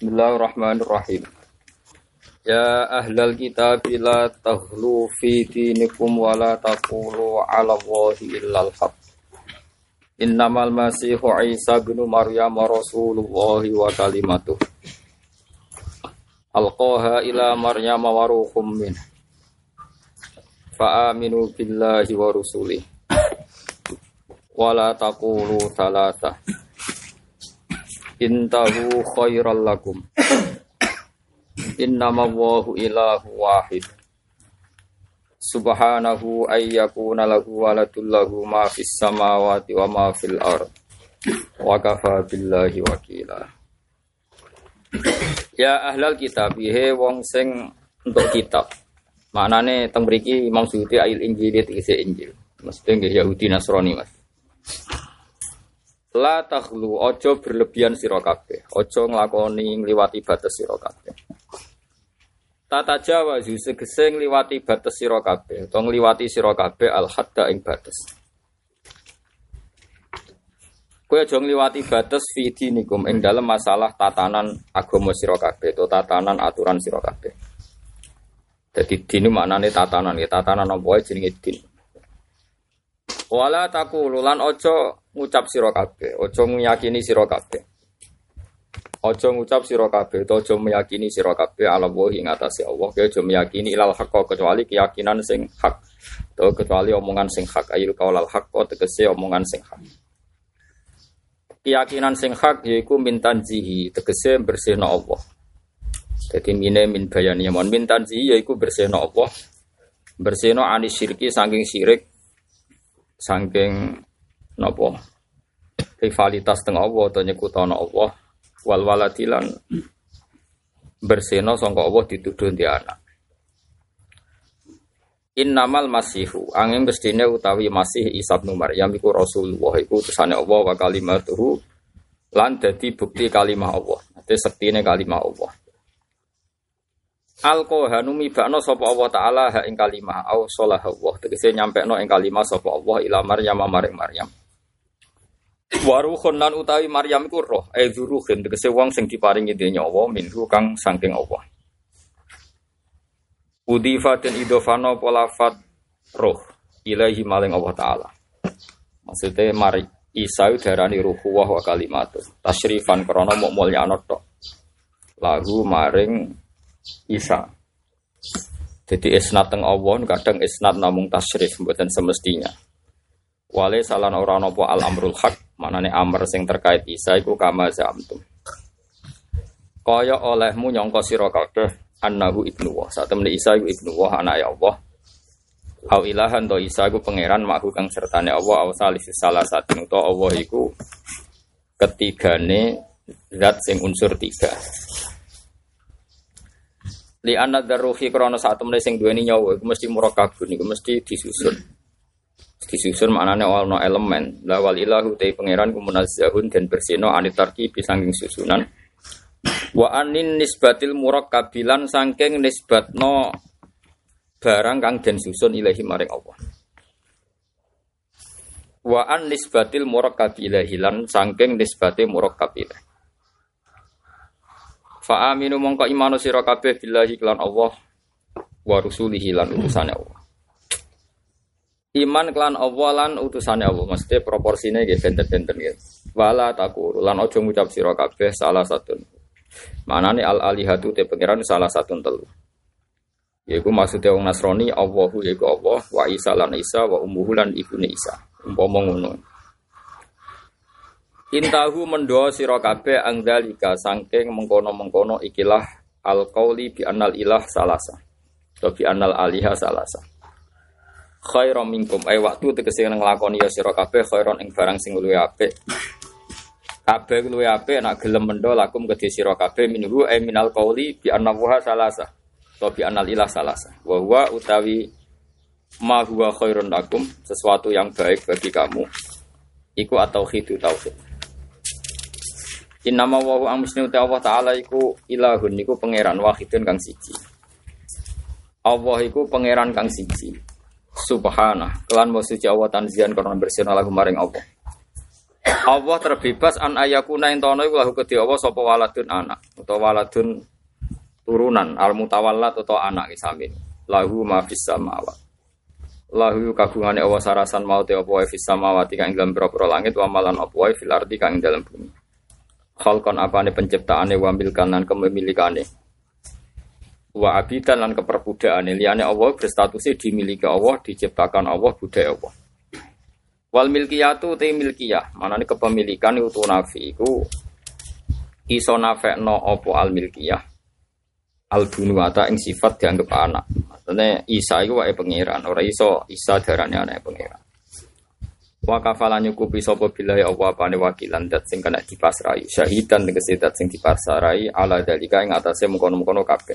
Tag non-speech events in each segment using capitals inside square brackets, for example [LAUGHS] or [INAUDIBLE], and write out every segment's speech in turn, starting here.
Bismillahirrahmanirrahim. Ya ahlal kitab la taghlu fi dinikum wa la taqulu 'ala Allahi illal haq. Innamal masihu Isa bin Maryam rasulullah wa kalimatuh. Alqaha ila Maryam wa ruhum min. Fa aminu billahi wa rusulih. Wa la taqulu thalathah intahu khairal lakum. Innama wahu ilahu wahid. Subhanahu ayyakuna lahu waladul lahu ma fis samawati wa ma fil ard. Wa kafa billahi wakila. Ya ahlal kitab he wong sing untuk kitab. Maknane teng mriki Imam Suyuti ayil Injil tegese Injil. Mesti nggih Yahudi Nasrani Mas La takhlu ojo berlebihan sira kabeh, ojo nglakoni ngliwati batas sira kabeh. Tata Jawa segese ngliwati batas sira kabeh, utawa ngliwati sira kabeh al hadda ing batas. Kowe aja ngliwati batas fi dinikum ing dalam masalah tatanan agama sira kabeh, utawa tatanan aturan sira kabeh. Jadi din maknane tatanan, ya tatanan apa jenenge din. Wala takulu lan ojo ngucap sira kabeh, ojo meyakini sira kabeh. Ojo ngucap sira kabeh, ojo meyakini sira kabeh ala wa ing Allah, ojo meyakini ilal haqq kecuali keyakinan sing hak. To kecuali omongan sing hak ayil qaulal haqq tegese omongan sing hak. Keyakinan sing hak yaiku mintan jihi tegese bersihna Allah. Jadi mine min bayani mon mintan jihi yaiku bersihna Allah. Bersihna anis syirki saking syirik saking napa rivalitas teng Allah atau nyekutana Allah wal waladilan berseno sangka Allah dituduh di anak Innamal masihu angin mestine utawi masih Isa bin Maryam iku Rasulullah iku utusane Allah wa kalimatuhu lan dadi bukti kalimah Allah. Dadi sektine kalimah Allah. Alkohanu mibakno sapa Allah taala ha ing kalimah au salah Allah tegese nyampekno ing kalimah sapa Allah ila Maryam maring Maryam. Waruhun lan utawi Maryam iku roh, e zuruhin tegese wong sing diparingi nyawa minhu kang saking Allah. Udifa dan idofano polafat roh ilahi maling Allah taala. Maksudnya mari Isa darani ruhu wa kalimat. Tasyrifan krana mok mulyano tok. Lahu maring Isa. Jadi isnat teng Allah kadang isnat namung tasrif mboten semestinya. Wale salan ora napa al amrul haq, manane amr sing terkait Isa iku kama zamtum. Kaya olehmu nyangka sira kabeh annahu ibnu wa. Satemene Isa iku ibnu wa anak Allah. Au ilahan to Isa iku pangeran makhu kang sertane Allah au salis salah satu to Allah iku ketigane zat sing unsur tiga li anak daruhi krono saat temen sing duweni nyawa iku mesti murakabun iku mesti disusun. Disusun maknane ono elemen. La wal ilahu te pangeran ku munazzahun dan bersino anit tarkibi susunan. Wa anin nisbatil murakkabilan sangking nisbatno barang kang den susun ilahi maring Allah. Wa an nisbatil lan sangking nisbate murakkab Fa aminu mongko imanu sira kabeh billahi kelan Allah wa rusulihi lan utusane Allah. Iman kelan Allah lan utusane Allah, mesti proporsinya nggih benten-benten nggih. Wala takuru lan aja ngucap sira kabeh salah satu. Manane al alihatu te pangeran salah satu telu. Yaiku maksudnya wong Nasrani Allahu yaiku Allah wa Isa lan Isa wa ummuhu lan ibune Isa. Umpama ngono. Intahu mendoa sira kabeh angdalika saking mengkono-mengkono ikilah al qauli bi annal ilah salasa. Atau bi annal aliha salasa. Khairum minkum ay waktu tegese nglakoni ya sira kabeh khairon ing barang sing luwih apik. Kabeh luwih apik nek gelem mendo lakum kedhe sira kabeh minhu ay minal qauli bi annahu salasa. Atau bi annal ilah salasa. Wa huwa utawi ma huwa khairun lakum sesuatu yang baik bagi kamu. Iku atau khidu tauhid. Innama wa huwa muslimu Allah taala iku ilahun iku pangeran wahidun kang siji. Allah iku pangeran kang siji. Subhana, kelan mau suci Allah tanzian karena bersihna lagu maring Allah. Allah terbebas an ayakuna intono iku lahu kedhi Allah sapa waladun anak utawa waladun turunan al mutawallat utawa anak isamin lahu ma fis samawat lahu kagungane Allah sarasan mau te apa fis samawati kang dalam pira langit wa malan apa fil ardi kang dalam bumi khalqan apane penciptaane wa milkan lan kepemilikane wa abidan lan keperbudakane liyane Allah berstatusnya dimiliki Allah diciptakan Allah budaya Allah Wal milkiyatu te milkiyah, manane kepemilikan itu nafi iku iso nafekno opo al milkiyah. Al bunuwata ing sifat dianggap anak. Maksudnya Isa iku wae pangeran, ora iso Isa darane anak pangeran. Wa kafalan nyukupi sapa billahi apa apane wakilan dat sing kena dipasrai. Syahidan tegese dat sing dipasrai ala dalika ing atase mengkono-mengkono kabeh.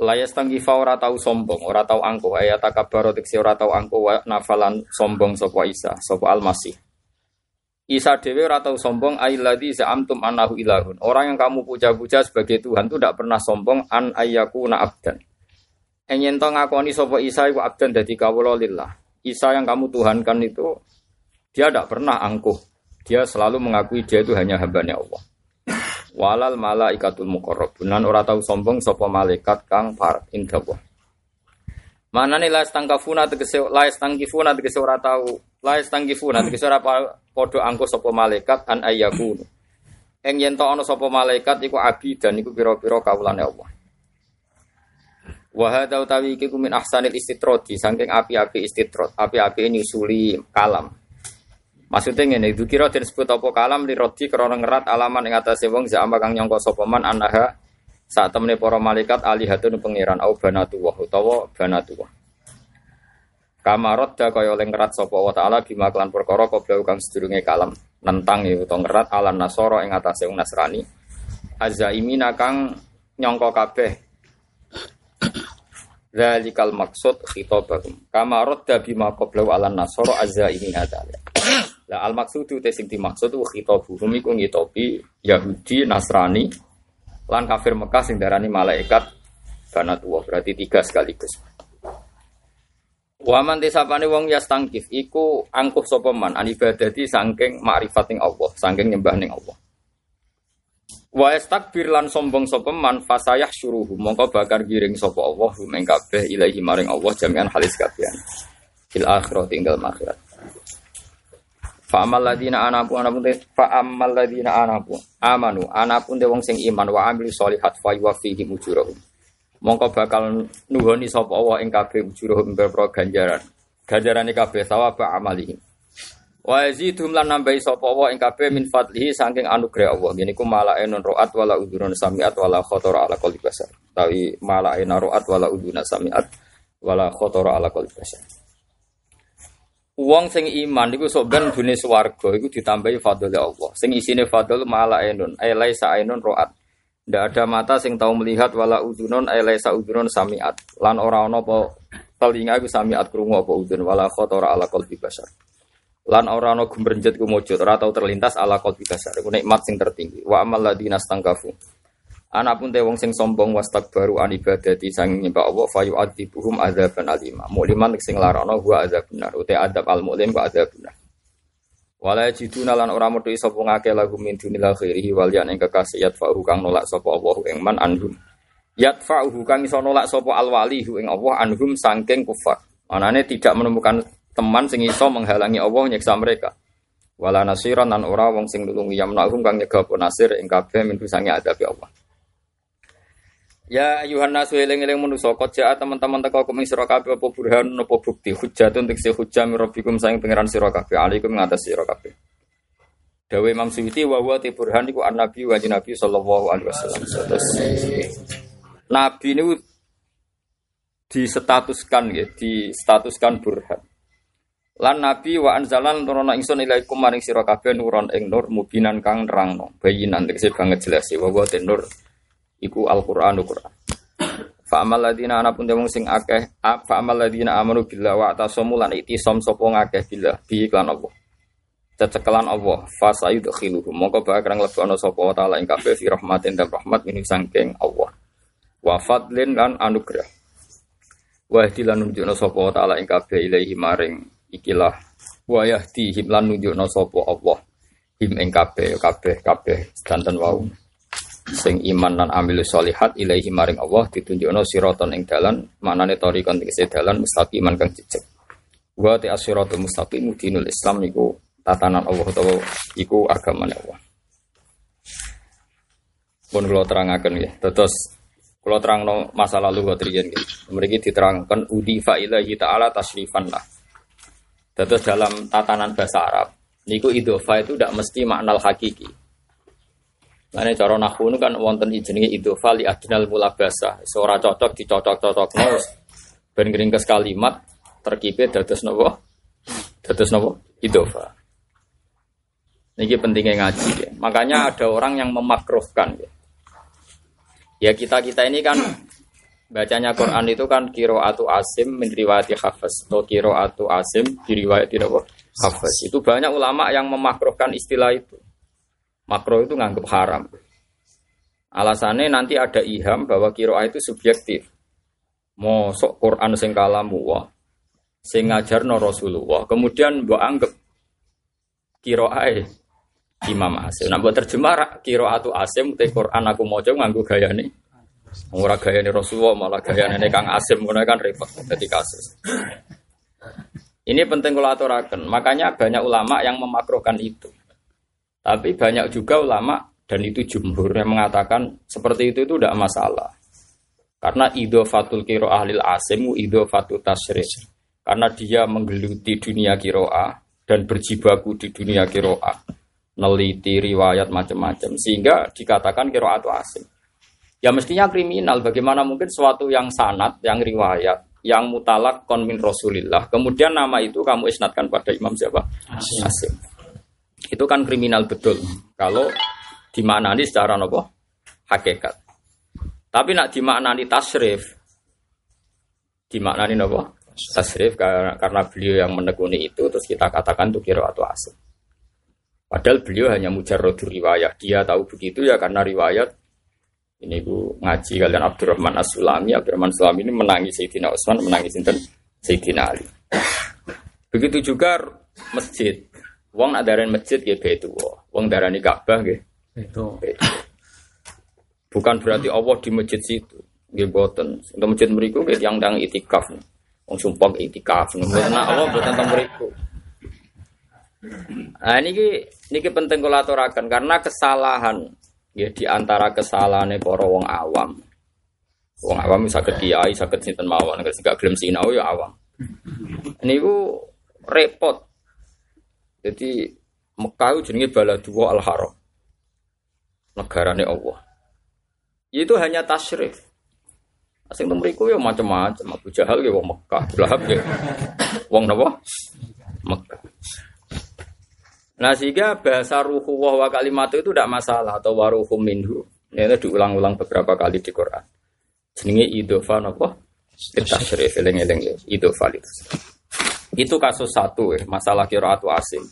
Layas tanggifa ora tau sombong, ora tau angkuh, ayat takabaro tiksi ora tau angkuh wa nafalan sombong sopo Isa, sopo Al-Masih. Isa dewe ora tau sombong ailladzi za'amtum annahu ilahun. Orang yang kamu puja-puja sebagai Tuhan itu tidak pernah sombong an ayyaku na abdan. Enyen to ngakoni sopo Isa iku abdan dadi kawula lillah. Isa yang kamu tuhankan itu dia tidak pernah angkuh. Dia selalu mengakui dia itu hanya hambanya Allah. Walal malaikatul muqarrabun. Lan ora tau sombong sapa malaikat kang par indawa Manane la stangkafuna tegese la stangkifuna tegese ora tau. La stangkifuna tegese ora padha angko sapa malaikat an ayyakun Eng yen ana sapa malaikat iku abi dan iku pira-pira kawulane Allah Wa hadza utawi iku min ahsanil istitrodi saking api-api istitrod api-api nyusuli kalam Maksudnya ngene, itu kira disebut apa kalam di roti krana ngerat alaman ing atase wong zama kang nyangka sapa man anaha saat temene para malaikat alihatun pangeran au banatu wa utawa banatu wa. Kamarot da kaya oleh ngerat sapa wa taala bima kelan perkara kobra kang sedurunge kalam nentang ya utawa ngerat alan nasara ing atase wong Nasrani. Azaimina kang nyangka kabeh Zalikal maksud khitabahum. Kamarot da bima qabla alan nasara azaimina dzalik. Lah al maksudu te sing dimaksud ku khitabuhum iku ngitopi Yahudi, Nasrani lan kafir Mekah sing darani malaikat banatullah berarti tiga sekaligus. Waman tisapane wong yastangkif iku angkuh sapa man an ibadati saking makrifating Allah, saking nyembah ning Allah. Wa istakbir lan sombong sapa man fasayah syuruhu mongko bakar giring sapa Allah ing kabeh ilahi maring Allah jami'an halis kabeh. Fil akhirati ing dalem akhirat. Fa amal ladina anapu anapun te fa amal ladina anapu amanu anapun te wong sing iman wa amil sholihat fa yuwafihi ujurahum. Mongko bakal nuhoni sapa Allah ing kabeh ujurahum berpro ganjaran. Ganjarane kabeh sawaba amalihim. Wa yazidhum lan nambahi sapa Allah ing kabeh min fadlihi saking anugerah Allah. Ngene iku malaenun roat wala udurun samiat wala khatara ala qalbi basar. Tawi malaena roat wala uduna samiat wala khatara ala qalbi basar. Wong sing iman iku sok ben dunia swarga iku ditambahi fadl Allah. Sing isine fadl mala ainun, ay laisa ainun roat. Ndak ada mata sing tahu melihat wala udunun ay laisa udunun samiat. Lan ora ana apa telinga iku samiat krungu apa udun wala khatara ala qalbi basar. Lan ora ana gumrenjet ku mujud, ora tau terlintas ala qalbi basar. Iku nikmat sing tertinggi. Wa amal ladina stangkafu. Anak pun wong sing sombong wastak baru an ibadati sang nyembah Allah fayu adibuhum adzaban alima. Mukliman sing larono gua adzab benar. Ute adab al muklim ku adzab benar. Wala jiduna lan ora metu sapa ngake lagu min dunil khairihi wal yan ing kekasih yatfa'u kang nolak sapa Allah ing man anhum. Yatfa'u kang iso nolak sapa al wali ing Allah anhum sangking kufar. Manane tidak menemukan teman sing iso menghalangi Allah nyiksa mereka. Wala nasiran lan ora wong sing nulungi yamnahum kang nyegah nasir ing kabeh min sange adab Allah. Ya ayuhan nasu eling-eling manusa jaa teman-teman teko kuming sira kabeh apa burhan apa bukti hujatun tekse hujjah mirabbikum saing pangeran sira kabeh alaikum ngatas sira kabeh. Dawe Imam Suyuti wa ti burhan iku an-nabi wa nabi sallallahu alaihi wasallam. Nabi niku disetatuskan ya, disetatuskan burhan. Lan nabi wa anzalan nurono ingsun ilaikum maring sira kabeh nuron ing nur mubinan kang nerangno bayinan tekse banget jelas ya wa huwa nur iku Al-Qur'anu Qur'an. Fa amal ladina ana pun demung sing akeh, fa amal ladina amanu billah wa atasamu lan itisam sapa ngakeh billah bi iklan Allah. Cecekelan Allah, fa sayudkhiluhum. Mongko bakal nglebokno sapa wa taala ing kabeh fi rahmatin dan rahmat min sangking Allah. Wa fadlin lan anugerah. Wa ihdilan nunjukna sapa wa taala ing kabeh ilahi maring ikilah. Wa yahdihim lan nunjukna sapa Allah. Him ing kabeh kabeh kabeh sedanten wau. Sing iman lan amilu solihat ilaihi maring Allah ditunjukno siraton ing dalan manane tariqon tegese dalan mustaqiman kang jejeg. Wa ta asiratul mustaqim dinul islam niku tatanan Allah utawa iku agamane Allah. Pun kula terangaken nggih. Terus kula terangno masa lalu kok riyen mriki diterangkan udi fa ilahi taala tasrifan lah terus dalam tatanan bahasa Arab niku idofa itu tidak mesti makna hakiki Nah, cara nahu kan wonten jenenge idofa li adnal mulabasa. Seora cocok dicocok-cocokno ben ke kalimat terkipe dados napa? Dados napa? Idofa. Ini pentingnya ngaji ya. Makanya ada orang yang memakruhkan ya. Ya kita kita ini kan bacanya Quran itu kan kiro atu asim menriwati hafaz atau kiro atu asim diriwayati hafaz. Itu banyak ulama yang memakruhkan istilah itu. Makro itu nganggap haram. Alasannya nanti ada iham bahwa kiroah itu subjektif. Mosok Quran sing kalamu wah, sing ngajar no Rasulullah. Kemudian mbok anggap kiroah Imam Asim. Nah, buat terjemah kiroah itu Asim, te Quran aku mau coba nganggu gaya nih. Ora gaya nih Rasulullah malah gaya nih Kang Asim, mulai kan repot jadi kasus. Ini penting kalau aturakan. Makanya banyak ulama yang memakrokan itu. Tapi banyak juga ulama dan itu jumhur yang mengatakan seperti itu itu tidak masalah. Karena fatul kiro ahlil asimu fatul tasrih. Karena dia menggeluti dunia kiroah dan berjibaku di dunia kiroah. Neliti riwayat macam-macam. Sehingga dikatakan kiroah itu asim. Ya mestinya kriminal. Bagaimana mungkin suatu yang sanat, yang riwayat, yang mutalak konmin Rasulillah. Kemudian nama itu kamu isnatkan pada Imam siapa? Asim. asim. Itu kan kriminal betul. Kalau dimaknani secara nopo hakikat. Tapi nak dimaknani tasrif, dimaknani nopo tasrif karena, karena beliau yang menekuni itu terus kita katakan itu kira atau asal. Padahal beliau hanya mujarrodur riwayat. Dia tahu begitu ya karena riwayat ini bu ngaji kalian Abdurrahman As-Sulami. Abdurrahman As-Sulami ini menangis Sayyidina Utsman, menangis Sayyidina Ali. Begitu juga masjid. Wong nak masjid nggih baitu. Wong darani Ka'bah nggih. Itu. Bukan berarti Allah di masjid situ. Nggih boten. Untuk masjid mriku nggih yang dang itikaf. Wong sumpah itikaf. Mboten Allah boten teng mriku. Nah ini niki penting kula aturaken karena kesalahan ya di antara kesalahan para wong awam. Wong awam saged kiai, saged sinten mawon, nek gak gelem sinau ya awam. Niku repot jadi Mekah itu jenenge dua al Haram. Negarane Allah. Itu hanya tasrif. Asing temriku ya macam-macam. Abu Jahal ya wong Mekah, Lahab ya wong napa? Mekah. Nah sehingga bahasa ruhu wa kalimat itu tidak masalah atau waruhu minhu. Ini diulang-ulang beberapa kali di Quran. Jenenge idofa napa? Tasrif eling-eling ya. Idofa itu. Itu kasus satu ya, masalah kiraatu asim.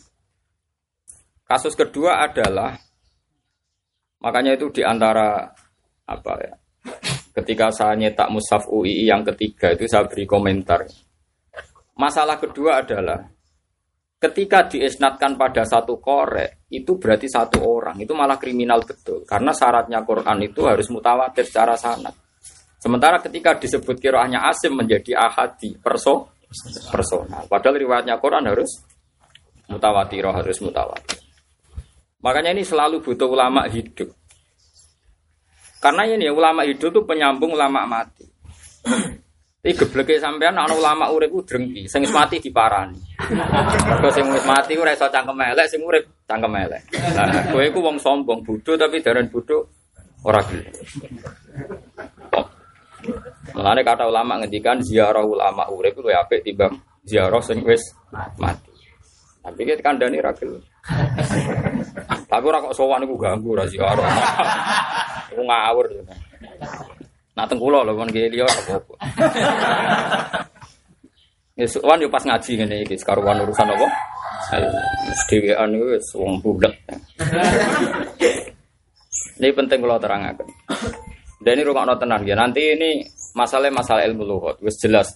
Kasus kedua adalah makanya itu di antara apa ya? Ketika saya nyetak Musaf UI yang ketiga itu saya beri komentar. Masalah kedua adalah ketika diisnatkan pada satu korek itu berarti satu orang itu malah kriminal betul karena syaratnya Quran itu harus mutawatir secara sanad. Sementara ketika disebut kiroahnya asim menjadi ahadi perso personal. Padahal riwayatnya Quran harus mutawatir, harus mutawatir. Makanya ini selalu butuh ulama hidup. Karena ini ulama hidup itu penyambung ulama mati. Ini gebleke sampean ana ulama urip ku drengki, sing mati diparani. Mergo sing wis mati ora iso cangkem elek, sing urip cangkem elek. Nah, kowe iku sombong, bodho tapi daran bodho ora gelem. Mulane kata ulama ngendikan ziarah ulama urip luwih apik timbang ziarah sing mati. Tapi kita kandani ra gelem. Tapi ora kok sowan iku ganggu ra ziarah. Iku ngawur. Nak teng kula lho kon liya apa-apa. Ya yo pas ngaji ngene iki sekaruan urusan apa? Dhewean wis wong budak. Ini penting kalau terangkan. Dan ini rumah tenan ya. Nanti ini masalah masalah ilmu luhut, wis jelas.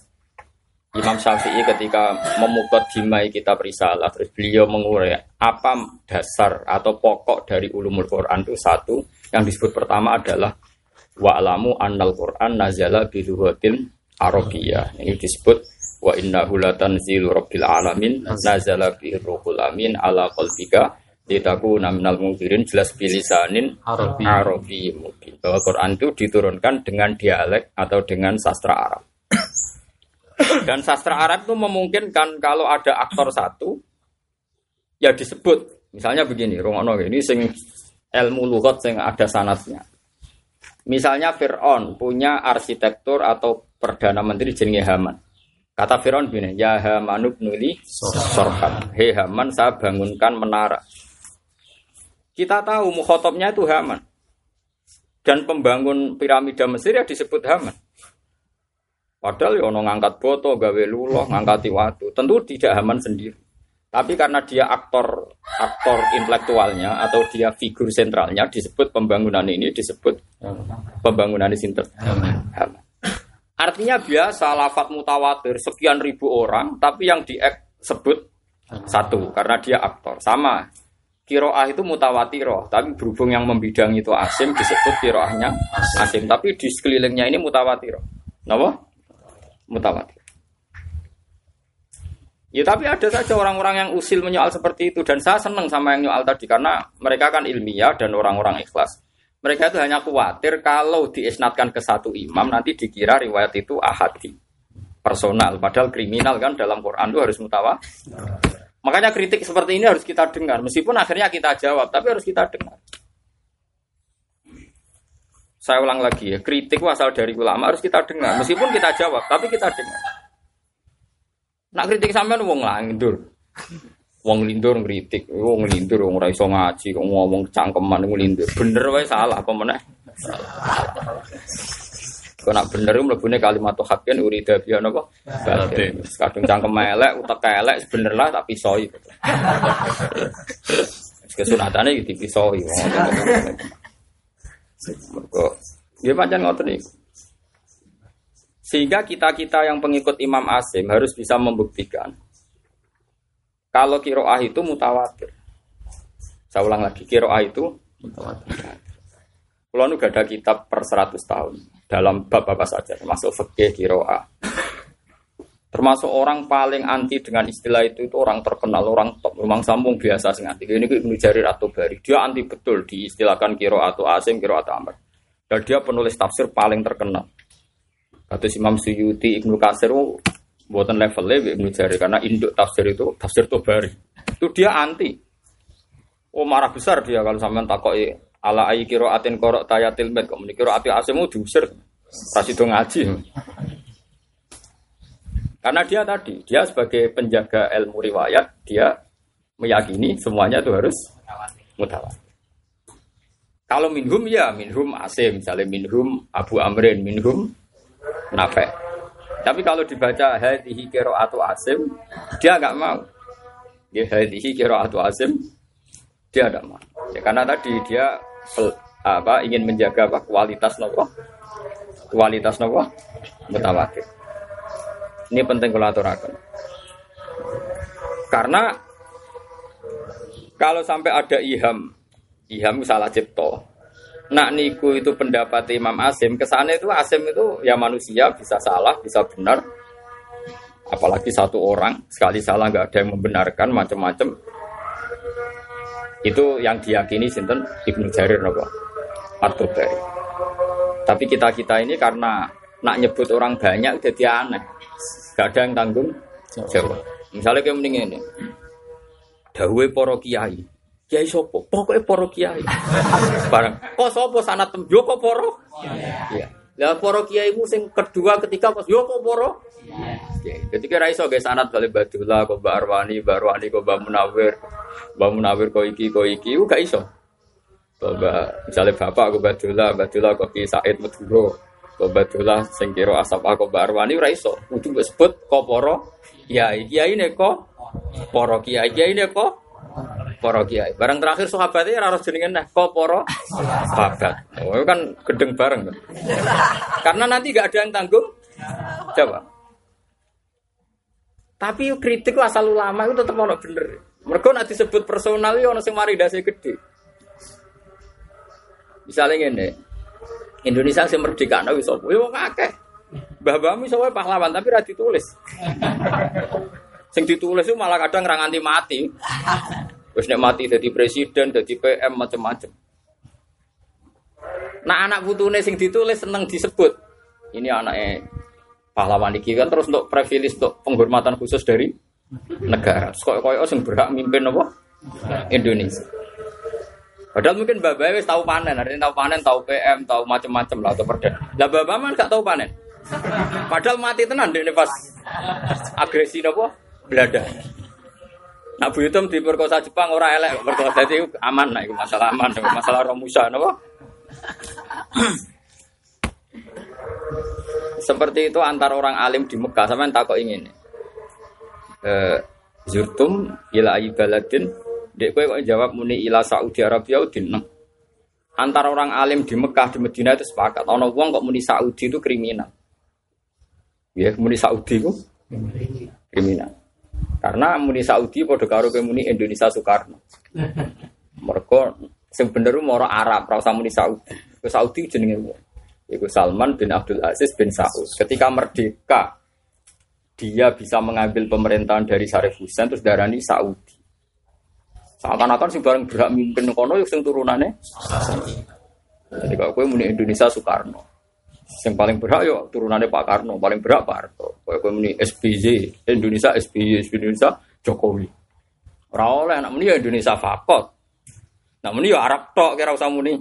Imam Syafi'i ketika memukot dimai kitab risalah terus beliau mengurai apa dasar atau pokok dari ulumul Quran itu satu yang disebut pertama adalah wa'lamu annal Quran nazala bi lughatil Arabiyah. Ini disebut wa innahu latanzilu rabbil alamin nazala bi ruhul amin ala qalbika litakuna minal munzirin jelas bilisanin Arabi. Arabi mungkin bahwa Quran itu diturunkan dengan dialek atau dengan sastra Arab. Dan sastra Arab itu memungkinkan kalau ada aktor satu ya disebut misalnya begini, rungono ini sing ilmu lughat sing ada sanatnya. Misalnya Fir'aun punya arsitektur atau perdana menteri jenenge Haman. Kata Fir'aun begini, ya Hamanub nuli sorham. Hei Haman, saya bangunkan menara. Kita tahu mukhotobnya itu Haman. Dan pembangun piramida Mesir ya disebut Haman. Padahal ya ngangkat boto, gawe luloh, ngangkati watu. Tentu tidak Haman sendiri. Tapi karena dia aktor aktor intelektualnya atau dia figur sentralnya disebut pembangunan ini disebut pembangunan sinter. Artinya biasa lafat mutawatir sekian ribu orang tapi yang disebut satu karena dia aktor. Sama kiroah itu mutawatiroh tapi berhubung yang membidang itu asim disebut kiroahnya asim tapi di sekelilingnya ini mutawatiroh. Kenapa? Mutawatir. Ya tapi ada saja orang-orang yang usil menyoal seperti itu dan saya senang sama yang nyoal tadi karena mereka kan ilmiah dan orang-orang ikhlas. Mereka itu hanya khawatir kalau diisnatkan ke satu imam nanti dikira riwayat itu ahadi personal padahal kriminal kan dalam Quran itu harus mutawa. Makanya kritik seperti ini harus kita dengar meskipun akhirnya kita jawab tapi harus kita dengar. Saya ulang lagi ya, kritik asal dari ulama harus kita dengar meskipun kita jawab tapi kita dengar. Nak kritik sampean wong lindur. Wong lindur ngritik, wong lindur wong ora iso ngaji, kok ngomong cangkeman wong lindur. Bener wae salah apa meneh? Kok nak bener iku mlebune kalimat haqqin urida biya? Batin. Kadung cangkem elek, utek elek bener lah tak pisoi. Kesunatane iki dipisoi. [LAUGHS] Mergo ya pancen ngoten niku. Sehingga kita-kita yang pengikut Imam Asim harus bisa membuktikan kalau kiroah itu mutawatir. Saya ulang lagi, kiroah itu mutawatir. Kalau nu ada kitab per 100 tahun dalam bab apa saja, termasuk fikih kiroah. Termasuk orang paling anti dengan istilah itu itu orang terkenal, orang top, memang sambung biasa sing anti. Ini Ibnu Jarir atau Bari, dia anti betul diistilahkan kiro atau asim, kiro atau amr. Dan dia penulis tafsir paling terkenal. Kata Imam Suyuti, Ibnu Kasir, oh, buatan levelnya Ibnu Jarir karena induk tafsir itu tafsir Tobari. Itu dia anti. Oh marah besar dia kalau sampean takoi ala ayi kiro atin korok tayatil med kok menikiro ati asemu diusir. Rasido ngaji. Karena dia tadi, dia sebagai penjaga ilmu riwayat, dia meyakini semuanya itu harus mutawatir. Kalau minhum ya minhum asim, misalnya minhum Abu Amrin, minhum Nafe. Tapi kalau dibaca hadhihi atau asim, dia nggak mau. Ya hadhihi atau asim, dia nggak mau. Ya, karena tadi dia apa ingin menjaga apa, kualitas nopo, kualitas nopo mutawatir. Ini penting kalau aturakan. Karena kalau sampai ada iham, iham salah cipto. Nak niku itu pendapat Imam Asim, kesannya itu Asim itu ya manusia bisa salah, bisa benar. Apalagi satu orang sekali salah nggak ada yang membenarkan macam-macam. Itu yang diyakini sinten Ibnu Jarir nopo atau Tapi kita kita ini karena nak nyebut orang banyak jadi aneh. Gak ada yang tanggung jawab. Misalnya kayak mending ini. Dawei poro kiai. Kiai sopo? Pokoknya poro kiai. Barang. Kok sopo sanat tem? Yo kok poro? Iya. Lah poro kiai mu sing kedua ketiga pas yo kok poro? Iya. Jadi kira iso guys sanat balik Badullah, kok Mbak Arwani, Mbak Arwani, kok Mbak Munawir, Mbak Munawir kok iki, kok iki, gak iso. Mbak misalnya bapak kok Badullah, Badullah kok Ki Said Maduro, Kobatullah sing kira asap aku barwani ora iso. Kudu sebut koporo kiai. Kiai ne kok poro kiai. Kiai ne kok poro kiai. Barang terakhir sahabatnya ora harus jenengan nah koporo sahabat. Oh kan gedeng bareng kan. Karena nanti gak ada yang tanggung jawab. Tapi kritik asal ulama itu tetap ono bener. Mereka nanti disebut personal itu ono sing mari dasi gede. Misalnya ini, Indonesia sing merdeka nah wis apa? Yo akeh. Mbah Bami soalnya pahlawan tapi ra ditulis. sing ditulis itu malah kadang ra nganti mati. Wis nek mati jadi presiden, jadi PM macam-macam. Nah anak putune sing ditulis seneng disebut. Ini anaknya pahlawan iki kan terus untuk privilege untuk penghormatan khusus dari negara. Kok koyo sing berhak mimpin apa? Indonesia. Padahal mungkin Bapak wis tahu panen, hari ini tahu panen, tahu PM, tahu macam-macam lah atau perda. Lah Bapak man gak tahu panen. Padahal mati tenan deh pas agresi apa? Belanda. Bu Yutum diperkosa Jepang ora elek perkosa jadi aman nah itu masalah aman, masalah Romusa napa? [CLEARS THROAT] Seperti itu antar orang alim di Mekah sama yang takut ingin. Eh, zurtum ila baladin Dek kowe kok jawab muni ila Saudi Arabia udin. Antara orang alim di Mekah di Medina itu sepakat. Ono wong kok muni Saudi itu kriminal. Ya, muni Saudi itu kriminal. Karena muni Saudi pada karo muni Indonesia Soekarno. Mereka sing bener mau Arab, ora muni Saudi. Ke Saudi jenenge. Iku Salman bin Abdul Aziz bin Saud. Ketika merdeka, dia bisa mengambil pemerintahan dari Syarif Hussein terus darani Saudi. Seakan-akan sih bareng berhak mimpin kono sing turunannya. Jadi kalau muni Indonesia Soekarno, yang paling berhak yuk turunannya Pak Karno, paling berhak Pak Harto. Kalau gue muni SBY, Indonesia SBY, Indonesia Jokowi. Ora oleh anak muni ya Indonesia Fakot. Nah muni ya Arab tok kira usah muni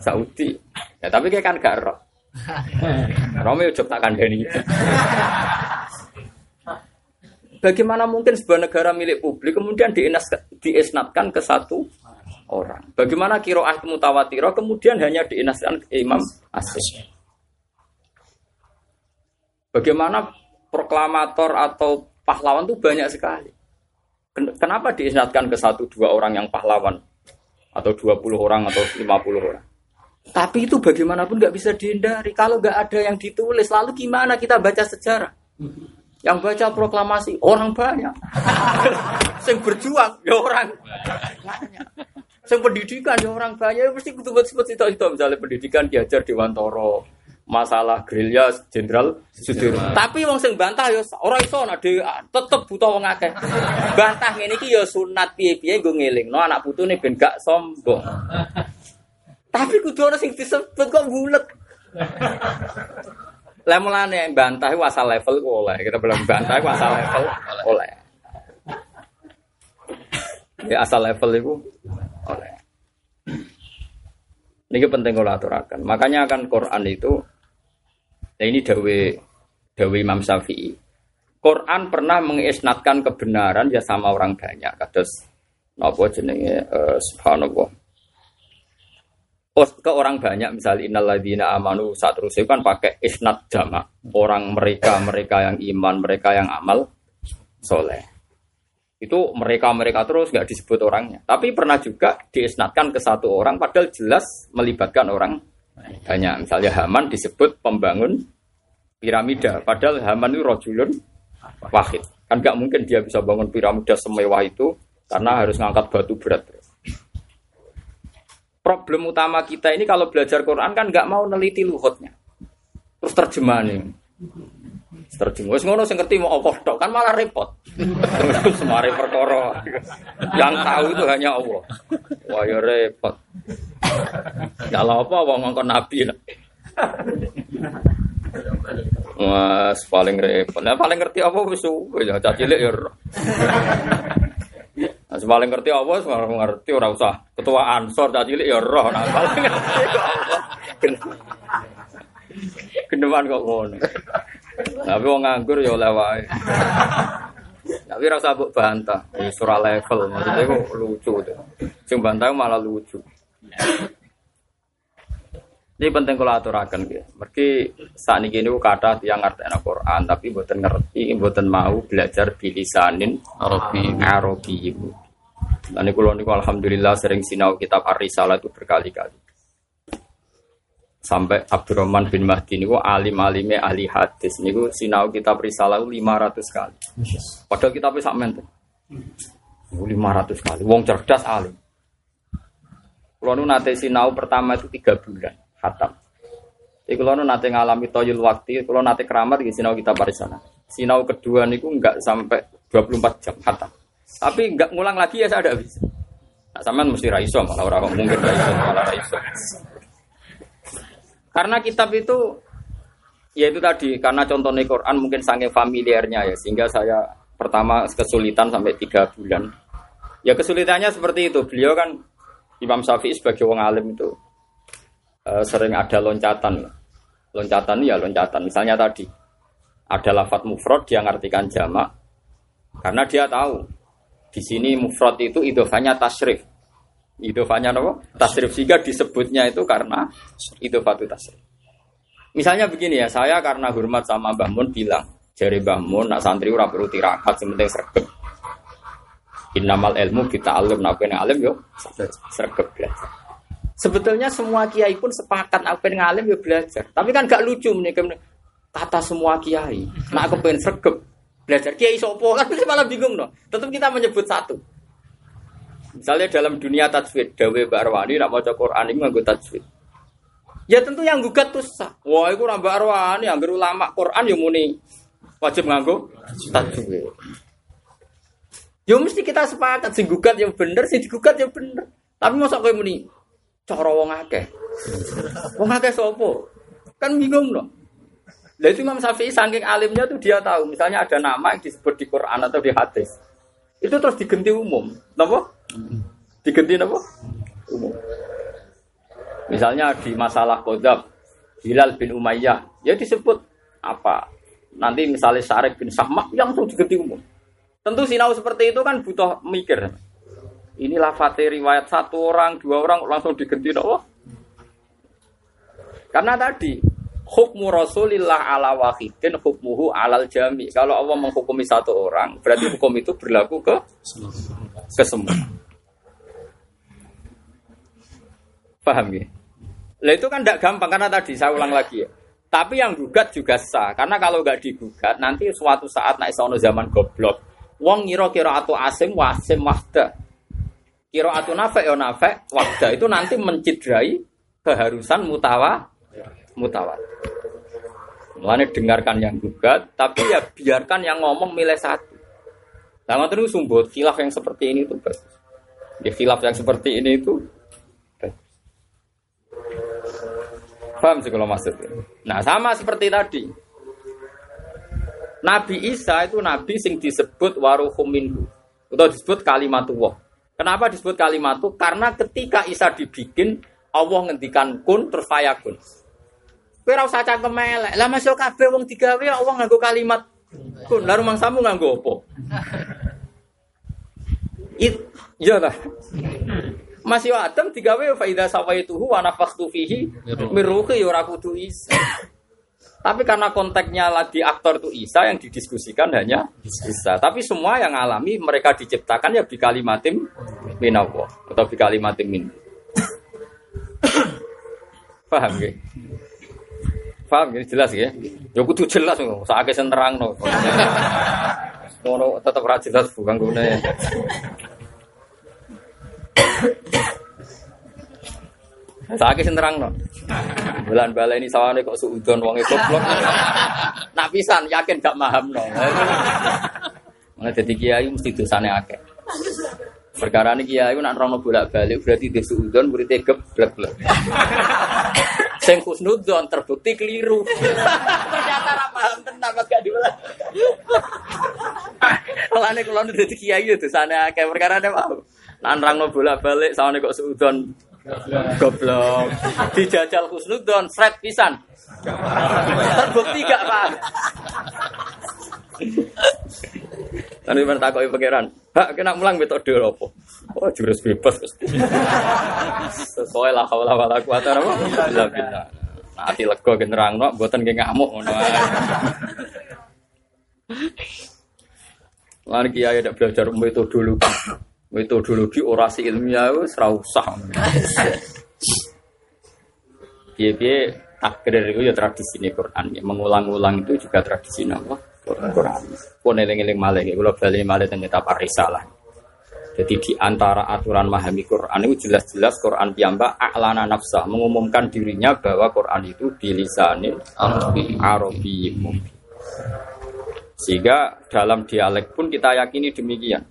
Saudi. Ya tapi kayak kan gak roh. [LAUGHS] Romeo jok tak kandani. Bagaimana mungkin sebuah negara milik publik kemudian diesnatkan ke satu orang? Bagaimana kiroah mutawatiro kemudian hanya dienaskan ke Imam Asyik? Bagaimana proklamator atau pahlawan itu banyak sekali. Kenapa diesnatkan ke satu dua orang yang pahlawan? Atau dua puluh orang atau lima puluh orang? Tapi itu bagaimanapun nggak bisa dihindari. Kalau nggak ada yang ditulis, lalu gimana kita baca sejarah? Yang baca proklamasi orang banyak. [LAUGHS] Sing berjuang ya orang banyak. Sing pendidikan ya orang banyak. Ya mesti kudu sebut itu itu misalnya pendidikan diajar di Wantoro. Masalah gerilya Jenderal Sudirman. Tapi wong sing bantah ya ora iso nek tetep butuh wong akeh. Bantah ngene iki ya sunat piye-piye nggo ngelingno anak putune ben gak sombong. Tapi kudu ana sing disebut kok bulet. Lah mulane bantah iku asal level ku oleh. Kita belum bantah iku asal level oleh. Ya asal level itu oleh. Ini penting kalau aturakan. Makanya akan Quran itu, nah ini dawe dawe Imam Syafi'i. Quran pernah mengisnatkan kebenaran ya sama orang banyak. Kados napa jenenge uh, subhanallah oh, ke orang banyak misalnya innalladzina amanu saat terus kan pakai isnat jama orang mereka mereka yang iman mereka yang amal soleh itu mereka mereka terus nggak disebut orangnya tapi pernah juga diisnatkan ke satu orang padahal jelas melibatkan orang banyak misalnya Haman disebut pembangun piramida padahal Haman itu rojulun wahid kan nggak mungkin dia bisa bangun piramida semewah itu karena harus ngangkat batu berat problem utama kita ini kalau belajar Quran kan nggak mau neliti luhutnya. Terus terjemahannya. Terjemah. Wes ngono sing ngerti mau Allah tok kan malah repot. [LAUGHS] Semare perkara. Yang tahu itu hanya Allah. Wah ya repot. Kalau apa wong ngongkon nabi. Mas paling repot. Nah, paling ngerti apa wis ya cilik ya. Nah, paling ngerti apa, paling ngerti ora usah ketua ansor tak cilik ya roh nah paling ngerti apa. Kok ngono. Tapi wong nganggur ya oleh wae. Tapi rasa mbok bantah, ya surah level maksudnya kok lucu tuh. Sing bantah malah lucu. Ini penting kalau aturakan gitu. Mergi saat ini gini kata yang ngerti Quran, tapi buatan ngerti, buatan mau belajar bilisanin Arabi, Arabi ibu. Dan kalau niku alhamdulillah sering sinau kitab Ar-Risalah itu berkali-kali. Sampai Abdurrahman bin Mahdi niku alim alime ahli hadis niku sinau kitab risalah 500 kali. Padahal kita sak menten. 500 kali. Wong cerdas alim. Kulo nu nate sinau pertama itu tiga bulan khatam. Jadi kalau nate ngalami toyul waktu, kalau nate keramat di sinau kitab parisana. Sinau kedua niku enggak sampai 24 jam khatam. Tapi enggak ngulang lagi ya saya ada bisa. Nah, sama mesti raiso malah orang mungkin raiso malah raiso. Karena kitab itu ya itu tadi karena contohnya Quran mungkin sangat familiarnya ya sehingga saya pertama kesulitan sampai tiga bulan. Ya kesulitannya seperti itu. Beliau kan Imam Syafi'i sebagai orang alim itu uh, sering ada loncatan. Loncatan ya loncatan. Misalnya tadi ada lafat mufrad dia ngartikan jamak karena dia tahu di sini mufrad itu idofanya tasrif. Idofanya apa? Tasrif sehingga disebutnya itu karena idofatu tasrif. Misalnya begini ya, saya karena hormat sama Mbah Mun bilang, jari Mbah Mun, nak santri ora perlu tirakat, sementing sregep. Innamal ilmu kita alim, nak yang alim yo sregep belajar. Sebetulnya semua kiai pun sepakat apa yang alim yo belajar. Tapi kan gak lucu nih kata semua kiai. Nak aku pengen sregep belajar kiai sopo [LAUGHS] kan malah bingung no. Tetap kita menyebut satu. Misalnya dalam dunia tajwid, Dawe Mbak Arwani nak maca Quran ini nganggo tajwid. Ya tentu yang gugat tuh sah. Wah, itu Mbak Arwani yang ulama Quran yang muni wajib nganggo tajwid. Ya mesti kita sepakat sing gugat yang bener, sing digugat yang bener. Tapi masa kowe muni cara wong akeh. Wong akeh sapa? Kan bingung loh. Lah itu Imam Syafi'i saking alimnya tuh dia tahu, misalnya ada nama yang disebut di Quran atau di hadis. Itu terus diganti umum. Napa? Diganti apa? Umum. Misalnya di masalah kodab, Hilal bin Umayyah, ya disebut apa? Nanti misalnya Syarif bin Sahmak yang langsung diganti umum. Tentu sinau seperti itu kan butuh mikir. Ini lafate riwayat satu orang, dua orang langsung diganti apa? Karena tadi hukmu Rasulillah ala wahidin hukmuhu alal jami. Kalau Allah menghukumi satu orang, berarti hukum itu berlaku ke ke semua. Paham ya? Lah itu kan tidak gampang karena tadi saya ulang lagi ya. Tapi yang gugat juga sah karena kalau nggak digugat nanti suatu saat naik sono zaman goblok. Wong ngira kira atau asim wasim wahda. Kira atau nafek ya nafek wahda itu nanti mencidrai keharusan mutawa mutawat. Mulane dengarkan yang gugat, tapi ya biarkan yang ngomong milih satu. Nah, terus sumbut khilaf yang seperti ini itu bagus. Ya khilaf yang seperti ini itu Paham sih kalau maksudnya. Nah sama seperti tadi. Nabi Isa itu nabi sing disebut waruhum minhu. Atau disebut kalimatullah. Kenapa disebut kalimat itu? Karena ketika Isa dibikin, Allah ngendikan kun terus fayakun. Kowe ora usah cangkem elek. Lah masuk kabeh wong digawe Allah nganggo kalimat kun. Lah rumang samu nganggo apa? It, iya lah. Masih Adam digawe fa idza sawaituhu wa nafakhtu fihi min ruhi ya ora kudu Isa. Tapi karena konteksnya lagi aktor itu Isa yang didiskusikan hanya Isa. Tapi semua yang alami mereka diciptakan ya bi kalimatim minallah atau bi kalimatim min. [COUGHS] Paham gak? Paham gak? Jelas ya? Ya kudu jelas kok. Saake sing terangno. Ngono tetep ra jelas bukan gune. Saiki sing terangno. Bulan baleni sawane kok suudon wong itu blok. Nak pisan yakin gak mahamno. Mana jadi kiai mesti dosane akeh. Perkara ini kiai nak rono bolak balik berarti dia suudon berarti geblek-blek. Sing khusnudon terbukti keliru. Ternyata ra paham tenan gak diulang. Lane kula dadi kiai itu sana akeh perkara ne mau. Nak rono bolak balik sawane kok suudon Goblok. Dijajal Husnudon, Fred pisan. Terbukti gak, Pak? Nanti mana takoki pangeran. Hak kena mulang metode apa? Oh, jurus bebas. Sesuai lah haula wala quwata illa billah. Nah, ati lega generangno mboten nggih ngamuk ngono ae. Lan kiai ada belajar metodologi metodologi orasi ilmiah wis ora usah. Piye-piye takdir itu ya tradisi ini Quran. Ya. Mengulang-ulang itu juga tradisi apa? Quran. Pun eling-eling malih, kalau balik malih ternyata risalah. Jadi di antara aturan memahami Quran itu jelas-jelas Quran piyambak aklana nafsa mengumumkan dirinya bahwa Quran itu bilisanin Arabi. Sehingga dalam dialek pun kita yakini demikian.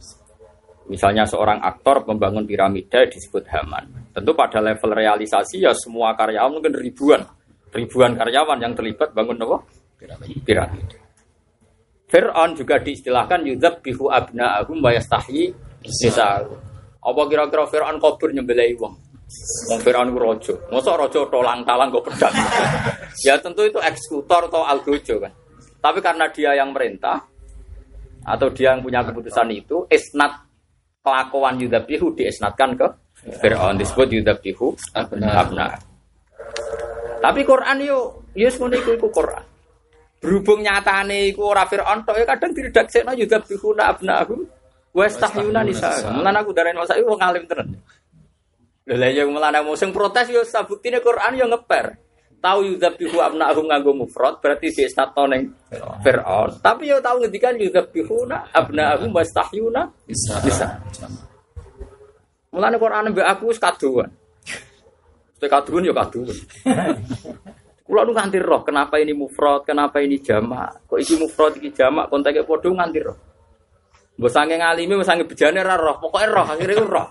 Misalnya seorang aktor membangun piramida disebut Haman. Tentu pada level realisasi ya semua karyawan mungkin ribuan. Ribuan karyawan yang terlibat bangun apa? Piramida. Fir'aun juga diistilahkan yudhab bihu abna'ahum wa yastahyi Sisa. Apa kira-kira Fir'aun kabur nyembelih wong? Wong Fir'aun ku raja. Mosok raja tolang-talang kok pedang. [LAUGHS] ya tentu itu eksekutor atau algojo kan. Tapi karena dia yang merintah atau dia yang punya keputusan itu, isnat kelakuan Yudabihu diesnatkan ke Fir'aun disebut Yudabihu abna. Tapi Quran semuanya iku iku Quran. Berhubung nyatane iku ora Fir'aun tok ya kadang diredaksekno Yudabihu abnahum Wes tahyuna nisa. Mulane aku darani masa iku ngalim tenan. Lha lha yang mulane musim protes yo sabuktine Quran yo ngeper. Tahu yudzabihu abna'ahum nganggo mufrad berarti di stato ning Firaun. Tapi yo tahu ngendikan yudzabihuna abna'ahum wastahyuna bisa. Bisa. Mulane Quran mbek aku wis kaduan. Wis kaduan yo kaduan. [LAUGHS] Kulo nu nganti roh kenapa ini mufrad, kenapa ini jamak. Kok iki mufrad iki jamak konteke padha nganti roh. Mbok sange ngalimi, mbok sange bejane ra roh, pokoke roh, akhire roh.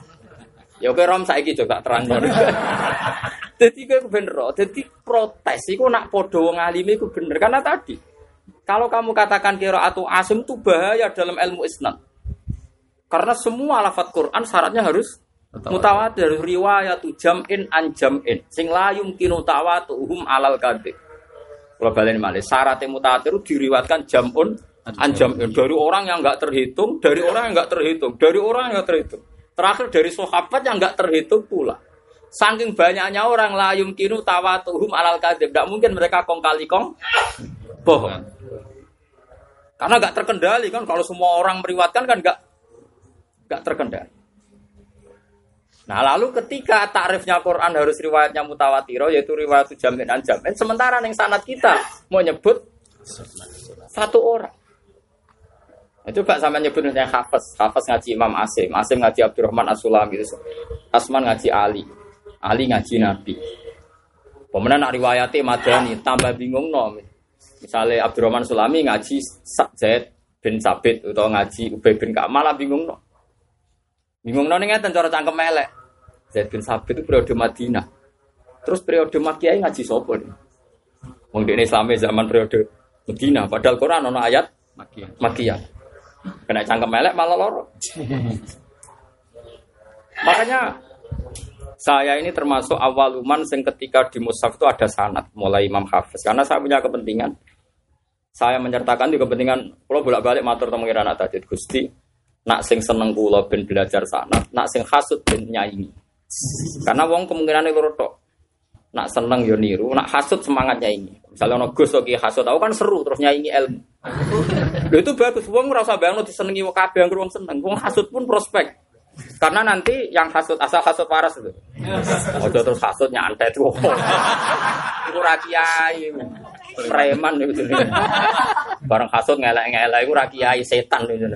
Ya oke rom saiki juga terang [LAUGHS] Dadi kowe ben roh, dadi protes iku nak padha wong ngalimi iku bener karena tadi kalau kamu katakan kira atau asim itu bahaya dalam ilmu isnad. Karena semua lafat Quran syaratnya harus mutawatir, riwayat jam'in an jam'in. Sing la yumkinu tawatuhum alal kadhib. Kalau balen malih syaratnya mutawatir diriwatkan jam'un Anjam dari orang yang nggak terhitung, dari orang yang nggak terhitung, dari orang yang nggak terhitung. Terakhir dari sahabat yang nggak terhitung pula. Saking banyaknya orang layum kinu tawatuhum alal kadib. Tidak mungkin mereka kong kali kong bohong. Karena nggak terkendali kan kalau semua orang meriwatkan kan nggak nggak terkendali. Nah lalu ketika takrifnya Quran harus riwayatnya mutawatiro yaitu riwayat jamin dan jamin. Sementara yang sanat kita mau nyebut satu orang. Itu Coba sama nyebut misalnya Hafiz ngaji Imam Asim, Asim ngaji Abdurrahman As-Sulami gitu. Asman ngaji Ali, Ali ngaji Nabi. Pemenang nak riwayati Madani, tambah bingung no. Misalnya Abdurrahman Sulami ngaji Zaid bin Sabit atau ngaji Ubay bin Ka'ab bingung no. Bingung no nih cara cangkem melek. Zaid bin Sabit itu periode Madinah. Terus periode Makkiyah ngaji sopo nih. Mungkin Islamnya zaman periode Medina, padahal Quran ono ayat. Makkiyah. Kena cangkem melek malah loro. [LAUGHS] Makanya saya ini termasuk awaluman yang ketika di Musaf itu ada sanat mulai Imam Hafiz karena saya punya kepentingan saya menyertakan di kepentingan kalau bolak-balik matur temu anak tadi Gusti nak sing seneng kula ben belajar sanat nak sing hasut ben nyanyi karena wong kemungkinan itu tok nak seneng yo niru nak hasut semangatnya ini misalnya ono Gus lagi hasut aku kan seru terus nyanyi ilmu Lho itu bagus. Wong usah bayangno disenengi wong kabeh wong seneng. Wong hasud pun prospek. Karena nanti yang hasut asal hasut waras itu. Ojo terus hasut nyantet. Iku ra kiai. Preman itu. Bareng hasut ngelek-ngelek iku ra kiai setan itu.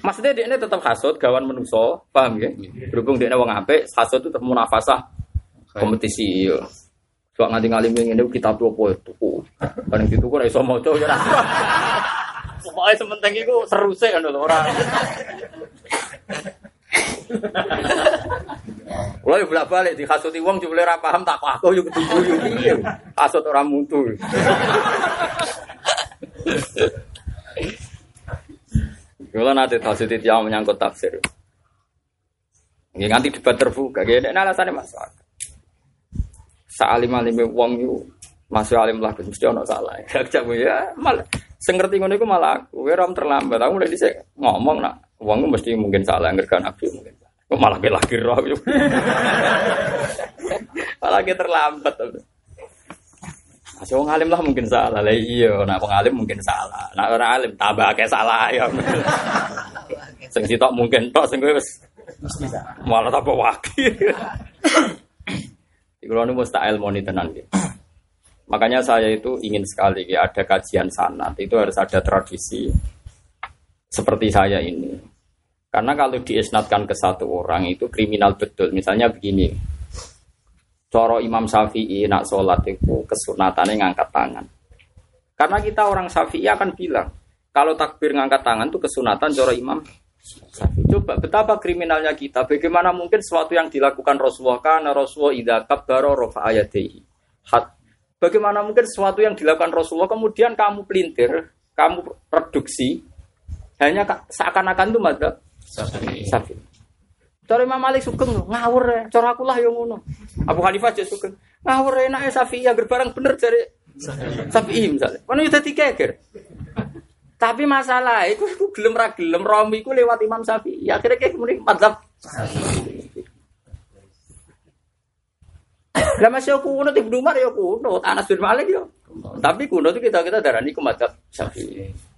Maksudnya dia ini tetap hasut, gawan menuso, paham ya? Berhubung dia ini wong apik, hasut itu tetap munafasah kompetisi. Iya. Kok nganti ngalim ngene kita tuh apa itu? Bareng itu kok iso maca ya. Pokoke sementing iku seru sih kan ora. Kulo yo bolak-balik dihasuti wong jebule ora paham tak aku yo ketuku yo piye. Hasut ora mutu. Kalau nanti tafsir yang menyangkut tafsir, ini nanti debat terbuka. Gini, alasannya masalah. Sa'alim alim wong itu masih alim lah mesti ono salah. [LAUGHS] Gak ya malah sing ngerti ngono malah aku ora terlambat. Aku mulai dhisik ngomong nak wong mesti mungkin salah ngerkan aku mungkin. Kok malah [LAUGHS] ke lagi roh. malah terlambat. Masih wong alim lah mungkin salah lah iya, nak wong alim mungkin salah. Nak ora alim tambah kayak salah ya. [LAUGHS] sing sitok mungkin tok sing wis malah tambah wakil. [COUGHS] Kalau ini mustahil moni tenan gitu. Makanya saya itu ingin sekali ya, ada kajian sanat itu harus ada tradisi seperti saya ini. Karena kalau diisnatkan ke satu orang itu kriminal betul. Misalnya begini, coro Imam Syafi'i nak sholat itu kesunatannya ngangkat tangan. Karena kita orang Syafi'i akan bilang kalau takbir ngangkat tangan itu kesunatan coro Imam Syafi'i. Coba betapa kriminalnya kita. Bagaimana mungkin sesuatu yang dilakukan Rasulullah karena Rasulullah idza kabbara rafa ayatihi. Bagaimana mungkin sesuatu yang dilakukan Rasulullah kemudian kamu pelintir, kamu reduksi hanya seakan-akan itu madzhab Sapi. Cara Imam Malik sugeng ngawur ya, cara aku lah yang ngono. Abu Hanifah aja sugeng. Ngawur enak ya Safi ya barang bener dari Safi misalnya. Kono udah tiga Tapi masalah itu aku gelem ra gelem romi ku lewat Imam Safi. Ya akhirnya kayak kemudian madzhab Lah masih aku kuno tiba Umar ya kuno, Anas bin Malik ya. Tapi kuno itu kita kita darani ku madzhab Syafi'i.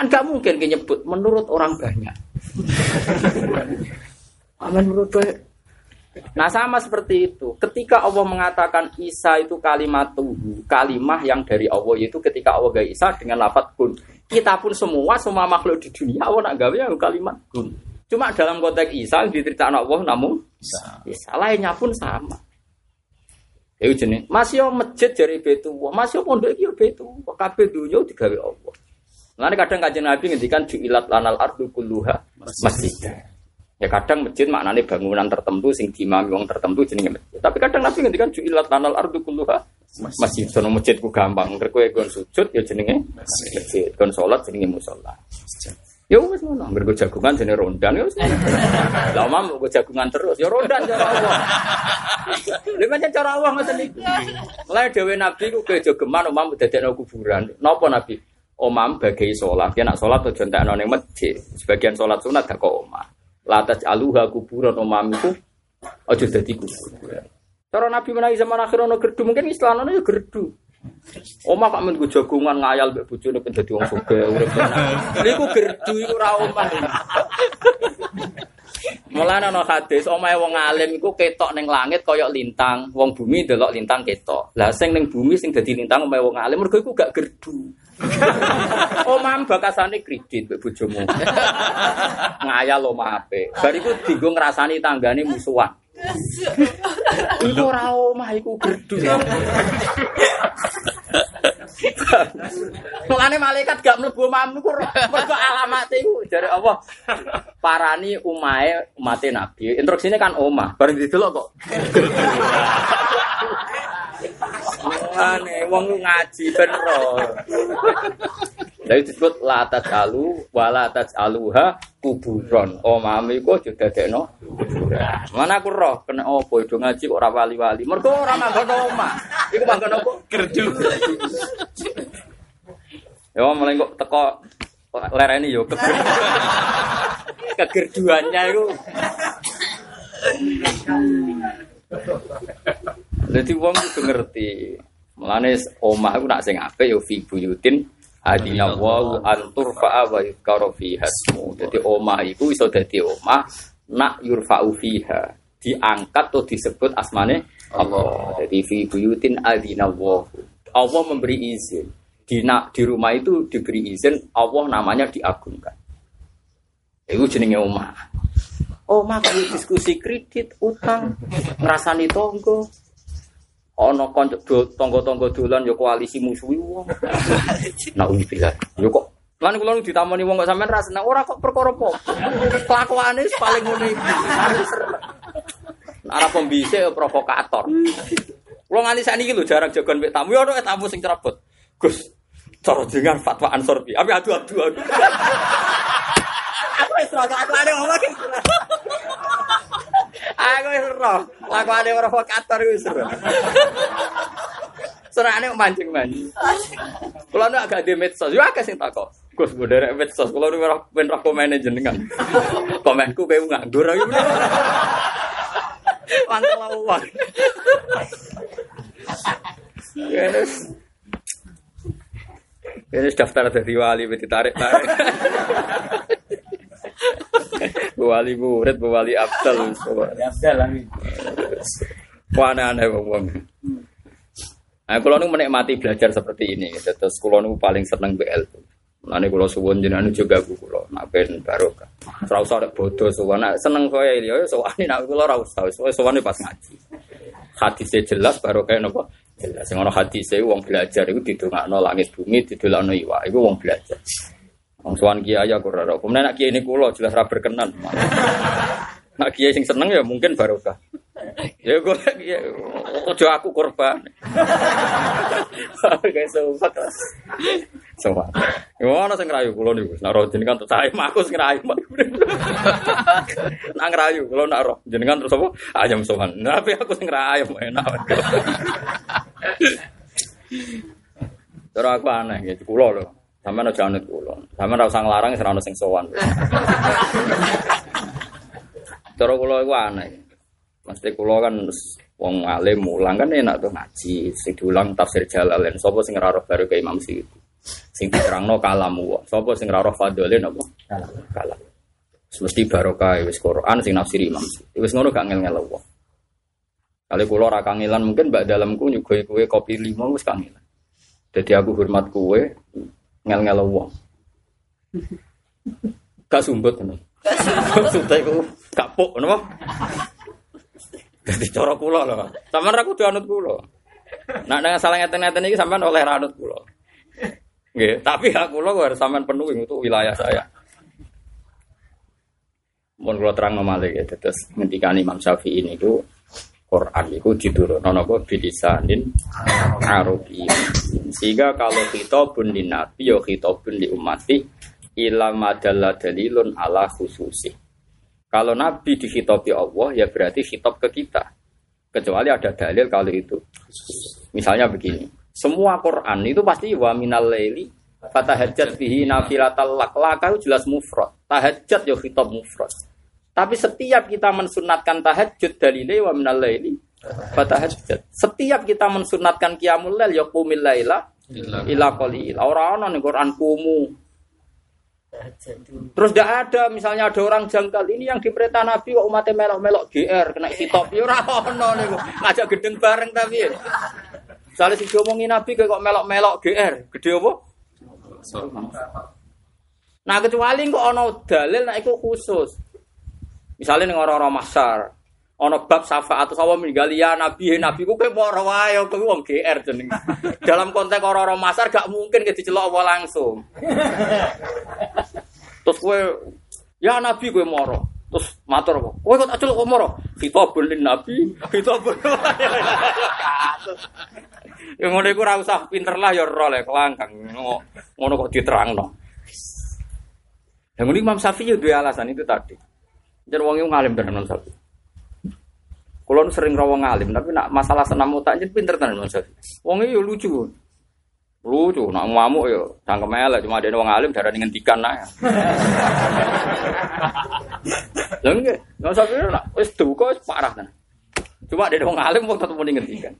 Kan gak mungkin nyebut menurut orang banyak. [LAUGHS] Amin menurut banyak. Nah sama seperti itu. Ketika Allah mengatakan Isa itu kalimat tuhu, kalimah yang dari Allah itu ketika Allah gak Isa dengan lafat kun. Kita pun semua, semua makhluk di dunia Allah nak gawe kalimat kun. Cuma dalam konteks Isa diceritakan Allah namun Isa lainnya pun sama. Ya jenis masih masjid dari betu, masih pondok iki betu, kabeh dunia digawe Allah. Nanti kadang kajian Nabi ngendikan ju'ilat lanal ardu kulluha masjid. Ya kadang masjid maknanya bangunan tertentu sing dimami wong tertentu jenenge masjid. Tapi kadang Nabi ngendikan ju'ilat lanal ardu kulluha masjid. Sono masjid ku gampang. Engger kowe gon sujud ya jenenge masjid. Gon salat jenenge musala. Ya wis ngono. Engger jagungan jenenge rondan ya wis. [LAUGHS] Lah omam go jagungan terus ya rondan cara Allah. Lha pancen cara Allah ngoten iki. Mulai dhewe Nabi ku kejogeman omam dadekno kuburan. Napa Nabi? Omam bagai sholat. Ya nak sholat tuh jontek nong masjid. Sebagian sholat sunat gak kok omah. Latas aluha kuburan omam itu ojo jadi kuburan. Cara Nabi menawi zaman akhir ono gerdu mungkin Islam ono ya gerdu. Oma kok men jagungan ngayal mbek bojone ben dadi wong sugih urip. Niku gerdu iku ora omah. Mulane ana hadis omahe wong alim iku ketok ning langit kaya lintang, wong bumi delok lintang ketok. Lah sing ning bumi sing dadi lintang omahe wong alim mergo iku gak gerdu. [LAUGHS] Omam bakasane kredit mbek bojomu. [LAUGHS] Ngayal omah apik. Bar iku dienggo ngrasani tanggane musuhan. [LAUGHS] Iku ora omah iku gerdu. Mulane malaikat gak mlebu omahmu iku mergo alamat iku jare Allah. Parani umahe umate Nabi. Instruksine kan omah. Bareng didelok kok. Mulane wong ngaji ben ro. Jadi disebut latat alu, walatat aluha kuburon. Oh mami kok juga dekno Mana aku roh kena opo itu ngaji kok ora wali-wali. Mergo ora manggon omah. Iku manggon opo? Gerdu. Ya mulai kok teko lereni yo kegerduannya itu. Jadi wong kudu ngerti. Mulane omah iku nak sing apik ya fi buyutin adina wa antur fa'a wa yuzkaru fiha ismu. Dadi omah iku iso dadi omah nak yurfa'u fiha diangkat atau disebut asmane Allah. Jadi fi buyutin adina wa. Allah memberi izin. Di, di rumah itu diberi izin Allah namanya diagungkan. Itu jenenge omah. Omah kayak diskusi kredit, utang, ngerasani tonggo, ana kanca tangga-tangga dolan ya koalisi musuhi wong. Nauzubillah. Yo kok Lan kula nu ditamoni wong kok sampean ra seneng ora kok perkara apa. Kelakuane paling iki. Arep pembisik ya provokator. Kula nganti sakniki lho jarang jagon mek tamu ya ono tamu sing cerebut. Gus, cara dengan fatwa Ansor bi. Abi adu-adu. Aku wis ora aku ada ngomong Aku wis roh, lakone provokator wis roh. Serane mancing-mancing. Kulo nek agak di medsos, yo akeh sing takok. Gus mbok derek medsos, kulo ora ben roh komen jenengan. Komenku kowe nganggur iki. Mantap lawan. Yes. Ini daftar dari wali, ditarik tarik. [LAUGHS] Wali murid, wali abdal. Abdal lagi. aneh-aneh wong. Nah, kalau nu menikmati belajar seperti ini, terus kalau nu paling seneng BL. Nanti kalau suwon jenengan juga bu kalau ben barokah. Usah ada bodoh suwon, seneng kaya ini, ya suwon ini nak kalau ora usah, suwon pas ngaji. Hadisnya jelas barokah nopo. Jelas, sing ana hadisnya wong belajar itu didongakno langit bumi, didolakno iwa, itu wong belajar. Wong suwan kiai aku ora Kemudian nak kiai ini kulo jelas ra berkenan. Nak kiai sing seneng ya mungkin barokah. Ya gue ya ojo aku korban. [LAUGHS] Kayak sobat. Sobat. Gimana sing ngerayu kula niku? Nak roh jenengan terus saya aku sing ngerayu. [LAUGHS] Nak ngerayu kula nak roh jenengan terus apa? Ayam sowan. Tapi aku sing ngerayu enak. [LAUGHS] Terus aku aneh gitu kula lho. Sampeyan aja anut kula. Sampeyan ora usah nglarang ora ono sing sowan. [LAUGHS] Terus kula iku aneh. Mesti kulo kan wong alim mulang kan enak tuh ngaji, sing diulang tafsir Jalalain. Sopo sing ora baru ke Imam Syukri. Sing diterangno kalamu. Sapa sing ora roh fadhole napa? Kalam. Mesti barokah wis Quran sing nafsir Imam Syukri. Wis ngono gak ngel-ngel wong. Kali kulo ora kangelan mungkin mbak dalamku nyugoi kue kopi lima wis kangelan. Jadi aku hormat kue ngel-ngel wong. Gak sumbut ngono. Sudah iku kapuk napa? Jadi cara kula lho. Sampeyan ra kudu anut kula. Nak dengan salah ngeten-ngeten iki sampean oleh anut kula. Tapi hak kula harus sampean penuhi untuk wilayah saya. Mun kula terang malih ya, terus ngendikan Imam Syafi'i ini ku Quran itu diturun napa bilisanin Arabi. Sehingga kalau kita di nabi ya kita di umati ila madalla dalilun ala khususi. Kalau Nabi dihitopi Allah, ya berarti hitop ke kita. Kecuali ada dalil kalau itu. Misalnya begini, semua Quran itu pasti wa minal laili fatahajjat bihi. Laka itu jelas mufrad. Tahajjat ya hitop mufrad. Tapi setiap kita mensunatkan tahajud dalilnya wa minal laili fatahajjat. Setiap kita mensunatkan qiyamul lail ya qumil laila ila qalil. Ora ana ning Quran kumu Terus tidak ada, misalnya ada orang jangkal ini yang diperintah Nabi kok umatnya melok-melok GR kena hitop ya ora ono niku. Ngajak gedeng bareng tapi. Misalnya si ngomongin Nabi kok melok-melok GR, gede apa? Nah kecuali kok ono dalil nah itu khusus. Misalnya ning orang-orang masar, ono bab syafaat sawa meninggal ya nabi nabi ku kowe ora wae kowe wong GR jeneng. [LAUGHS] Dalam konteks orang-orang masar gak mungkin ke dicelok apa langsung. [LAUGHS] Terus kowe ya nabi kowe moro. Terus matur kok. Kowe kok tak celok kok moro? Khitabul lin nabi, [LAUGHS] khitabul. Ya ngono iku ora usah pinter lah ya ora lek kelangkang. Ngono kok diterangno. Yang ini Imam Syafi'i dua alasan itu tadi. Jadi wong ngalim tenan Syafi'i. Kalau sering rawang alim, tapi nak masalah senam otak jadi pinter tenan Mas Wong yo lucu. Lucu, nak ngamuk yo cangkem elek cuma ada wong alim darah ngentikan nah. [LAUGHS] Lha nggih, usah pikir nak wis duka wis parah tenan. Cuma ada wong alim wong tetep muni ngentikan.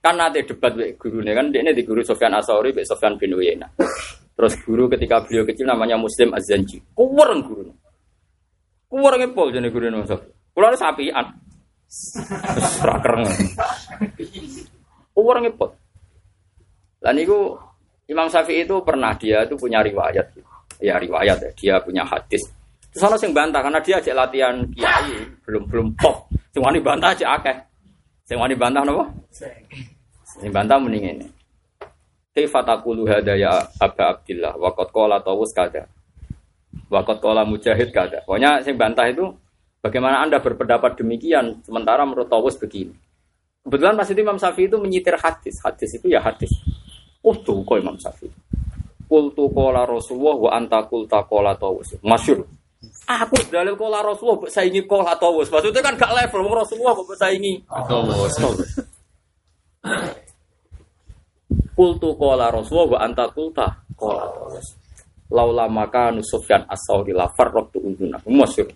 Kan nanti debat wek gurune kan dia di guru Sofyan Asori, wek Sofyan bin Uyainah. Terus guru ketika beliau kecil namanya Muslim Azanji. Kuweren guru. Kuweren ngepol jadi guru Mas Sofian. Kulo sapian. Rakereng. Orang ngepot. Dan itu Imam Syafi'i itu pernah dia itu punya riwayat. Ya riwayat ya. Dia punya hadis. Terus ada yang bantah karena dia ajak latihan kiai belum belum pop. Semua bantah aja akeh. Semua bantah nopo? Sing bantah mending ini. Kaifa taqulu hada ya Aba Abdillah wa qad qala Tawus kada. Wa qad qala Mujahid kada. Pokoknya sing bantah itu Bagaimana Anda berpendapat demikian sementara menurut Tawus begini? Kebetulan Mas Imam Syafi'i itu menyitir hadis. Hadis itu ya hadis. Oh tuh kok Imam Syafi'i. Kultu kola Rasulullah wa anta kulta kola Tawus. Masyur. Aku dalil kola Rasulullah saya ingin kola Tawus. Maksudnya kan gak level. Rasulullah kok saya ingin Tawus. Kultu kola Rasulullah wa anta kulta kola Tawus. Laula maka nusufyan as-sawri la farraqtu unduna. Masyur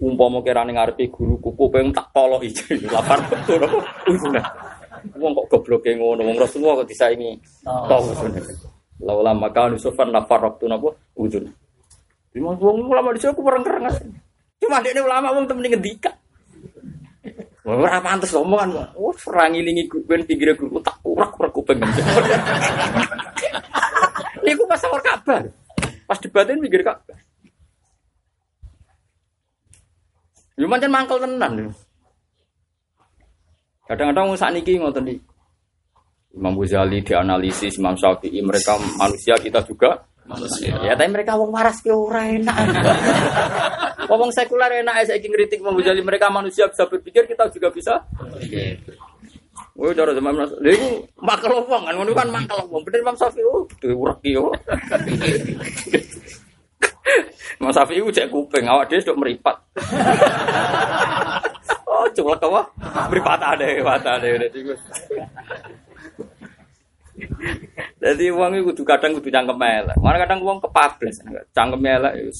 umpama kirane ngarepe guru kuku pengen tak tolok iki [LAUGHS] lapar betul wong kok gobloke ngono wong Rasulullah kok disaingi tau laula maka nusufan nafar waktu napa ujun Lima wong ulama di aku perang kerengas. Cuma dia ulama wong temen ngendika. Ora pantes omongan. Oh, serang ilingi ben pinggire guru tak urak-urak kuping. [LAUGHS] Niku pas awal kabar. Pas debatin pinggir Ka'bah. Yo mancen mangkel tenan. Kadang-kadang saat niki ngoten iki. Imam Ghazali dianalisis Imam Syafi'i mereka manusia kita juga manusia. Ya tapi mereka wong waras ki ora enak. Wong sekuler enak saya kritik Imam Ghazali mereka manusia bisa berpikir kita juga bisa. Woi cara zaman lha iku makel wong kan ngono kan makel wong. Bener Imam Syafi'i oh diurek ki yo. Imam [LAUGHS] Syafi'i cek kuping awak dhewe sedok meripat. [LAUGHS] oh coba apa? Meripat ada, meripat ada. [LAUGHS] Jadi uang itu kudu kadang kudu cangkem elek. Mana kadang uang kepablas, cangkem elek itu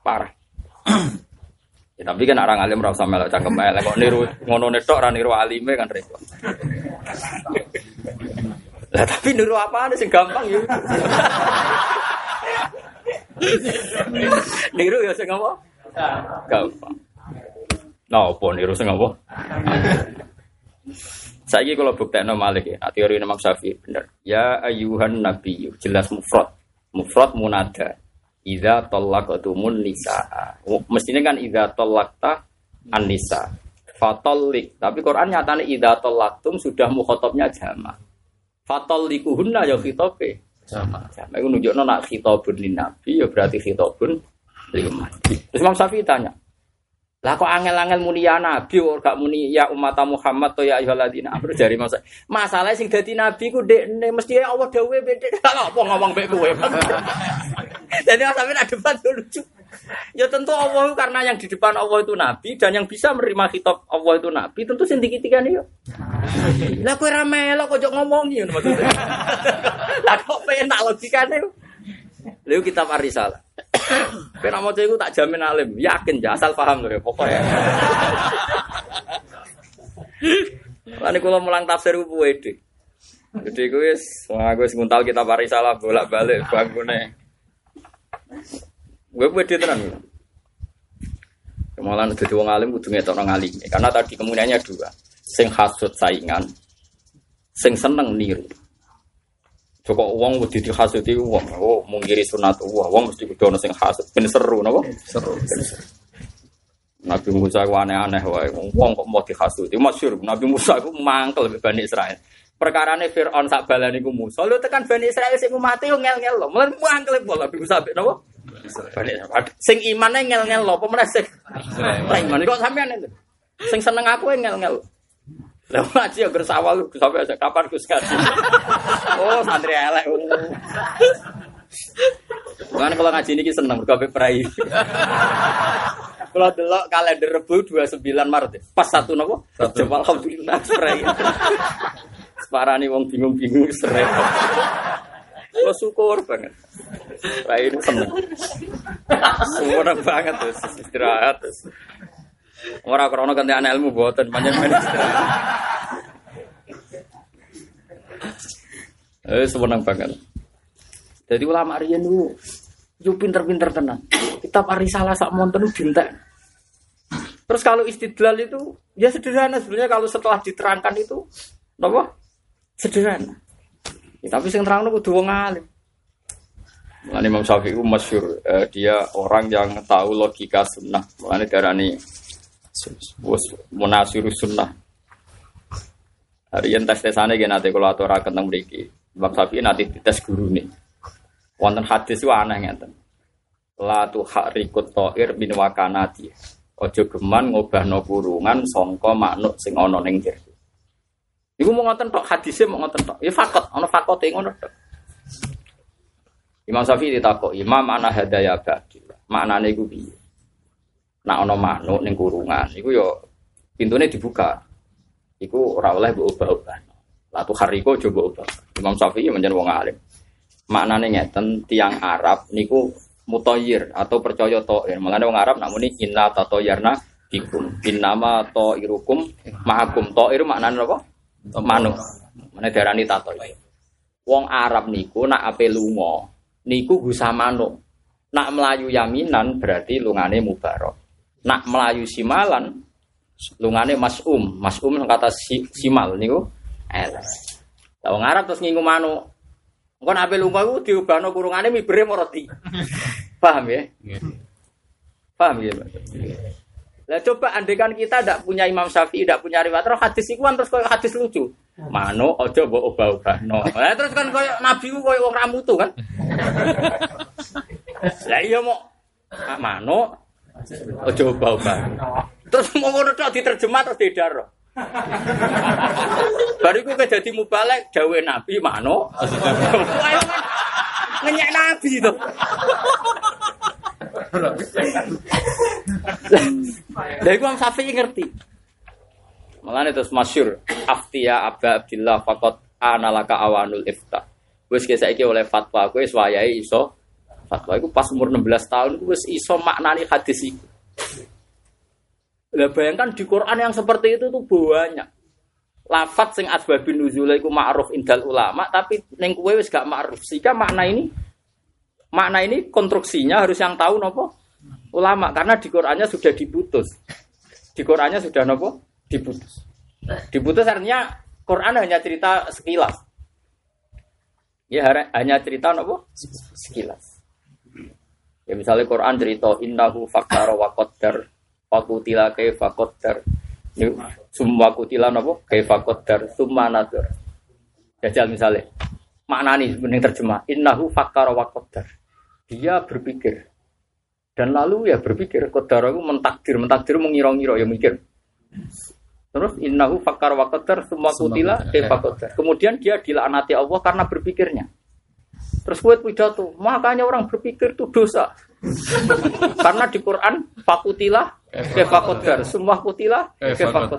parah. [CLEARS THROAT] ya, tapi kan orang alim rasa melek cangkem elek kok niru ngono netok ra niru alime kan repot. Lah tapi niru apa sing gampang ya. [LAUGHS] niru ya sing apa? Gampang. Nah, apa niru sing apa? Saya kalau bukti no malik ya, teori Imam Syafi'i benar. Ya ayuhan nabi, jelas mufrad, mufrad munada. Iza tolakatumun nisa. Mestinya kan iza tolakta an nisa. Fatolik. Tapi Quran nyatanya iza tolaktum sudah mukhotobnya jama. Fatolikuhunna ya khitobe. Jama. Jama itu nunjukno nak khitobun lin nabi ya berarti khitobun lima. Terus Imam Syafi'i tanya, lah kok angel-angel muni ya nabi kok gak muni ya umat Muhammad to ya ayyuhalladzina amanu jari masa. Masalah sing dadi nabi ku dekne mesti Allah dawuhe bedek. Lah apa ngomong mek kowe. [LAUGHS] Jadi sampe ada debat lucu. Ya tentu Allah karena yang di depan Allah itu nabi dan yang bisa menerima kitab Allah itu nabi tentu sing dikitikan yo. Lah kowe ra melok kok ngomongi ngono maksudnya. [LAUGHS] Lah kok pengen tak logikane. Lalu kitab Arisalah. [COUGHS] Kena mau itu tak jamin alim, yakin ya asal paham loh pokoknya. [LAUGHS] Lalu kalau mulang tafsir gue pede. Jadi gue semua gue nguntal kita salah bolak balik bangunnya. Gue pede tenan. Malah jadi wong alim kudu ngetok nang alim. Karena tadi kemudiannya dua. Sing hasut saingan, sing seneng niru. Joko uang wedi dihasuti uang, oh mungkiri sunat uang, uang mesti kudu ono sing hasut. Ben seru napa? Seru. Nabi Musa ku aneh-aneh wae. Wong kok mau dihasuti. Masyhur Nabi Musa ku mangkel Bani Israel. Perkarane Firaun sak balane ku Musa. Lho tekan Bani Israel sing mati yo ngel-ngel lho. Mulai mangkel pola Nabi Musa napa? Bani Sing imane ngel-ngel lho, apa meneh sing iman kok sampean itu. Sing seneng aku ngel-ngel. Lah ngaji ya bersawal sampai aja kapan Gus ngaji. oh, santri elek. Kan kalau ngaji ini seneng berkabe perai. Kalau delok kalender Rebu 29 Maret. Pas satu nopo? Coba alhamdulillah perai. Separani wong bingung-bingung serai. Lo syukur banget. Perai ini seneng. Semua banget terus istirahat terus. Ora krana ganti anak ilmu boten panjenengan. Eh seneng banget. Jadi ulama riyen niku yo pinter-pinter tenan. Kitab Arisalah sak monten dintek. Terus kalau istidlal itu ya sederhana sebenarnya kalau setelah diterangkan itu apa? Sederhana. Ya, tapi sing terang kudu wong alim. Mulane Imam Syafi'i masyhur eh, dia orang yang tahu logika sunnah. Mulane darani Wes munasiru sunnah. Hari yang tes tesane gak nanti kalau aturaken tentang mriki. Bab sapi nanti tes guru nih. Wonten hadis itu aneh ngeten. La tu harikut to'ir bin wakanati. Ojo geman ngobahno kurungan songko maknuk sing ana ning jero. Iku mau ngoten tok hadisnya mau ngoten tok. Ya fakot, ana fakote ngono tok. Imam Syafi'i ditakok, "Imam ana hadaya ba'di." Maknane iku piye? Nak ono manuk ning kurungan iku yo pintune dibuka. Iku ora oleh mbok ubah-ubah latu hariko coba ubah Imam Syafi'i menjadi wong alim. Maknane ngeten tiang Arab niku mutoyir atau percaya toir. Malah wong Arab namuni inna tatoyarna bikum. Innama toirukum mahakum toir maknane apa? Manuk. Mana darani tato wong Arab niku nak ape lunga niku gusa manuk. Nak melayu yaminan berarti lungane mubarok Nak melayu simalan Lungane masum, masum kata si, simal niku elek. Lah wong Arab terus ngingu. Engko nek ape lunga ku diubahno kurungane mibere roti. [LAUGHS] Paham ya? Paham ya? Lah coba andekan kita tidak punya Imam Syafi'i, tidak punya riwayat, terus hadis iku kan terus koyo hadis lucu. Mano ojo mbok obah-obahno. Lah terus kan koyo nabi ku koyo wong ramutu kan. [LAUGHS] Lah iya mau mano ojo obah-obahno. Terus mau ngono tok diterjemah terus didar. Bariku ke jadi mubalek dawe nabi mano. Ngenyek nabi itu. Iku Imam Syafi'i ngerti. Mulane terus masyur aftiya Aba Abdillah faqat analaka awanul ifta. Wis saiki oleh fatwa kowe wis iso fatwa iku pas umur 16 tahun iku wis iso maknani hadis iku. Lah bayangkan di Quran yang seperti itu tuh banyak. Lafat sing asbabun nuzul iku ma'ruf indal ulama tapi ning kowe wis gak ma'ruf. Sehingga makna ini makna ini konstruksinya harus yang tahu nopo ulama karena di Qurannya sudah diputus. Di Qurannya sudah nopo diputus. Diputus artinya Quran hanya cerita sekilas. Ya hanya cerita nopo sekilas. Ya misalnya Quran cerita innahu fakara wa qaddar fakutila kaifa qaddar. Semua kutila nopo kaifa qaddar summa nadur. Jajal misalnya. Makna nih mending terjemah. Innahu fakara wa qaddar. Dia berpikir. Dan lalu ya berpikir kodar aku mentakdir mentakdir mengira-ngira. Ya mikir. Terus innahu fakar wa qadar semua kutila kaifa kemudian dia dilaknati Allah karena berpikirnya terus buat pidato. Makanya orang berpikir itu dosa. [LAUGHS] Karena di Quran fakutilah kaifa qadar semua kutila kaifa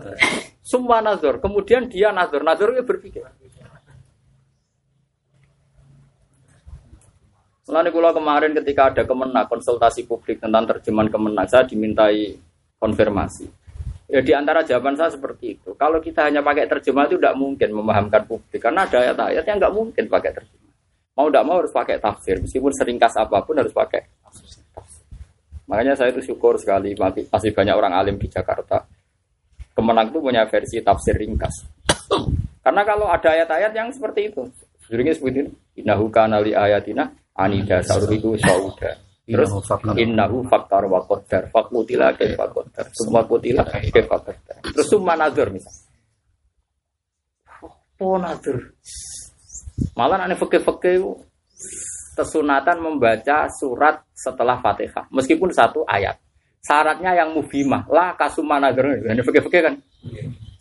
semua nazar. Kemudian dia nazar. Nazar dia berpikir. Selain kula kemarin ketika ada kemenak konsultasi publik tentang terjemahan kemenak saya dimintai konfirmasi. Ya di antara jawaban saya seperti itu. Kalau kita hanya pakai terjemah itu tidak mungkin memahamkan publik. Karena ada ayat-ayat yang nggak mungkin pakai terjemah. Mau tidak mau harus pakai tafsir. Meskipun seringkas apa pun harus pakai. Makanya saya itu syukur sekali masih banyak orang alim di Jakarta. Kemenang itu punya versi tafsir ringkas. Karena kalau ada ayat-ayat yang seperti itu, sebenarnya seperti ini, innahu kana li ayatina anida sauriku sauda. Terus innahu faktar wa qaddar. fakutila kaifa qaddar. Semua kutila kaifa qaddar. Terus summa nazar misal oh nazar malah ane fakir-fakir kesunatan membaca surat setelah Fatihah meskipun satu ayat. Syaratnya yang mufimah lah kasuma nazar ini fakir-fakir kan?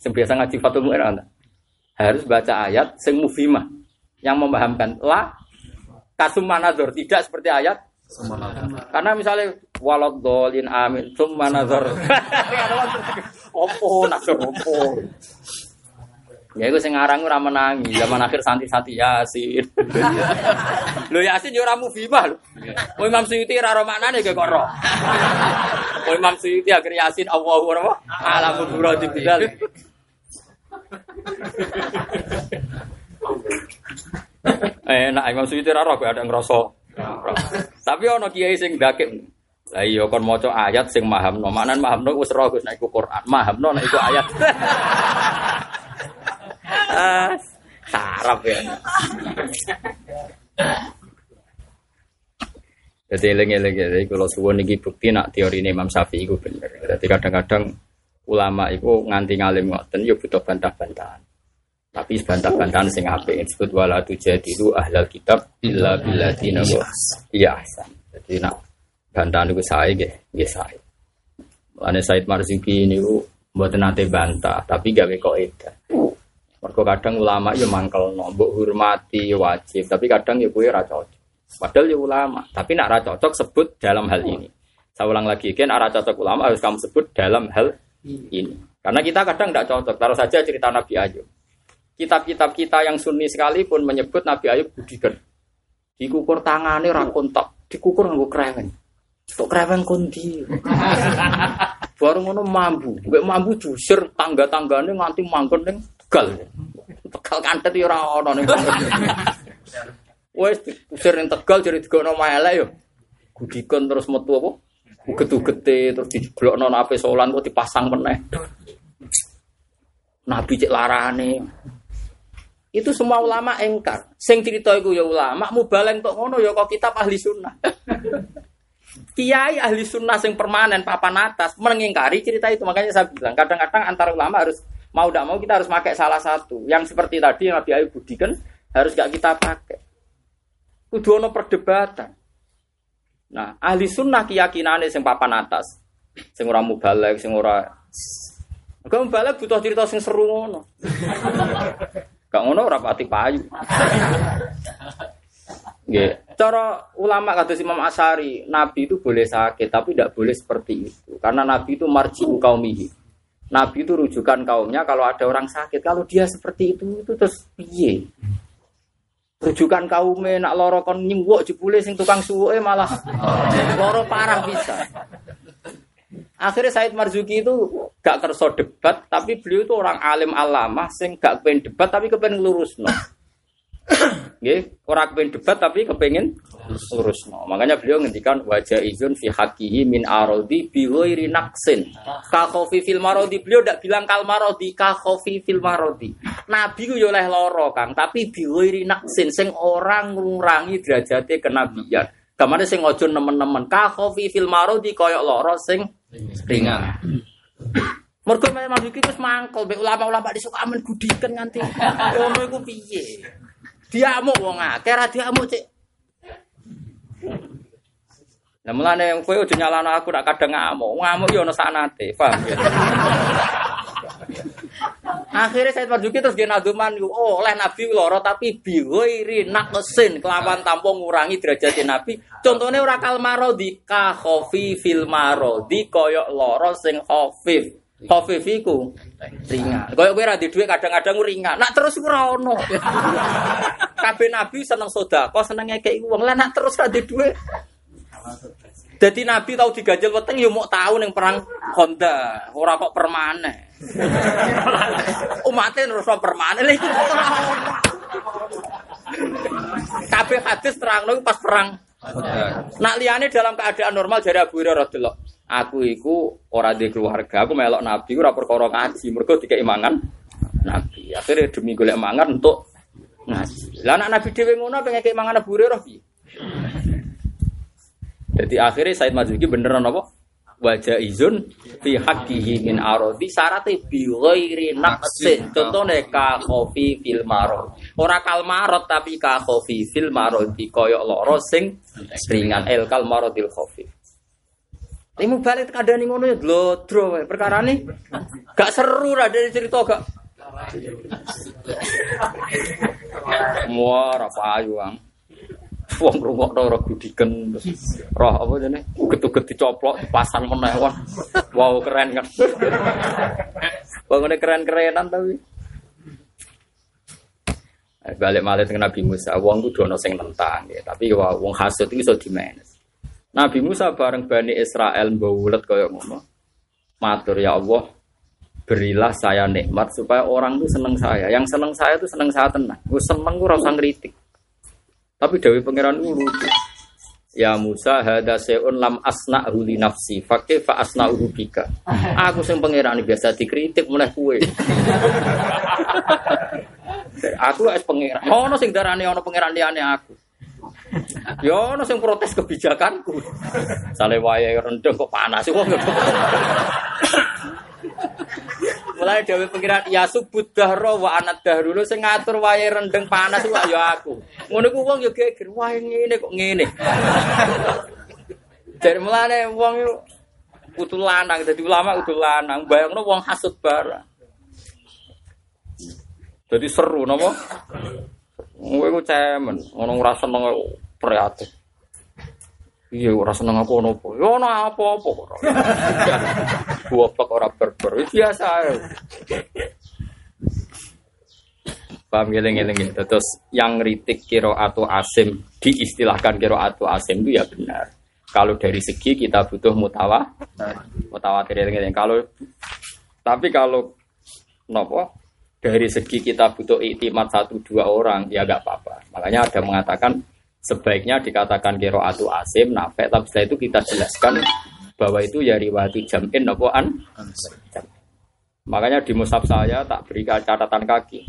Biasa ngaji Fatul Mu'in harus baca ayat sing mufimah yang memahamkan. Lah kasum manazor tidak seperti ayat. Karena misalnya walad dolin amin summa nazar. Opo nazar. [LAUGHS] Opo ya itu sing aran ora menangi zaman akhir santi-santi yasin [LAUGHS] lho yasin yo ora mufimah lho kowe Imam Suyuti ora ro maknane kok ora kowe Imam Suyuti akhir yasin Allahu akbar alamu burati bidal Eh, nak Imam Suyuti ra roh ada ngrasa. Tapi ana kiai sing dakek. Lah iya kon maca ayat sing mahamno. Maknan mahamno wis roh Gus nek iku Quran. Mahamno nek iku ayat. Ah, sarap ya. Jadi eling-eling jadi kalau suwun niki bukti nak teori ini Imam Syafi'i itu bener. Jadi kadang-kadang ulama itu nganti ngalim ngoten yo butuh bantah-bantahan. Tapi bantah-bantahan sing apik disebut wala tujadilu ahlal kitab illa billadina iya ahsan. Jadi nak bantahan itu saya nggih, nggih saya. Ane Said Marzuki niku mboten nate bantah, tapi gawe kok edan. Mergo kadang ulama ya mangkel mbok hormati ya wajib, tapi kadang ya kuwi ora cocok. Padahal ya ulama, tapi nak ora cocok sebut dalam hal ini. Saya ulang lagi, kan arah cocok ulama harus kamu sebut dalam hal ini. Karena kita kadang tidak cocok. Taruh saja cerita Nabi Ayub. Kitab-kitab kita yang sunni sekalipun menyebut Nabi Ayub budikan. Dikukur tangannya rakontak, dikukur nganggo kreweng. Tok kreweng kondi. [LAUGHS] Baru ngono mambu, mbek mambu jusir tangga-tanggane nganti manggon ning Tegal. Tegal kantet ya ora ono ning. Wes usir ning Tegal jadi digono elek yo. Gudikon terus metu apa? Uget-ugete terus dijeblokno nape solan kok dipasang meneh. Nabi cek larane. Itu semua ulama engkar. Sing cerita iku ya ulama, mubaleng tok ngono ya kok kitab ahli sunnah. Kiai ahli sunnah sing permanen papan atas mengingkari cerita itu. Makanya saya bilang kadang-kadang antar ulama harus mau tidak mau kita harus pakai salah satu. Yang seperti tadi yang Nabi Ayub budikan harus gak kita pakai. Kudu ono perdebatan. Nah, ahli sunnah keyakinannya sing papan atas, sing ora mubalek, sing ora Gak mubalek butuh cerita sing seru ngono. Gak ngono ora pati payu. Nggih. Cara ulama kata Imam Asari, Nabi itu boleh sakit tapi tidak boleh seperti itu. Karena Nabi itu marjiu kaumihi. Nabi itu rujukan kaumnya kalau ada orang sakit. Kalau dia seperti itu itu terus piye? Rujukan kaumnya nak loro kon nyingwok jebule sing tukang suwe malah loro parah bisa. Akhirnya Said Marzuki itu gak kerso debat, tapi beliau itu orang alim alama, sing gak pengen debat tapi kepengen lurus no. Nggih, ora kepengen debat tapi kepengen lurus no. Makanya beliau ngendikan wajah izun fi hakihi min arodi bi ghairi naqsin. Ka khofi fil marodi beliau ndak bilang kal marodi ka khofi fil marodi. Nabi ku yo oleh loro Kang, tapi bi ghairi naqsin sing orang ngurangi derajate kenabian. Kamane sing ojo nemen-nemen ka khofi fil marodi koyok loro sing ringan. Mergo Mas iki wis mangkel mbek ulama-ulama disuka amen gudiken nganti ngono iku piye? Diamuk wong akeh ra diamuk cek. Nah mulane kowe aja nyalano aku nak kadang ngamuk. Ngamuk yo ono sanate, paham ya? Akhirnya saya Marzuki terus dia naduman, oh oleh Nabi loro tapi biwiri naqsin kelawan tanpa ngurangi derajat Nabi. Contohnya ora marodi ka khofi fil marodi koyok loro sing khofif. Khofif iku ringan. Koyok kowe ra dhuwit kadang-kadang ringan. Nak terus ora ono. [LAUGHS] Kabeh Nabi seneng sedekah, seneng ngekeki wong. Lah nak terus ra dhuwit. Jadi Nabi tahu diganjel weteng ya mau tahu neng perang Honda, ora kok permanen. [LAUGHS] Umatnya terus permanen lagi. Kabeh hadis terang pas perang. Nak liane dalam keadaan normal jadi Abu Hurairah radhiyallahu Aku iku ora di keluarga, aku melok Nabi ora perkara ngaji, mergo dikek mangan Nabi. Akhirnya demi golek mangan untuk ngaji. Lah anak Nabi dhewe ngono pengen kek mangan Abu Hurairah piye? Jadi akhirnya Said Mazuki beneran apa? Wajah izun fi haqqihi min arodi syarate bi ghairi naqsin. Contone ka khofi fil marad. Ora kal marad tapi ka khofi fil marad koyo loro sing ringan el kal maradil khofi. Ini balik kadang ngono ya glodro perkara ini gak seru lah dari cerita gak. Wah, apa ayu ang. Wong rungokno ora gudiken. Roh apa jane? Uget-uget dicoplok dipasang meneh wong. Wow keren kan. Bangune keren-kerenan tapi. Eh, balik malah dengan Nabi Musa, wong kudu ana sing nentang ya, tapi wah wong hasud iki iso dimenes. Nabi Musa bareng Bani Israel mbawulet kaya ngono. Matur ya Allah, berilah saya nikmat supaya orang itu seneng saya. Yang seneng saya itu seneng saya tenang. Gue seneng gue rasa ngeritik. Tapi Dewi Pangeran itu lucu. Ya Musa hada seun lam asna huli nafsi fakih fa asna bika. [LAUGHS] Aku sing pangeran biasa dikritik mulai kue. [LAUGHS] aku es pangeran. Ono sing darane ono pangeran liane aku. Ya ono sing protes kebijakanku. [LAUGHS] Sale wayahe rendeng kok panas wong. Mulai dewe pengiran ya subut dahro wa anat dahru sing ngatur wayahe rendeng panas wae ya aku. Ngono ku wong ya geger wae ngene kok ngene. Dari mulane wong yo kudu lanang dadi ulama kudu lanang bayangno wong hasud barang. Jadi seru napa? Kowe ku cemen, ngono ora seneng prihatin. Iya ora seneng apa ono apa. Ya ono apa-apa ora. [LAUGHS] Goblok ora berber. Biasa ae. Paham geleng-geleng Terus yang ritik kiro atau asim diistilahkan kiro atau asim itu ya benar. Kalau dari segi kita butuh mutawa, mutawatir Kalau tapi kalau nopo dari segi kita butuh iktimat satu dua orang ya gak apa-apa. Makanya ada mengatakan sebaiknya dikatakan kiro atu asim nafek tapi setelah itu kita jelaskan bahwa itu ya riwayat jam'in apa an Makanya di mushaf saya tak berikan catatan kaki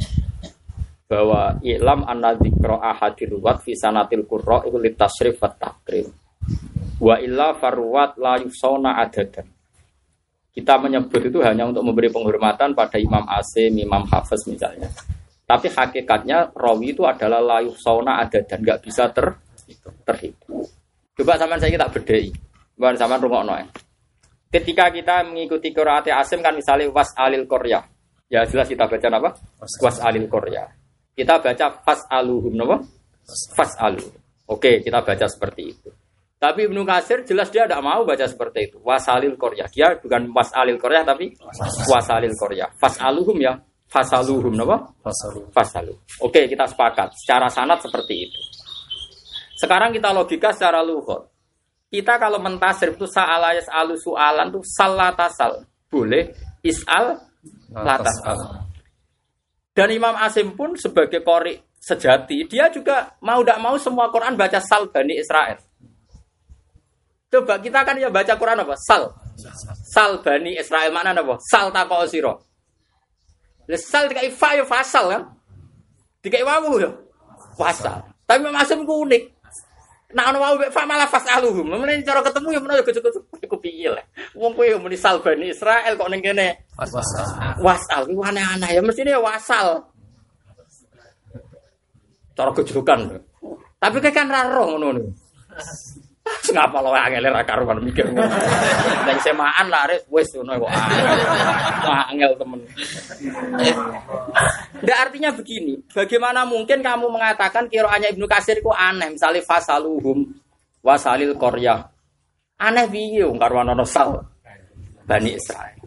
bahwa ilam anna dzikra ahadir ruwat fi sanatil qurra iku litasrif wa takrim. Wa illa farwat la yusona adadan. Kita menyebut itu hanya untuk memberi penghormatan pada Imam Asim, Imam Hafiz misalnya. Tapi hakikatnya rawi itu adalah layu sauna ada dan nggak bisa ter terhitung. Coba sama saya kita bedai. Bukan sama rumah ya. Ketika kita mengikuti Qiraat Asim kan misalnya was alil Korea. Ya jelas kita baca apa? Was alil Korea. Kita baca fas aluhum apa? Fas alu. Oke, kita baca seperti itu. Tapi Ibnu Kasir jelas dia tidak mau baca seperti itu. Wasalil Korea. Dia bukan wasalil Korea tapi wasalil Korea. Fas aluhum ya. Fasaluhum apa? Fasalu. Fasalu. Oke, kita sepakat. Secara sanat seperti itu. Sekarang kita logika secara luhur. Kita kalau mentasir itu sa'alayas alu su'alan itu salatasal. Boleh is'al latasal. Dan Imam Asim pun sebagai kori sejati, dia juga mau tidak mau semua Quran baca sal Bani Israel. Coba kita kan ya baca Quran apa? Sal. Sal Bani Israel mana apa? Sal tako siro. Sal dikai fa ya fasal kan? Dikai wawu ya? Fasal. Tapi Imam Asim unik. Nah ono mau fa malah fasaluhum. Mulane cara ketemu ya menawa gejek-gejek iku piye lah. Wong kowe yo muni salbani Israel kok ning kene wasal. Wasal ku aneh-aneh ya mestine ya wasal. Cara gejokan. Tapi kan ra roh ngono. [LAUGHS] Ngapa lo angel ra karuan mikir ngono. Ning semaan lah wis ngono kok. Angel temen. Nggak artinya begini, bagaimana mungkin kamu mengatakan kiroannya Ibnu Kasir itu aneh, misalnya fasaluhum wasalil korya. Aneh piye wong karo ana sal Bani Israel.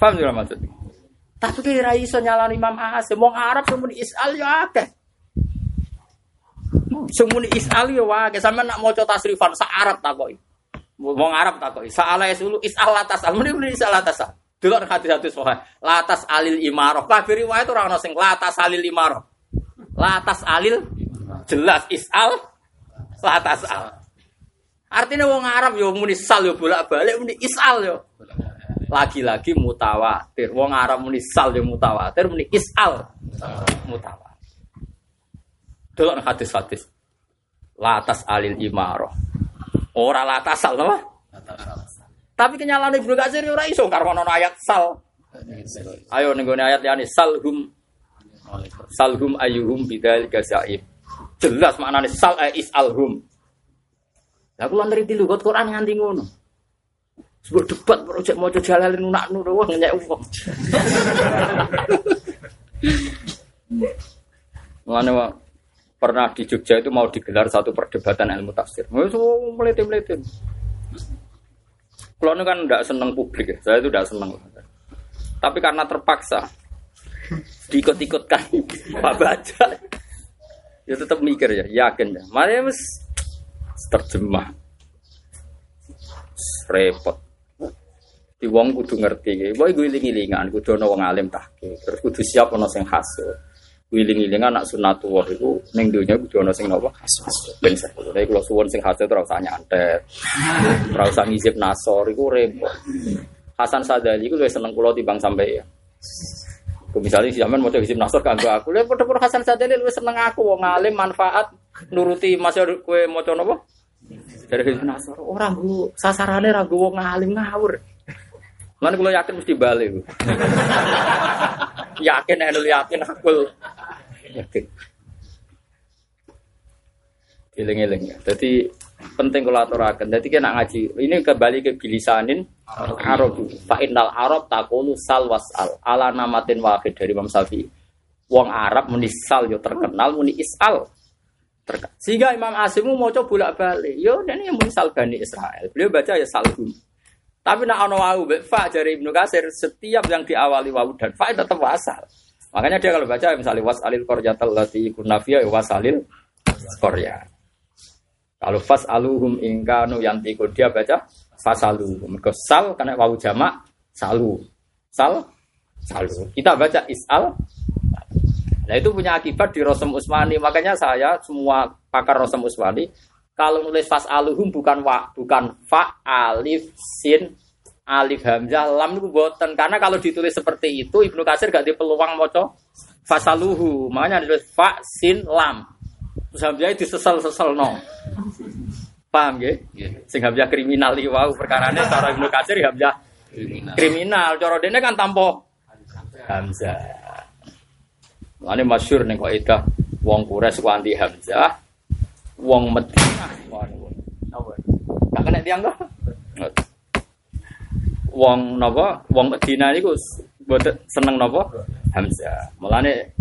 Paham juga maksud? Tapi kira iso nyalani Imam Asim, wong Arab semuni isal ya akeh. Semuni isal ya wae, sampe nak maca tasrifan sa Arab takoki. Wong Arab takoki, sa'ala yasulu isal atas, muni muni isal atas. Delok hadis-hadis sohail. Latas alil imaroh. Kabeh riwayat ora ana sing latas alil imaroh. Latas alil jelas isal latas al. Artinya wong Arab yo muni sal yo bolak-balik muni isal yo. Lagi-lagi mutawatir. Wong Arab muni sal yo mutawatir, muni isal mutawatir. Delok hadis-hadis. Latas alil imaroh. Ora latas al apa? Tapi kenyalaan Ibnu Katsir ora iso karo ono ayat sal. Ayo ning ayat yani salhum salhum ayyuhum bidal gazaib. Jelas maknane sal eh, is alhum. Lah kula nriti lho Quran nganti ngono. Sebut debat projek mau jalalin nak nur wah ngenyek wong. [LAUGHS] Mulane pernah di Jogja itu mau digelar satu perdebatan ilmu tafsir. Wes melete-melete. Kalau kan tidak senang publik ya, saya itu tidak senang. Tapi karena terpaksa diikut-ikutkan [LAUGHS] Pak Baca, ya tetap mikir ya, yakin ya. Mana mas terjemah repot. Di wong kudu ngerti, boy gue iling-ilingan, kudu ono wong alim tahke, terus kudu siap ono sing hasil. Wiling-wilingan anak sunatullah itu neng dunia kudu ono sing napa? Ben Tapi kalau suwon sing hasil terus usah nyantet. Ora usah ngizip nasor iku repot. Hasan Sadali iku luwih seneng kula timbang sampai ya. Misalnya si zaman mau hizib nasor kanggo aku, lha padha Hasan Sadali luwih seneng aku wong alim manfaat nuruti masih kue maca napa? Dari hizib nasor. Ora nggo sasarane ra wong alim ngawur. Mana kalau yakin mesti balik. [LAUGHS] yakin, enul yakin aku yakin. Eling-eling ya. Jadi penting kalau aturakan. Jadi kena ngaji. Ini kembali ke bilisanin Arab. Fa innal Arab takulu sal wasal ala namatin wahid dari Imam Syafi'i. Wong Arab muni sal yo terkenal muni isal. Terkenal. Sehingga Imam Asimu mau coba bolak-balik. Yo ini yang muni sal Bani Israel. Beliau baca ya salhum. Tapi nak ono wau fa dari Ibnu Kasir setiap yang diawali wau dan fa tetap wasal. Makanya dia kalau baca misalnya wasalil qaryatal lati kunafia ya wasalil qarya. Kalau fas aluhum ingkanu yantiku dia baca fasaluhum. Sal karena wau jamak salu. Sal salu. Kita baca isal. Nah itu punya akibat di Rosem Usmani. Makanya saya semua pakar Rosem Usmani kalau nulis fas aluhum bukan wa, bukan fa alif sin alif hamzah lam itu boten karena kalau ditulis seperti itu Ibnu Katsir gak di peluang maca fasaluhu makanya ditulis fa sin lam. Terus hamzah disesel-sesel no paham ya sing hamzah kriminal iki wau perkarane cara Ibnu Katsir ya hamzah Kriminal. kriminal. Cara dene kan tanpa hamzah. Lane masyhur ning kok itu wong Quraisy ku anti hamzah wong Madinah tak kena tiang kok wong napa wong Medina niku mboten seneng napa Hamzah. Mulane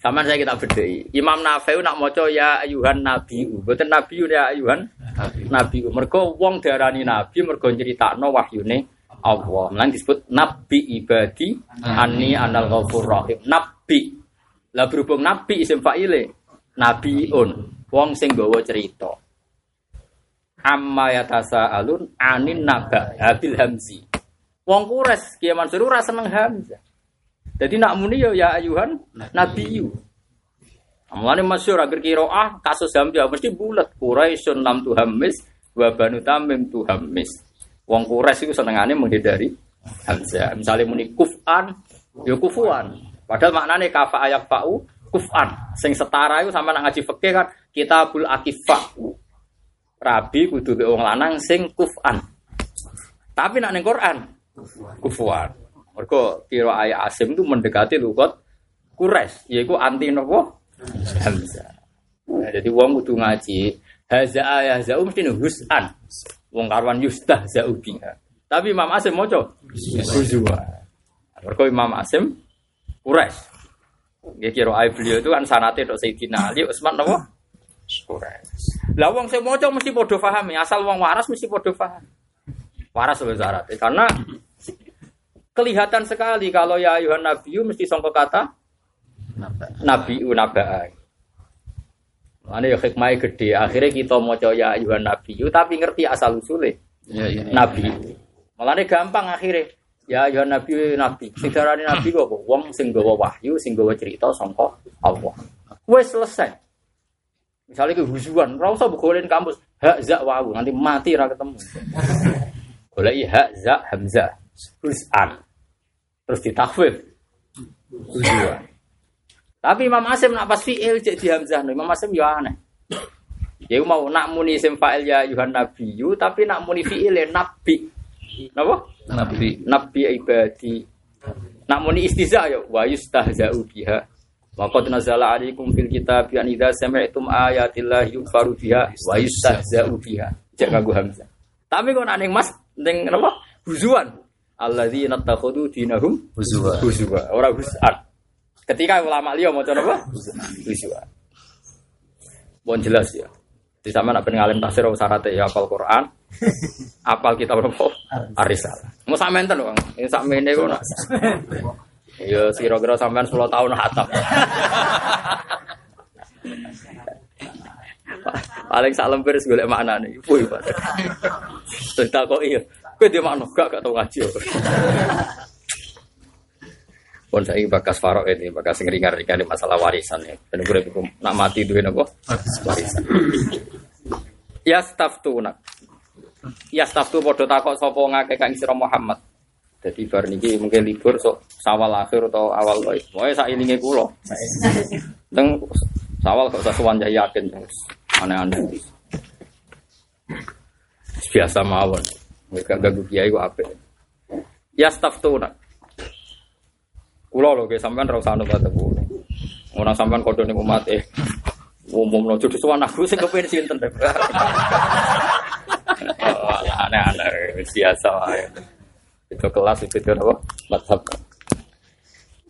sampean saya kita bedhei. Imam Nafi'u nak maca ya ayuhan nabiu, mboten nabiu ya ayuhan nabiu. Mergo wong diarani nabi mergo nyeritakno wahyune Allah. Mulane disebut nabi ibadi anni anal ghafur rahim. Nabi. Lah berhubung nabi isim fa'ile nabiun. Wong sing gawa cerita. Amma yatasa alun anin naba habil hamzi. Wong kures Kiai Mansur ora seneng hamzah. Jadi nak muni ya ya ayuhan nabiyu Amlane masyhur agar kiroah kasus hamzah mesti bulat. Quraisyun lam tuhammis wa banu tamim tuhammis. Wong kures itu senengane menghindari hamzah. Misalnya muni kufan ya kufuan. Padahal maknane kafa ayak fa'u kufan sing setara itu sama nak ngaji fikih kan kitabul akifah rabi kudu be wong lanang sing kufan. Tapi nak ning Quran kufuan. Mergo kira ayat Asim itu mendekati lugat Quraisy, yaiku anti nopo? Hamzah. Nah, jadi wong kudu ngaji haza ayah zau mesti husan. Wong karwan yustah zau biha. Tapi Imam Asim moco huzwa. Mergo Imam Asim Quraisy. Ya kira ayat beliau itu kan sanate tok Sayyidina Ali Utsman nopo? Quraisy. Lah wong sing maca mesti padha paham ya, asal wong waras mesti padha paham. Waras sebagai syarat. Karena kelihatan sekali kalau ya ayuhan nabiyu mesti sangka kata nabiu nabaa. Mana ya hikmahnya gede. Akhirnya kita maca ya ayuhan nabiyu tapi ngerti asal usulnya Ya, ya. nabi. Malahnya gampang akhirnya. Ya ayuhan nabi nabi. Sing darani nabi kok? Wong sing gawa wahyu, sing gawa cerita sangka Allah. Wes selesai. Misalnya ke hujuan, ora usah golen kampus hak za wawu nanti mati ra ketemu. Goleki hak za hamzah. Husan. Terus ditakhfif. Hujuan. Tapi Imam Asim nak pas fi'il cek di hamzah, Imam Asim ya aneh. Ya mau nak muni isim fa'il ya yuhan nabiyyu tapi nak muni fi'il ya nabi. Napa? Nabi. Nabi ibadi. Nak muni istiza ya wa yustahza'u biha. Wa qad nazala 'alaikum fil kitab an idza sami'tum ayatillahi yukfaru biha wa yustahza'u biha. Cek kanggo hamzah. Tapi kok nak ning Mas ning napa? Huzuan. Alladzina takhudhu dinahum Huzwa. huzwa, ora husan. Ketika ulama liya maca napa? Huzwa. Bon jelas ya. Di sama nak ngalim tafsir syaratnya ya apal Quran. Apal kitab apa? Arisalah. Mau sampean ten, Bang. Ini sakmene kok nak. Ya kira-kira sampean 10 tahun hatam. Paling sak wis golek maknane. Woi, Pak. Terus kok iya. Kowe dia makna gak gak tau ngaji. Pun saya bakas farok ini, bakas ngeringar-ringar di masalah warisan ya. Dan gue nak mati duit apa? Warisan. Ya staff tuh nak. Ya staff tuh bodoh takut sopo ngake kang sira Muhammad. Jadi bar niki mungkin libur sok sawal akhir atau awal lois. Pokoknya sak ilinge kula. Teng sawal gak usah jaya yakin aneh-aneh. Biasa mawon. Mereka ganggu kiai. Ya staff tuh nak. Kulo lho guys sampean ra usah anut kata kulo. Ora sampean kodho ning umat eh. Umumno jodoh sowan aku sing kepen sinten [LAUGHS] Aneh-aneh biasa wae. Itu kelas itu apa? Madhab.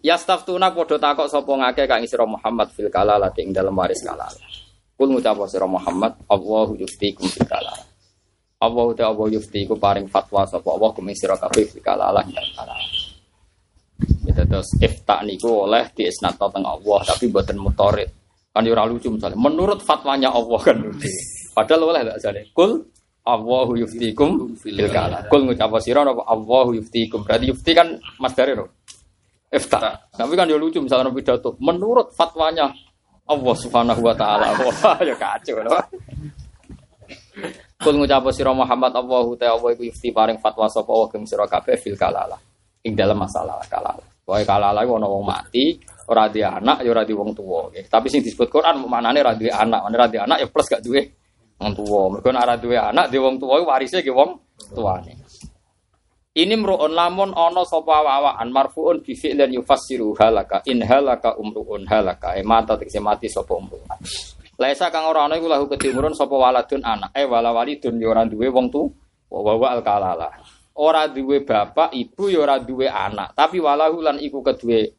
Ya staff tuna podo takok sapa ngake kang isra Muhammad fil kalalah ing dalam waris kalalah. Kul ngucap sira Muhammad, Allahu yuftikum fil kalalah. Allah ta Allah yuftiku paring fatwa sapa Allah kum sira kabeh fil kalalah ing dalam kalalah. Gitu terus ifta niku oleh diisnatno teng Allah tapi mboten mutorid. Kan ora lucu misalnya. Menurut fatwanya Allah kan. [LAUGHS] Padahal oleh gak jane. Kul Allahu yuftikum fil kala. Kul ngucap sira apa Allahu yuftikum. Berarti yufti kan masdare no. Ifta. Tapi kan yo lucu misalnya pidato. Menurut fatwanya Allah Subhanahu wa taala. [LAUGHS] Wah, ya kacau loh. Kul ngucap sira Muhammad Allahu ta Allah iku ifti paring fatwa sapa wa geng sira kabeh fil kalala. Ing dalam masalah kalala. Pokoke kalala iku ana wong mati, ora duwe anak ya ora duwe wong tuwa. Tapi sing disebut Quran maknane ora duwe anak, ora duwe anak ya plus gak duwe wong tuwa. Mergo nek ora duwe anak, duwe wong tuwa warise ki wong tuane. Ini mru'un lamun ana sapa awaan marfuun bi fi'lin yufassiru halaka in halaka umruun halaka e mata tegese mati sapa umruun. Laisa kang ora ana iku lahu kedimurun sapa waladun anak eh wala walidun ya ora duwe wong tu wa wa al kalala. Ora duwe bapak, ibu ya ora duwe anak, tapi walahu lan iku kedue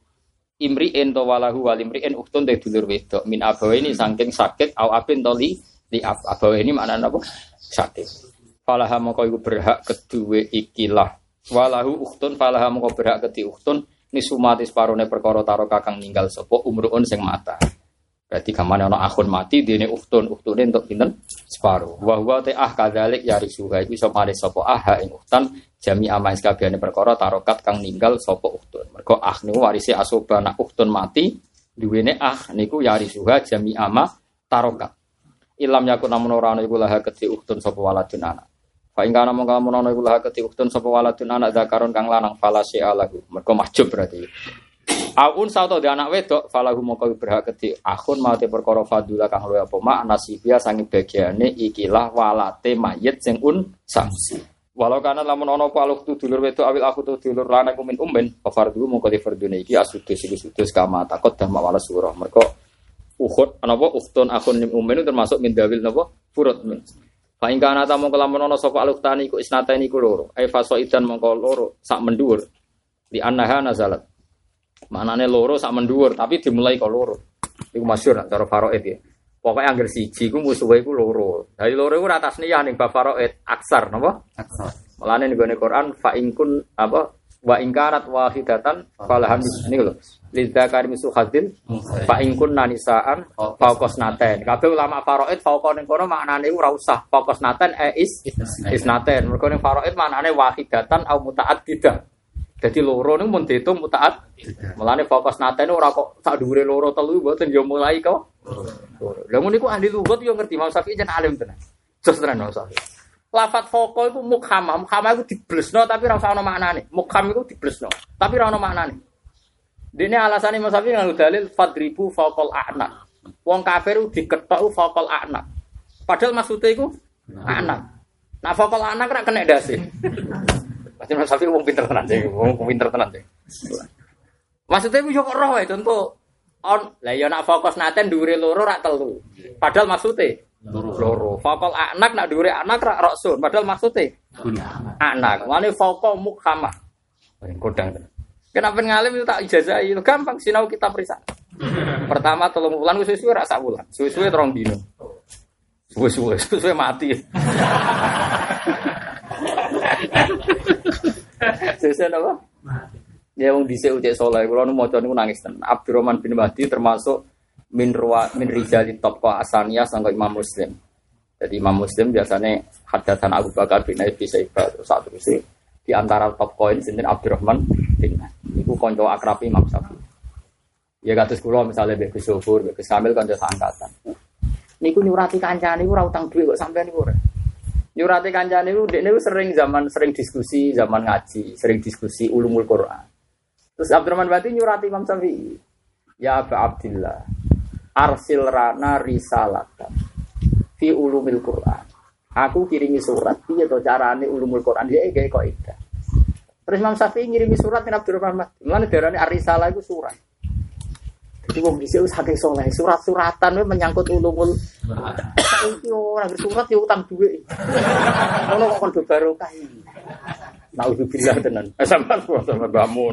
imri'in to walahu wal imri'in uhtun te dulur wedok min abawaini saking sakit au abin to li li abawaini maknane apa? Sakit. Falaha mongko iku berhak kedue ikilah walahu uhtun falaha mongko berhak kedi uhtun nisumati separone perkara taro kakang ninggal sapa umruun sing mata. Berarti kamane ana akhun mati dene uhtun, uhtune untuk pinten? Separuh. Wa huwa te ah kadzalik ya risuha iku iso male sapa ah ing uhtan jami amais kabehane perkara tarokat kang ninggal sapa uhtun. Mergo ah niku warise asoba nak uhtun mati duwene ah niku ya risuha jami ama tarokat. Ilam yakun namun ora ana iku laha kedhi uhtun sapa waladun anak. Fa ing kana mongko lamun ana iku laha kedhi uhtun sapa waladun anak zakaron kang lanang fala sya'alahu. Mergo mahjub berarti. Aun sauto di anak wedok falahu mongko berhak kedi akun mau te perkara fadula kang luwih apa mak nasibia sangi bagiane ikilah walate mayit sing un samsi. Walau kana lamun ana apa aluk tu dulur wedok awil aku tu dulur lanang kumin umben fardu mongko di fardune iki asudus iki sudus kama takut dah mawala surah. Mergo uhud napa nim umben itu termasuk min dawil napa furud min. Fa ing kana ta mongko lamun ana sapa aluk tani iku isnatani iku loro. Ai faso idan mongko loro sak mendur. Di annaha nazalat Manane loro sak menduur, tapi dimulai kok loro. Iku masyhur nak cara faraid ya. Pokoknya angger siji ku musuhe iku loro. Dari loro iku ora tasniyah ning bab faraid aksar napa? Aksar. Mulane ning gone Quran fa in kun apa wa ingkarat wahidatan falahan ini lho. Lidzakari misu hadin fa in kun nanisaan fauqas naten. Kabeh ulama faraid fauqa ning kono maknane ora usah fauqas naten e is isnaten. Mergo ning faraid maknane wahidatan au mutaaddidah. Jadi loro niku mun diitung mutaat. Mulane fokus nate ora kok sak dhuwure loro telu mboten yo mulai kok. Lah niku ahli lugat yo ngerti Imam Syafi'i jan alim tenan. Jos tenan Imam Syafi'i. Lafat foko iku mukhamah, mukhamah iku diblesno tapi ora usah ana maknane. Mukham iku diblesno, tapi ora ana maknane. Dene alasane Imam Syafi'i nganggo dalil fadribu faqal a'na. Wong kafir diketok faqal a'na. Padahal maksudnya iku anak. Nah faqal anak ora kena dasi. Pasti Mas Safi wong pinter tenan sih, wong pinter tenan sih. Maksudnya yo kok roh itu contoh on lah ya nak fokus naten dhuwure loro rak telu. Padahal maksudnya loro. loro. Fokol anak nak dhuwure anak rak roksun. Padahal maksudnya anak. Mane fokol mukhama. Kodang tenan. Kenapa ngalim itu tak ijazah itu gampang sinau kita periksa. [LAUGHS] Pertama tolong bulan suwe-suwe rak sak bulan. Suwe-suwe terong dino. Suwe-suwe, suwe mati. [LAUGHS] Sesen apa? Ya wong dhisik ucek saleh kula nu maca niku nangis tenan. Abdurrahman bin Mahdi termasuk min ruwa min rijali top asaniyah sangka Imam Muslim. Jadi Imam Muslim biasanya hadatan Abu Bakar bin Abi Syaibah satu sih di antara top koin sinten Abdurrahman bin. Iku kanca akrab Imam Syafi'i. Ya kados kula misalnya Mbak Gus Sofur, Gus Kamil kanca. Niku nyurati kancane niku ora utang dhuwit kok sampean niku ora. Nyurati kancane niku dekne sering zaman sering diskusi, zaman ngaji, sering diskusi ulumul Quran. Terus Abdurrahman Bati nyurati Imam Syafi'i. Ya Abu Abdillah, arsil rana risalatan fi ulumil Quran. Aku kirimi surat piye to carane ulumul Quran dia gawe kok ida. Terus Imam Syafi'i ngirimi surat ke Abdurrahman Bati. Mulane darane arisalah iku surat. Jadi wong dhisik wis saking saleh, surat-suratan we menyangkut ulumul. Saiki ora surat ya utang dhuwit. Ngono kok kon barokah iki. Nauzubillah tenan. Eh sampean sama bamu.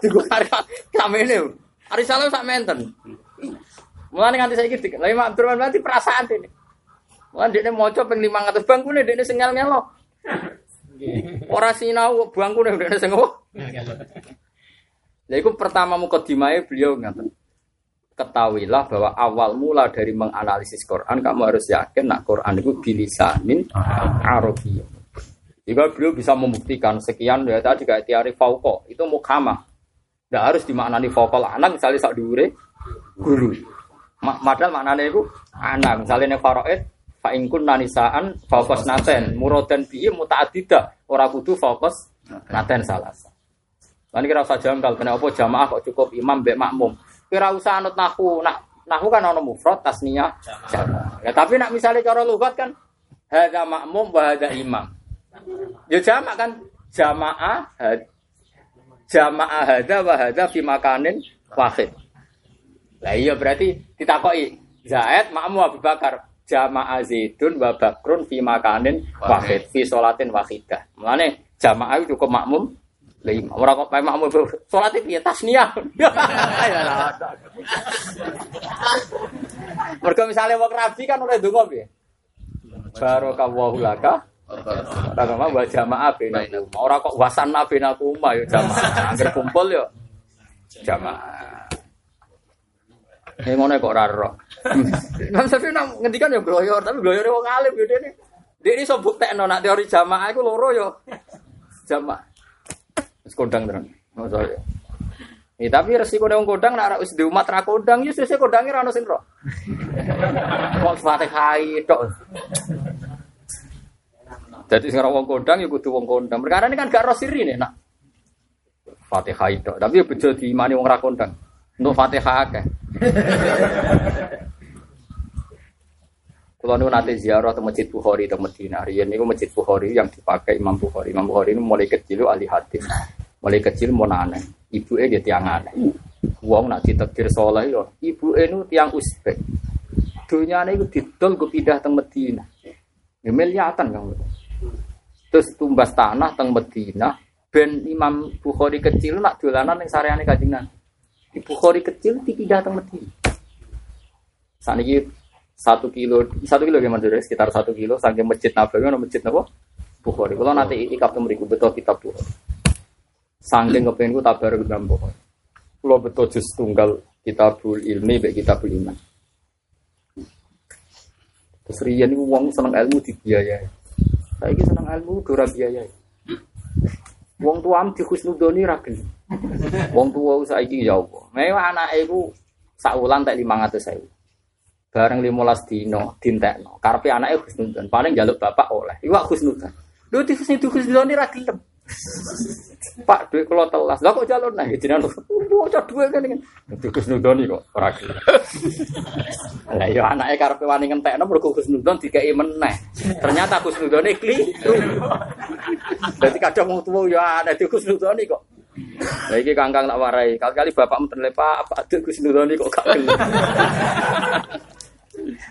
Digo karya kamene. Arisalah sak menten. Mulane nganti saiki dik. Lah Imam Abdurrahman berarti perasaan dene. Mulane dekne maca ping 500 bangkune dekne sing ngel-ngelo. Ora sinau bangkune dekne sing ngopo? Nah, itu pertama mukadimahnya beliau ngatain. Ketahuilah bahwa awal mula dari menganalisis Quran, kamu harus yakin nak Quran itu bilisanin Arabiyyah. Jika beliau bisa membuktikan sekian ya tadi kayak tiari fauko itu mukhamah. Tidak harus dimaknani fauqal anak misalnya sak dure guru. Padahal maknanya itu anak misalnya nih faraid Fa in kunna nisaan fokus naten muradan bi mutaaddidah ora kudu fokus naten salah. Lan kira usah jangkal kena apa jamaah kok cukup imam mbek makmum. Kira usah anut nahu, nak nahu kan ana mufrad tasniyah jamaah. Ya tapi nak misalnya cara lugat kan hadza makmum wa hadza imam. Ya jamak kan jamaah jamaah hadza wa hadza fi makanin wahid. Lah iya berarti ditakoki Zaid makmum Abu Bakar jamaah Zaidun wa Bakrun fi makanin wahid fi salatin wahidah. Mulane jamaah itu cukup makmum lima. Ora kok makmum salat piye tasniyah. [LAUGHS] Mergo misale wong rabi kan oleh donga piye? Barakallahu laka Ora kok wa jamaah benakum. Ora kok wasanna benakum ya jamaah. Angger kumpul ya jamaah. Ini ngono kok ora ro. Imam Syafi'i nang ngendikan ya gloyor, tapi gloyore wong alim yo dene. Dia ini sobuk tekno nak teori jamaah iku loro yo. Jamaah. Wis kondang terang. Masa ya. Tapi resiko wong kodang nak wis di umat ra kodang ya sesuk kodange ra ono sing ro. [LAUGHS] Kok Fatihah tok. Jadi sekarang wong kodang ya kudu wong kodang. Perkara ini kan gak ro sirine nak. Fatihah tok, tapi ya bejo diimani wong ra kodang. Untuk Fatihah akeh. Kalau nu nanti ziarah ke masjid Bukhari ke Medina, Rian ini masjid Bukhari yang dipakai Imam Bukhari. Imam Bukhari ini mulai kecil ahli hadis, mulai kecil mau nane. Ibu dia tiang aneh. Uang nak ditekir soleh yo. Ibu nu tiang Uzbek. Dunia ini didol gue pindah ke Medina. Ya miliatan kan. Terus tumbas tanah teng Medina. Ben Imam Bukhari kecil nak dolanan yang sareane kajian. Di Bukhari kecil dipindah ke Medina. Saat ini satu kilo satu kilo gimana sih sekitar satu kilo. Saking masjid nabawi mana masjid nabo bukhari. Kalau nanti ikap tuh meriku betul kitab bukhari. Saking kepengen gue tabar dalam bukhari kalau betul jus tunggal kitabul ilmi baik kitabul iman. Terus rian ini uang seneng ilmu dibiayai. Saya ini seneng ilmu dora biayai. Wong am di khusnudoni ragil. Wong tua saya ini ya Allah. Mewah anak ibu saulan tak lima ratus saya bareng limolas dino dintekno. Karpe anaknya khusnudan paling jaluk bapak oleh. Iwa khusnudan lu di itu khusnudan ini ragilem [LAUGHS] pak duit kalau telas. Lah kok jalur nah jadi nanu mau cak duit kan ini di khusnudan ini kok ragilem [LAUGHS] lah iya anaknya karpe wani ngentekno berku khusnudan tiga meneh. Ternyata khusnudan ini keliru. [LAUGHS] Jadi kadang mau tua ya ada di khusnudan ini kok. Ini kangkang tak warai. Kali-kali bapak menterlepa apa ada Gus Nuroni kok gak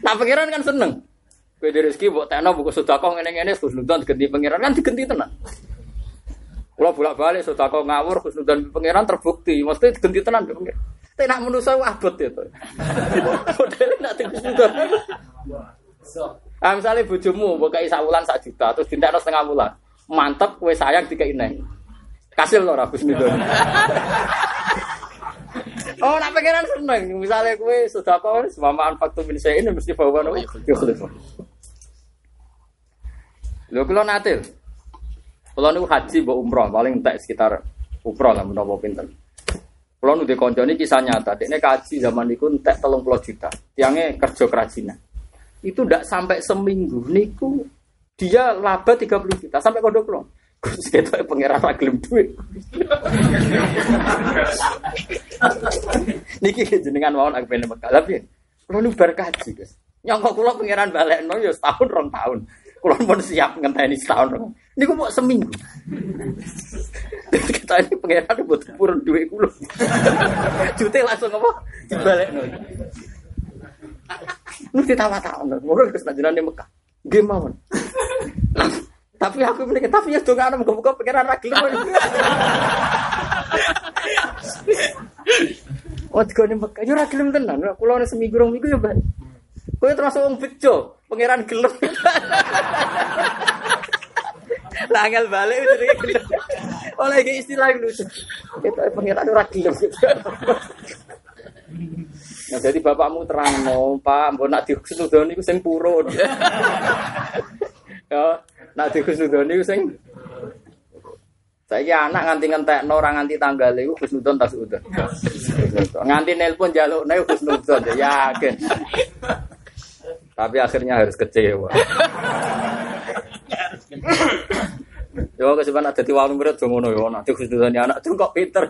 Nah pangeran kan seneng. Kowe rezeki mbok tekno buku sedekah ngene-ngene Gus Nudan diganti pangeran kan diganti tenan. Kalau bolak-balik sedekah ngawur Gus Nudan pangeran terbukti, mesti diganti tenan pangeran. Tapi nak manusa abot itu. [LAUGHS] Modele nak Gus Nudan. Ah misalnya bojomu mbok kai sak juta terus dintekno setengah wulan. Mantep kowe sayang dikai neng. Kasil ora Gus Nudan. [LAUGHS] Oh, nak pengiran seneng. Misalnya kue sudah kau semama faktum min ini mesti bawa nopo. Yukhlif. Lho kula natil. Kula niku haji mbok umroh paling entek sekitar umroh lah menapa pinten. Kula nu niki kisah nyata. Dekne kaji zaman niku entek 30 juta. Tiange kerja kerajinan. Itu ndak sampai seminggu niku dia laba 30 juta sampai kodok kula. Gus ketok pangeran ra gelem duit. Niki jenengan mawon aku pengen Mekah. Tapi kula nu bar kaji, Gus. Nyangka kula pangeran balekno ya setahun rong tahun. Kula pun siap ngenteni setahun rong. Niku mau seminggu. Kita ini pangeran buat purun duit kula. Jute langsung apa? Dibalekno. Nu ditawa-tawa. Ngono Gus najenane Mekah. Nggih mawon. Tapi aku miliki tapi ya dong anak buka-buka pikiran ragil. Oh, tiga nih Mekah, ragil tenan. Kulo nih seminggu rong minggu ya bang. Kau termasuk orang bejo, pangeran gelem. Langgal balik itu gelem. Oleh istilah itu. Kita pangeran ora gelem. Nah, jadi bapakmu terang no, Pak, mbok nak disenudoni ku sing purun. Ya, Nak dikusnudoni ku sing saya anak nganti ngentekno ora nganti tanggal iku Husnudon tas udah. Nganti nelpon jaluk nek Husnudon ya yakin. Tapi akhirnya harus kecewa. Ya kok sebenarnya ada di warung berat dong ngono ya nanti khususnya anak tuh kok pinter.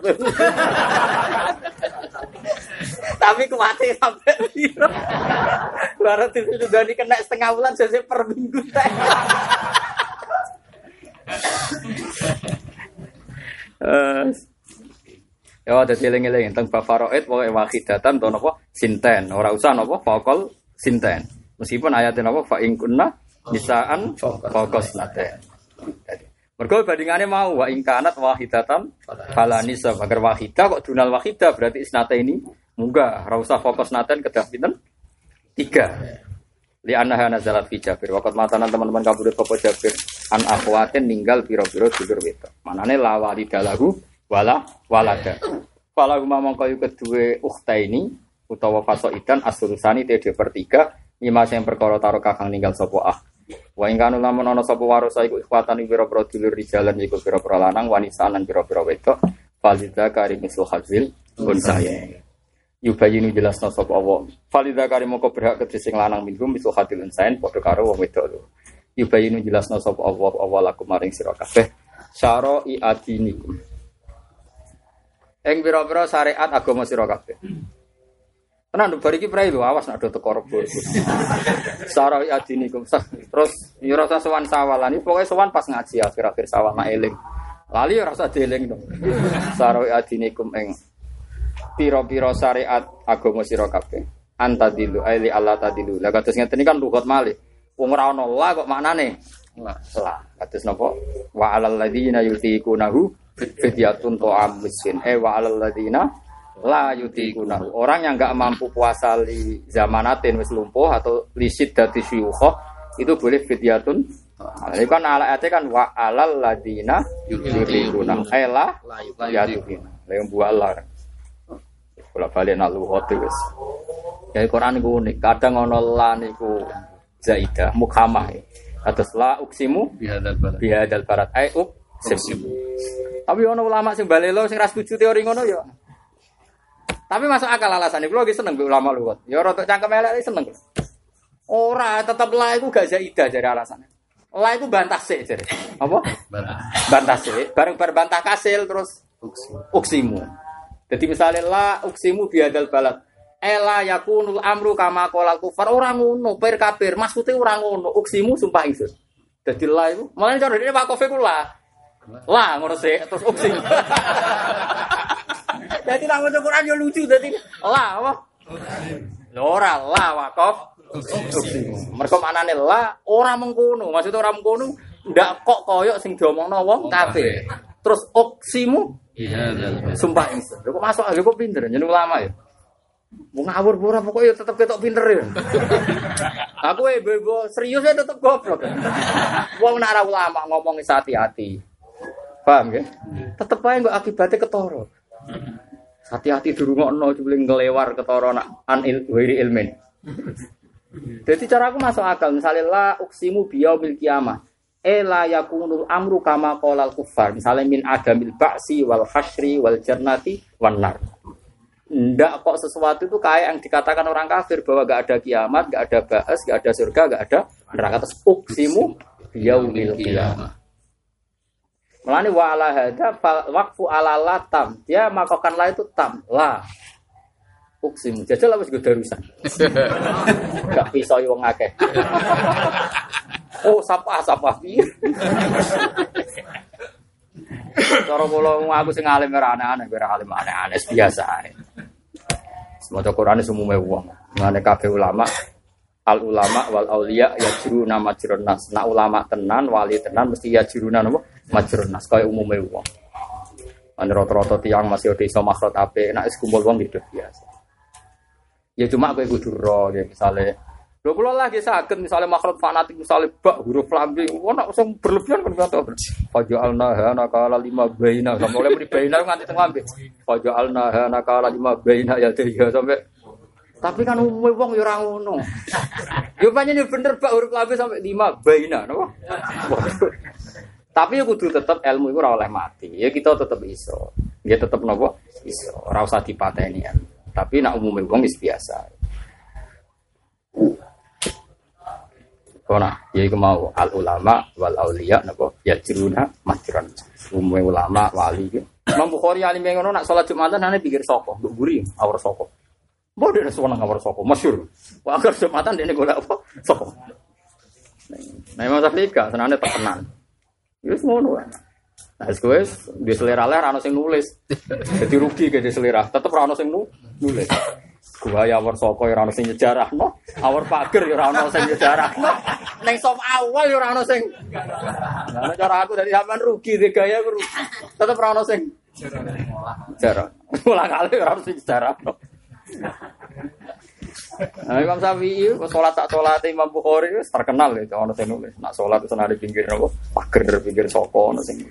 Tapi kuatnya sampai piro. Baru itu sudah dikena setengah bulan saya per minggu teh. Eh, Ya ada eling-eling tentang bab faraid pokoke wahidatan to napa sinten, ora usah napa faqal sinten. Meskipun ayatnya napa fa in kunna nisaan naten. Mergo bandingannya mau wa in kanat wahidatan fala nisa agar wahidah kok dunal wahidah berarti isnata ini munggah ora usah fokus naten kedah pinten? Tiga. Li annaha nazalat fi Jabir. Waqat matanan teman-teman kabudut Bapak Jabir an akhwatin ninggal piro-piro dulur wedok. Manane la walidalahu wala walada. Fala huma mongko yu kedue ukhta ini utawa fasoidan asurusani te per tiga lima sing perkara taro kakang ninggal sapa ah. Wa ing kanu lamun ana sapa warasa iku ikhwatan pira-pira dulur rijalan iku pira-pira lanang wanita lan pira-pira wedok. Falida kari misul hazil pun saya. Yubayinu jelasna sapa Allah. Falida kari moko berhak kedhe sing lanang minhum misul hadil insain padha karo wong wedok lho. Yubayinu jelasna sapa Allah Allah lakum maring sira kabeh. Syara'i adinikum. Ing pira-pira syariat agama sira kabeh. Tenan bar iki prai lho awas nek do teko rebo. Syara'i adinikum. Terus ya rasa sowan sawalan iki pokoke sowan pas ngaji akhir-akhir sawal mak eling. Lali ya rasa dieling dong. Syara'i adinikum ing pira-pira syariat agama sira kabeh. Antadilu aili Allah tadilu. Lah kados ngeten kan lugat malih. Wong ora ana la kok maknane? La. Kados napa? Wa alal ladzina yutiqunahu fidyatun ta'am miskin. Eh wa alal ladzina la yutiqunahu. Orang yang enggak mampu puasa li zamanatin wis lumpuh atau li siddati syuyukh itu boleh fidyatun ini kan ala kan wa alal ladina yutiqunahu. Eh la yutiqunahu. Lah yang buah Allah. Kula balik nak luhut wis. Ya Quran iku unik. Kadang ana la niku zaidah mukhamah. Atas la uksimu bihadal balad. bihadal barat ai uksim. Tapi ono ulama sing balelo sing ra setuju teori ngono ya. Tapi masuk akal alasan iku lagi seneng ulama luwet. Ya rada cangkem elek seneng. Ora tetep la iku gak zaidah jare alasannya. La iku bantah sik jare. Apa? Balad. Bantah sik, bareng bareng bantah kasil terus uksimu. Jadi misalnya la uksimu biadal balad. Ela yakunul amru kama kolal kufar orang ngono, per kafir. Maksudnya orang ngono, uksimu sumpah ingsun. Jadi la itu, malah cara ini Pak Kofi ku la. La ngono terus uksim. Jadi nang maca Quran yo lucu dadi la apa? Ora la wakof. Uksim. Mergo maknane la ora mengkono, maksudnya ora mengkono ndak kok koyok sing diomongno wong kafir. Terus uksimu Bihadal balad. Sumpah ingsun. Lho kok masuk aja kok pinter jeneng ulama ya. Mau ngawur pura pokoknya tetep ketok pinter ya. Aku eh bebo serius ya tetep goblok. Wong nak ulama ngomong hati-hati. Paham ya? Tetep aja nggak akibatnya ketoro. Hati-hati dirungokno jebule ngelewar ketoro nak an il, wiri ilmin. [LAUGHS] Jadi cara aku masuk akal misalnya la uksimu biyaumil kiamah. Ela yakunul amru kama qolal kufar. Misalnya min adamil ba'si wal hasyri wal jannati wan nar. Ndak kok sesuatu itu kayak yang dikatakan orang kafir bahwa gak ada kiamat, gak ada ba'as, gak ada surga, gak ada neraka. Terus uksimu biyaumil kiamah. Melani wa ala hada waqfu ala la tam. Dia makokan la itu tam. La. Uksimu. Jajal apa juga darusan. [LAUGHS] Gak pisau wong akeh. Oh, sapa sapa piye? Cara kula aku sing alim ora aneh-aneh, ora alim aneh-aneh biasa ae. Semoga Quran semua wong. Mane kabeh ulama al ulama wal aulia ya juru nama nas. Nak ulama tenan, wali tenan mesti ya juru nama majrun nas kaya umume wong. Ane rata-rata tiang masih ada iso makhrot ape, nak wis kumpul wong gitu biasa. Ya cuma kowe kudu ro ya misale Lho kula lagi sakit misalnya makhraj fanatik misalnya bak huruf lambe ono sing berlebihan kan kata faja'alna hana kala lima baina sampai oleh muni baina nganti teng lambe faja'alna hana kala lima baina ya tiga sampai tapi kan umumnya wong ya ora ngono. Yo pancen yo bener bak huruf lambe sampai lima baina napa? Tapi ya kudu tetep ilmu itu oleh mati. Ya kita tetep iso. Ya tetep napa? Iso. Ora usah dipateni. Tapi nak umumnya wong wis biasa. Kona, ya iku mau al ulama wal auliya napa ya jiruna majran. Umum ulama wali. Imam Bukhari alim yang nak salat Jumatan ane pikir sapa? Mbok guri awar sapa. Mbok dene suwana awar sapa? Masyhur. Wah agar Jumatan dene golek apa? Sapa? Nah, Imam Syafi'i gak senane tekenan. Wis ngono wae. Nah, wis di selera ler ana sing nulis. Jadi rugi ke di selera. Tetep ora ana sing nulis. Gua ya awar soko ya ora sing nyejarah no. Awar pager ya ora sing nyejarah no. Ning sop awal ya ora sing. Nah, cara aku dari sampean rugi de gaya aku rugi. Tetep ora ono sing sejarah. Ulang kali ora ono sing. Nah, Imam Syafi'i sholat tak sholat Imam Bukhari terkenal itu ono sing nulis. Nak sholat itu di pinggir nopo pager pinggir soko ono sing.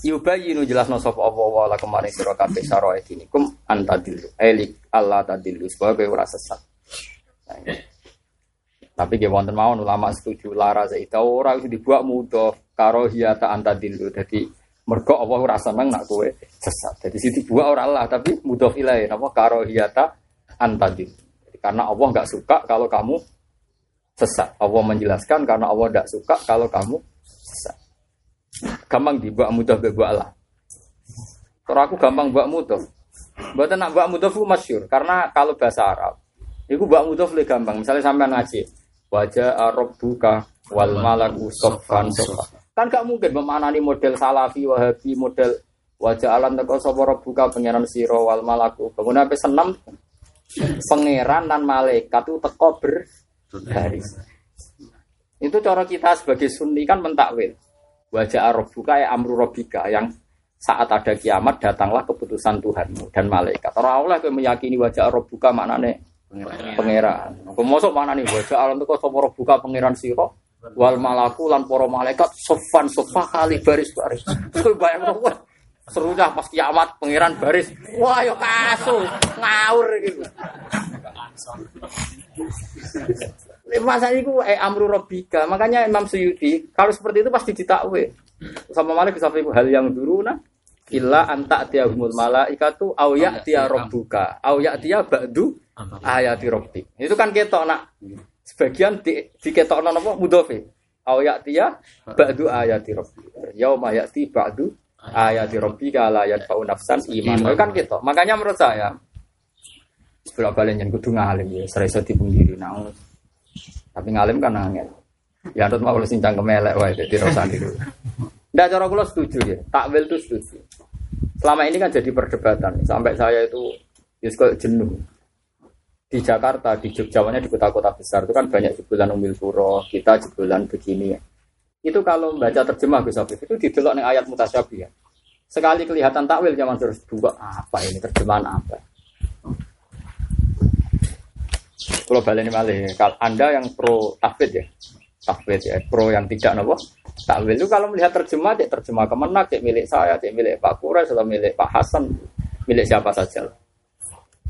Yubayinu jelasno sapa apa wa la kemarin sira kabeh saroe dinikum antadilu. Elik Allah tadilu sebagai ora sesat. Tapi dia wonten mawon ulama setuju lara zaita ora wis dibuat mudah karo hiyata antadilu. Jadi mergo Allah ora seneng nak kowe sesat. Jadi sing dibuat ora Allah tapi mudah ilahi napa karo hiyata antadilu. Karena Allah nggak suka kalau kamu sesat. Allah menjelaskan karena Allah tidak suka kalau kamu sesat. Gampang di buat mudah be buat Allah. Kalau aku gampang buat mudah. Buat nak buat mudah itu masyur. Karena kalau bahasa Arab, itu buat mudah lebih gampang. Misalnya sampai ngaji, wajah Arab buka wal malaku sofan sofa. Kan gak mungkin memanani model salafi wahabi model wajah alam teko sapa buka pangeran siro wal malaku. Kemudian sampai senam pangeran dan malaikat itu teko berbaris. Itu cara kita sebagai sunni kan mentakwil. Wajah buka ya amru robika yang saat ada kiamat datanglah keputusan Tuhanmu dan malaikat. Orang Allah yang meyakini wajah buka maknanya pangeran. Kemasuk mana nih wajah alam itu kau buka pangeran siro wal malaku lan poro malaikat sofan sofa kali baris baris. Kau bayang tuh serunya pas kiamat pangeran baris. Wah yo kasus ngawur gitu. Masa itu eh amru robika. Makanya Imam Suyuti kalau seperti itu pasti ditakwe. Sama Malik bisa hal yang dulu nah illa anta tiahumul malaikatu au ya'tiya rabbuka au ya'tiya ba'du ayati rabbik. Itu kan ketok nak sebagian di, di ketokno napa mudhofe. Au ya'tiya ba'du ayati rabbik. Yauma ya'ti ba'du ayati rabbika la yadfa'u nafsan iman. Kan ketok. Makanya menurut saya Sebelum balik yang kudu ngalim ya, serasa di diri nah. Tapi ngalim kan angin. Ya harus mau sing cangkem elek wae dadi rasa dulu. Ndak cara kula setuju ya, takwil itu setuju. Selama ini kan jadi perdebatan sampai saya itu ya jenuh. Di Jakarta, di Jogja, di kota-kota besar itu kan banyak jebolan umil kita jebolan begini ya. Itu kalau membaca terjemah Gus Afif itu didelok ning ayat mutasyabih ya. Sekali kelihatan takwil zaman terus dua apa ini terjemahan apa? Kalau balik ini malih, kalau anda yang pro tafid ya, tafid ya, pro yang tidak nopo takwil itu kalau melihat terjemah, cek terjemah kemenak, cek milik saya, cek milik Pak Kures atau milik Pak Hasan, milik siapa saja.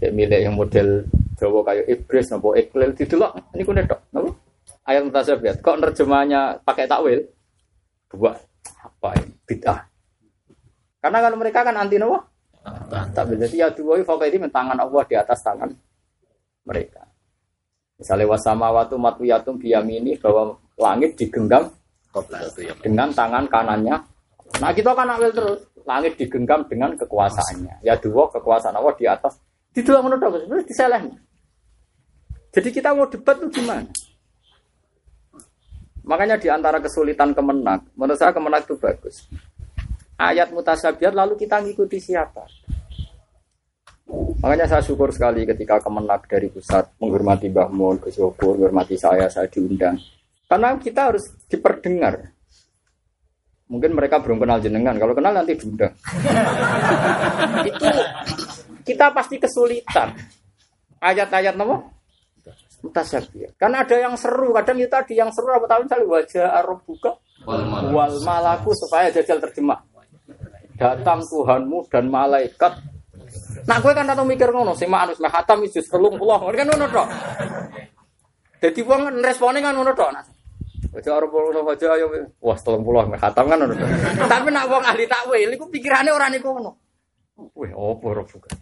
Cek milik yang model Jawa kayak Ibris, nopo Iqlil, loh ini kunet dok, nopo ayat mutasabiat. Kok terjemahnya pakai takwil? Buat apa ini? Bid'ah. Karena kalau mereka kan anti nopo. Takwil. Jadi ya dua ini tangan Allah di atas tangan mereka. Misalnya wasama watu matwiyatum biyamini bahwa langit digenggam dengan tangan kanannya. Nah kita kan ambil terus langit digenggam dengan kekuasaannya. Ya dua kekuasaan Allah di atas. Di dua menurut aku sebenarnya diseleh. Jadi kita mau debat tuh gimana? Makanya di antara kesulitan kemenak, menurut saya kemenak itu bagus. Ayat mutasabiat lalu kita ngikuti siapa? Makanya saya syukur sekali ketika kemenak dari pusat menghormati Mbah Mun, Gus menghormati saya, saya diundang. Karena kita harus diperdengar. Mungkin mereka belum kenal jenengan, kalau kenal nanti diundang. [LAUGHS] Itu kita pasti kesulitan. Ayat-ayat nama mutasyabih. Karena ada yang seru, kadang itu tadi yang seru apa tahu misalnya wajah Arab buka wal malaku supaya jajal terjemah. Datang Tuhanmu dan malaikat Nah, gue kan tahu mikir ngono, sing manus meh khatam wis telung puluh, kan ngono tok. Dadi wong responnya kan ngono tok. Aja arep ngono aja ayo wah telung puluh meh khatam kan ngono. Tapi nak wong ahli takwil iku pikirane ora niku ngono. Opo ora bukan.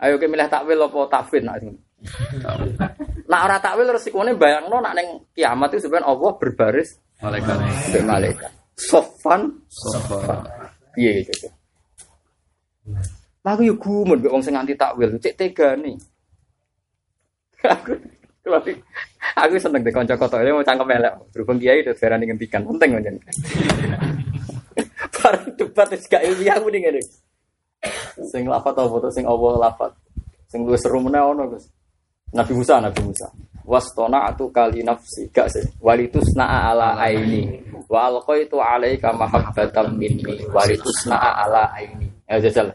Ayo ke milih takwil apa tafwid nak Nak ora takwil resikone bayangno nak ning kiamat itu sebenarnya Allah berbaris Malaikat. mbek malaikat. Sofan Sofa. piye gitu. Lah aku yo gumun mbek wong sing anti takwil, cek tegane. aku aku aku seneng deh kanca kotok ini mau cangkem elek. Berhubung kiai udah darani ngentikan, penting pancen. Bareng debat wis gak ilmiah aku ngene. Sing lafat apa foto sing Allah lafat. Sing luwih seru ono, Gus. Nabi Musa, Nabi Musa. Wastona atu kali nafsi gak sih. Walitusna ala aini. Wa alqaitu alaika mahabbatan minni. Walitusna ala aini. Ya jajal.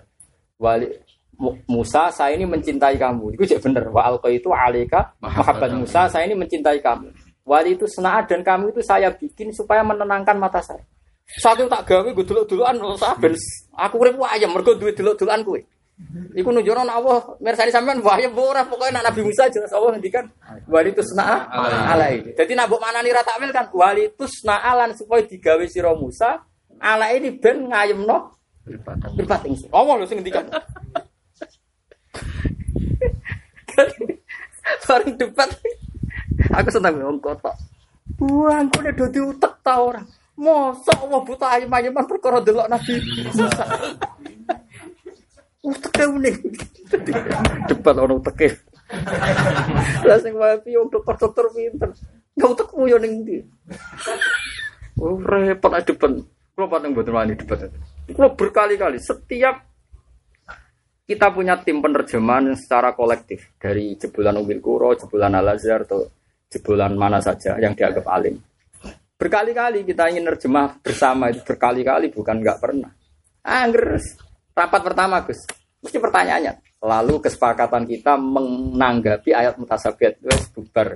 Wali Mu- Musa saya ini mencintai kamu. Itu cek bener. Wa alqaitu alaika mahabbat Musa saya ini mencintai kamu. Wali itu dan kamu itu saya bikin supaya menenangkan mata saya. Saking tak gawe gue dulu-duluan saben aku urip ayam mergo duwe dulu-duluan kowe. Iku nek Allah mirsani sampean wahya ora pokoke nek Nabi Musa jelas Allah ngendikan wali tusna alai. Dadi nek mbok manani ra takwil kan wali tusna alan supaya digawe sira Musa ala ini ben ngayemno mripat ingsun. Allah lho sing ngendikan. Bareng debat aku seneng wong kotok. Buang kok nek do diutek ta ora. Mosok Allah buta ayem-ayeman perkara delok Nabi Musa. Uteke unik. Debat ono uteke. Lah sing wae wong dokter-dokter pinter. Enggak utekmu yo ning ndi? Oh, repot debat. Kalau paling buat wani debat. Kalau berkali-kali setiap kita punya tim penerjemahan secara kolektif dari jebolan Umil Kuro, jebolan Al Azhar atau jebolan mana saja yang dianggap alim. Berkali-kali kita ingin nerjemah bersama itu berkali-kali bukan nggak pernah. Anggers rapat pertama Gus, mesti pertanyaannya. Lalu kesepakatan kita menanggapi ayat mutasabiat itu bubar.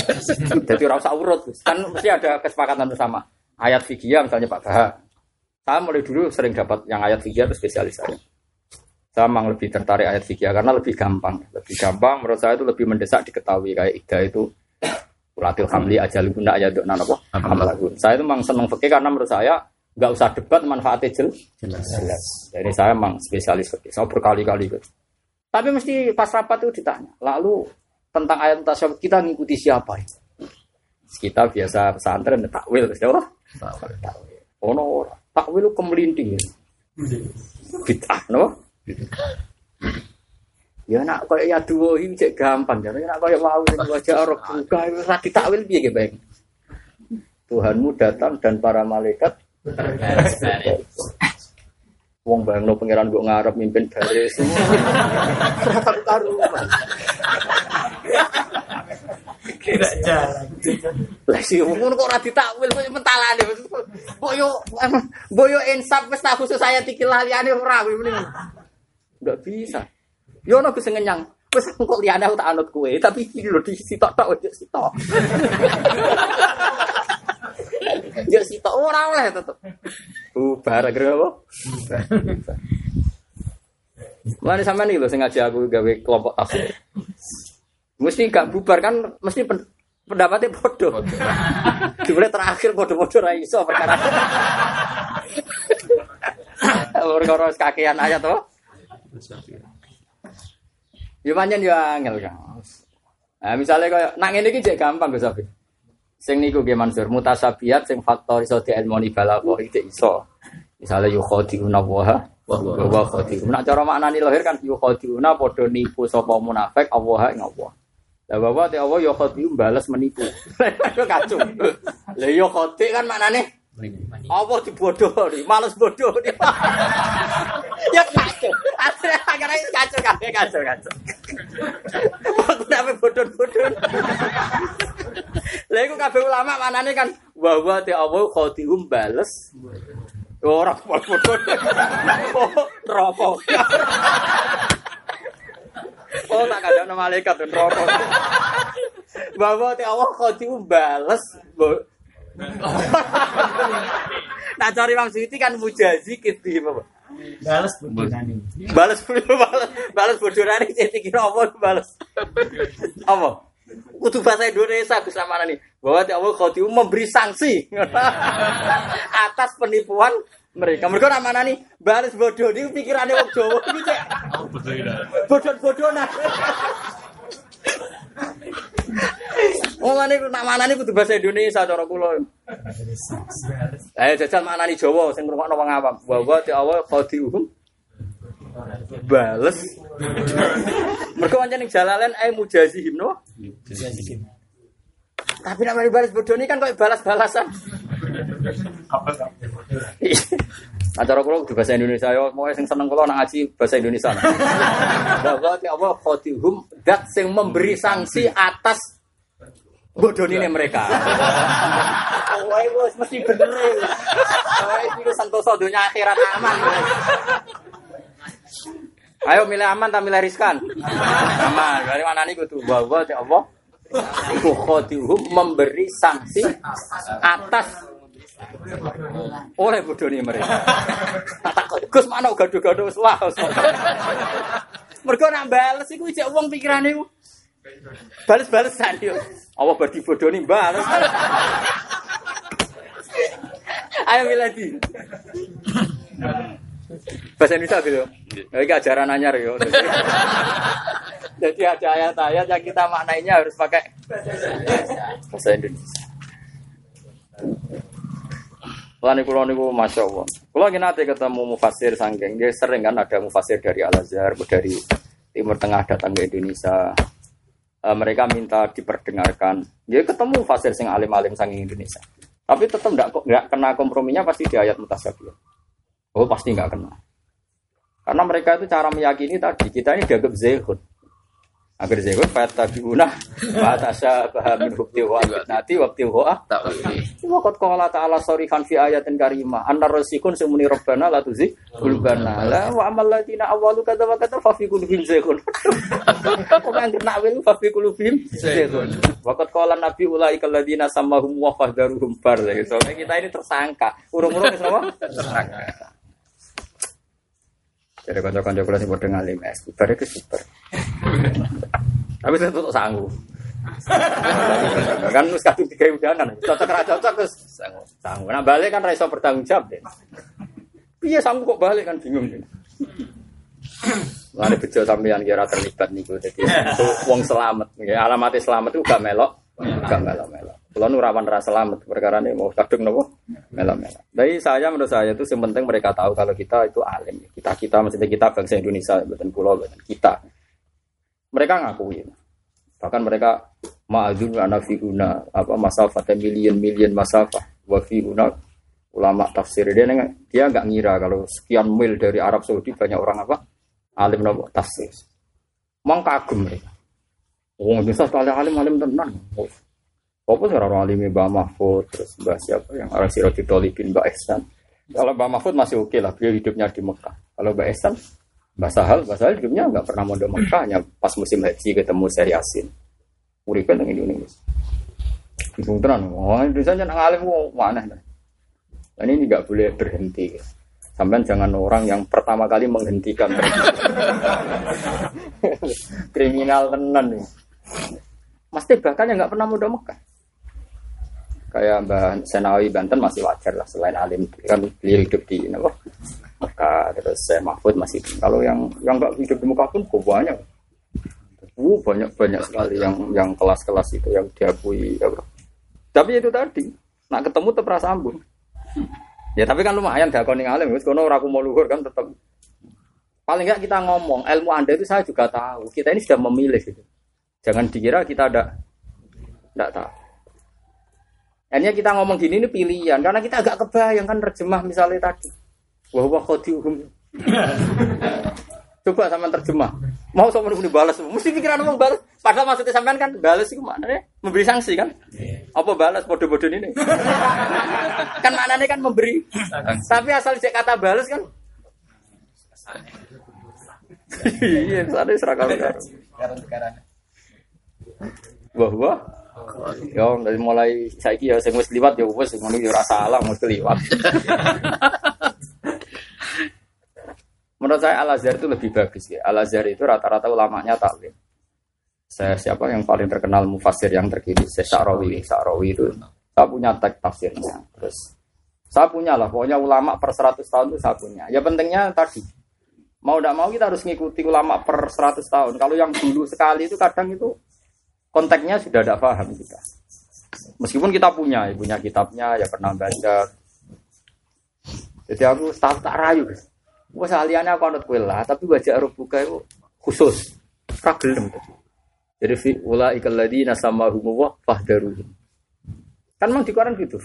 [LAUGHS] Jadi rasa urut Gus. Kan mesti ada kesepakatan bersama. Ayat fikih misalnya Pak Baha. Saya mulai dulu sering dapat yang ayat fikih itu spesialis saya. Saya memang lebih tertarik ayat fikih karena lebih gampang. Lebih gampang menurut saya itu lebih mendesak diketahui kayak ida itu Ulatil hamli ajal guna ayat dok apa? Amalagun. Saya itu memang senang fikih karena menurut saya nggak usah debat manfaatnya jel Jelas. jelas. Jadi saya memang spesialis. Saya berkali-kali gitu. Tapi mesti pas rapat itu ditanya. Lalu tentang ayat tasyabut kita ngikuti siapa? ya? Kita biasa pesantren takwil, siapa? Takwil. Oh no, takwil itu kemelinting. Bid'ah, no? Ya nak koyo ya dua ini cek gampang ya. Nak koyo mau wajah orang buka itu lagi takwil piye ge, Bang? Tuhanmu datang dan para malaikat Wong bayangno pangeran kok ngarep mimpin baris. Karu karuan. Kira jalan. Lah sih ngono kok ora ditakwil kok mentalane. Kok yo mbok yo insaf wis tak khusus saya tikil liyane ora kuwi mending. Enggak bisa. Yo ono sing ngenyang. Wis kok liyane aku tak anut kowe, tapi iki lho di sitok-tok ojo sitok. Yo sitok ora oleh tetep. Bubar akhirnya apa? Mulane sampean iki lho sing ngaji aku gawe kelompok tafsir. Mesti gak bubar kan mesti pen- pendapatnya bodoh. Dimulai terakhir bodoh-bodoh ra iso perkara. Perkara kakean ayat to. Ya pancen ya angel kan. Nah, misalnya kayak nak jek gampang Gus Abi. Sing niku nggih Mansur mutasabihat sing faktor iso diilmoni balaghah iki iso. Misalnya yukhadiuna wa wa khadiun. Nak cara maknani lahir kan yukhadiuna padha nipu sapa munafik Allah ing Allah. Lah bahwa te Allah yukhadiun balas menipu. [LAUGHS] Kacau. Lah yukhadi kan maknane apa dibodoh nih, males bodoh nih. ya kacau. Akhirnya akhirnya kacau kabeh kacau kacau. Aku sampe bodoh-bodoh. Lah iku kabeh ulama manane kan bahwa te Allah khadium bales orang bodoh. Oh, rokok. Oh, tak ada nama malaikat dan rokok. Bahwa te Allah khadium bales [LAUGHS] nah cari Imam Suyuti kan mujazi gitu apa? Balas bodohan Balas balas balas bodorane jadi kira apa balas. Apa? Kudu bahasa Indonesia Gus Ramana nih. Bahwa Allah Khadiu memberi sanksi [LAUGHS] atas penipuan mereka. Mereka ramana nih balas bodoh ini pikirannya wong Jawa iki cek. Bodoh-bodoh nah. Mulane nak manani kudu bahasa Indonesia cara kula. Ayo jajal maknani Jawa sing ngrungokno wong awam. Wa wa ti awal qadiuhum bales. Mergo pancen ning jalalen ae mujazihim no. Tapi nak mari balas bodoh ini kan kok balas-balasan. [LAUGHS] Acara kula kudu bahasa Indonesia yo, mau sing seneng kula nak ngaji bahasa Indonesia. [LAUGHS] Bahwa ti Allah qadihum dat sing memberi sanksi atas bodoh ini mereka. Wah, wis mesti bener. Wah, iki santoso dunia akhirat aman. Ayo milih aman tak milih riskan? Aman. Dari mana nih kudu bahwa ti Allah iku khadihum memberi sanksi atas oleh bodoh ini mereka. Gus mana gaduh-gaduh wah. Mergo nak bales iku ijek wong pikirane iku. Bales-balesan yo. Allah berdi bodoh ini bales. Ayo milih di. Bahasa Indonesia gitu. Ini ajaran anyar yo. Jadi ada ayat-ayat yang kita maknainya harus pakai bahasa Indonesia. Lan kula niku masyaallah. Kula nggih nate ketemu mufasir sanggeng, nggih sering kan ada mufasir dari Al Azhar, dari Timur Tengah datang ke Indonesia. Eh, mereka minta diperdengarkan. Nggih ketemu mufasir sing alim-alim sanggeng Indonesia. Tapi tetap enggak enggak kena komprominya pasti di ayat mutasyabih. Oh pasti enggak kena. Karena mereka itu cara meyakini tadi kita ini dianggap zehud. Agar zehud fatabiuna wa tasyabaha min hubti wa nanti waktu wa Tak ngerti. Waqat qala ta'ala sorihan fi ayatin karimah annar rasikun sumuni rabbana la tuzi qulbana la wa amal ladina awwalu kadza wa kadza fa fi qulubihim zaygun. [LAUGHS] Kok nang kena wil fa fi qulubihim zaygun. Waqat qala nabi ulaika ladina sammahum wa fahdaruhum bar. Soalnya kita ini tersangka. Urung-urung wis apa? Tersangka. Jadi kanca-kanca kula sing padha ngalim es, bar itu super. Tapi saya tuh sanggup. [LAUGHS] kan wis kadung tiga udanan, cocok ra cocok terus sanggup. Sanggup. Nah balik kan ra iso bertanggung jawab deh. Piye sanggup kok balik kan bingung deh. Lari bejo sampeyan kira terlibat niku dadi wong selamat. Ya, alamatnya selamat itu gak melok, gak melok-melok. Kalau nu rawan rasa selamat perkara ini mau kadung nopo melok-melok. Jadi saya menurut saya itu yang penting mereka tahu kalau kita itu alim. Kita kita maksudnya kita bangsa Indonesia bukan pulau bukan kita. Mereka ngakui. Bahkan mereka ma'adun anafiuna apa masafah million million masafah wa fiuna ulama tafsir dia neng- dia nggak ngira kalau sekian mil dari Arab Saudi banyak orang apa alim nopo tafsir. Mang kagum mereka. Oh, bisa sekali alim alim tenan. Apa sih orang alim Mbak Mahfud terus Mbak siapa yang orang Siroti Tolibin Mbak Ehsan. Kalau Mbak Mahfud masih oke lah, beliau hidupnya di Mekah. Kalau Mbak Ehsan, Mbak Sahal, Mbak Sahal hidupnya nggak pernah mondok Mekah, hanya pas musim haji ketemu Syekh Yasin. Uripen dengan Indonesia. Bingung tenan, oh Indonesia jangan ngalim, mana dah. Dan ini nggak boleh berhenti. Sampai jangan orang yang pertama kali menghentikan [LAUGHS] kriminal tenan nih. Mesti bahkan yang nggak pernah mondok Mekah kayak Mbah Senawi Banten masih wajar lah selain alim kan beliau hidup di apa Mekah terus saya Mahfud masih kalau yang yang nggak hidup di Mekah pun kok banyak. Uh, banyak banyak sekali yang yang kelas-kelas itu yang diakui apa. tapi itu tadi nak ketemu tetap rasa ya tapi kan lumayan dakon ning alim wis kono ora mau luhur kan tetap paling nggak kita ngomong ilmu anda itu saya juga tahu kita ini sudah memilih gitu. Jangan dikira kita ada tidak tahu Akhirnya kita ngomong gini ini pilihan karena kita agak kebayang kan terjemah misalnya tadi. Wah khodiuhum. Coba sama terjemah. Mau sama ini balas, mesti pikiran ngomong balas. Padahal maksudnya sampean kan balas itu maknanya memberi sanksi kan? Apa balas bodoh-bodoh ini? kan maknanya kan memberi. Tapi asal cek kata balas kan? Iya, ada seragam Wah wah. Ya, dari mulai saiki ya sing wis liwat ya wis ngono ya ora salah mesti liwat. [LAUGHS] Menurut saya Al Azhar itu lebih bagus ya. Al Azhar itu rata-rata ulamanya taklim. Saya siapa yang paling terkenal mufasir yang terkini? Saya Sa'rawi. Sa'rawi itu saya punya teks tafsirnya. Terus saya punya lah, pokoknya ulama per 100 tahun itu saya punya. Ya pentingnya tadi mau tidak mau kita harus ngikuti ulama per 100 tahun. Kalau yang dulu sekali itu kadang itu konteksnya sudah tidak paham kita. Meskipun kita punya, ya, punya kitabnya, ya pernah baca. Jadi aku tak tak rayu. Wah saliannya aku anut kue lah, tapi baca Arab buka itu khusus. Ragilem. Jadi fi ula ikal ladina sama humuwah fahdaruhum. Kan memang di Quran gitu.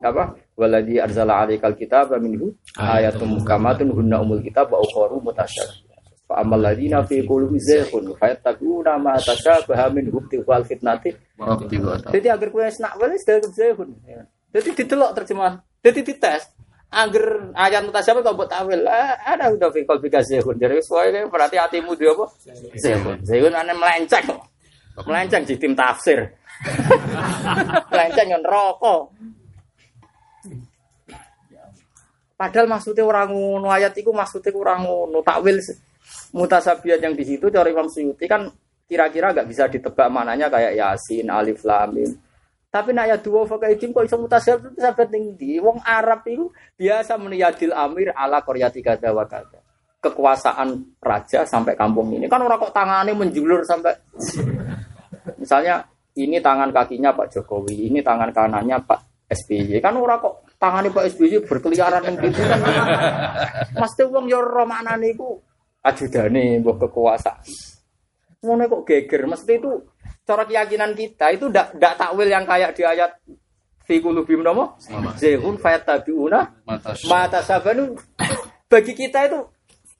Apa? Waladi arzala alaikal kitab minhu ayatum mukamatun hunna umul kitab wa ukharu mutasyabih. Fa amal ladina fi qulubi zayghun fayattaquna ma tashabaha min hubti wal fitnati. Jadi agar kowe nak wis dalem zayghun. Jadi didelok terjemahan. Jadi dites. Agar ayat mutasyabih kok mbok tawil. Ah, Ada udah fi qalbi zayghun. Jadi sesuai berarti hatimu dia apa? Zayghun. Zayghun ane melenceng. Melenceng di tim tafsir. [LAUGHS] melenceng yang rokok. Padahal maksudnya orang ngono ayat itu maksudnya orang ngono takwil mutasabiat yang di situ dari Imam Suyuti kan kira-kira nggak bisa ditebak mananya kayak Yasin, Alif, Lam, Mim. Tapi nak ayat dua fakaidim kok iso mutasabiat itu sampai tinggi. Wong Arab itu biasa meniyadil amir ala koryati kada wa kada. Kekuasaan raja sampai kampung ini kan orang kok tangannya menjulur sampai misalnya ini tangan kakinya Pak Jokowi, ini tangan kanannya Pak SBY. Kan orang kok tangannya Pak SBY berkeliaran yang gitu kan. Mesti wong yo ro maknane iku ajudane mbok kekuasaan. Ngono kok geger, mesti itu cara keyakinan kita itu ndak ndak takwil yang kayak di ayat fi qulubihim napa? Zehun fayatabiuna mata sabanu bagi kita itu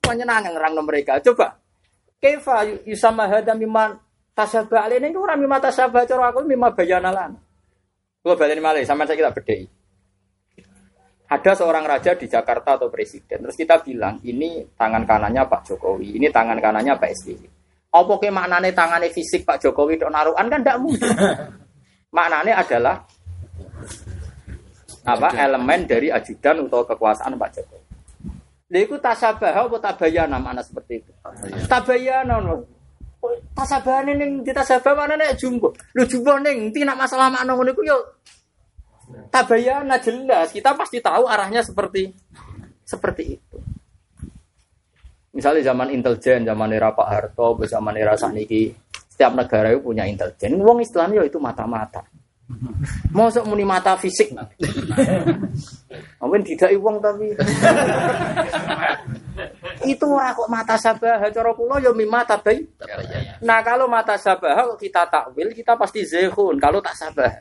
menyenangkan orang mereka. Coba Kaifa yusama hada mimman tasabah alaina itu orang mimma tasabah cara aku mimma bayanalan. Kalau balik malih sama saya kita bedai. Ada seorang raja di Jakarta atau presiden, terus kita bilang ini tangan kanannya Pak Jokowi, ini tangan kanannya Pak SBY. Apa ke maknane tangannya fisik Pak Jokowi dok naruhan kan tidak mungkin. [LAUGHS] maknane adalah apa elemen dari ajudan atau kekuasaan Pak Jokowi. Lha iku tasabah apa tabayana makna seperti itu. Tabayana no. Tasabahane ning ditasabah mana nek jumbo. Lu jumbo ning ti nak masalah makna ngono iku yo tabayana jelas. Kita pasti tahu arahnya seperti seperti itu. Misalnya zaman intelijen, zaman era Pak Harto, zaman era saniki, setiap negara itu punya intelijen. Wong Islam itu mata-mata. Mosok muni mata fisik. Mungkin [LAUGHS] tidak uang tapi itu ora kok mata sabah cara kula ya mi mata bay. Nah, kalau mata sabah kalau kita takwil kita pasti zehun kalau tak sabah.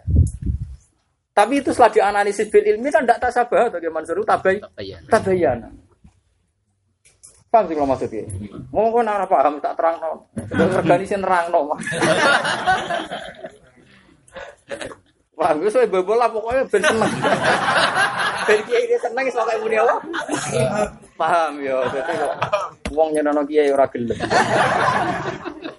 Tapi itu setelah dianalisis bil ilmi kan tidak tak sabah atau gimana seru tabay tabayana. Paham sih kalau maksudnya? Ngomong kok nara paham tak terang no. Organisasi [LAUGHS] nerang no. Wah, gue soal bobol lah pokoknya ben seneng. [LAUGHS] ben kiai ini seneng muni apa? Paham ya, kok wong nyeneno kiai ora gelem. [LAUGHS]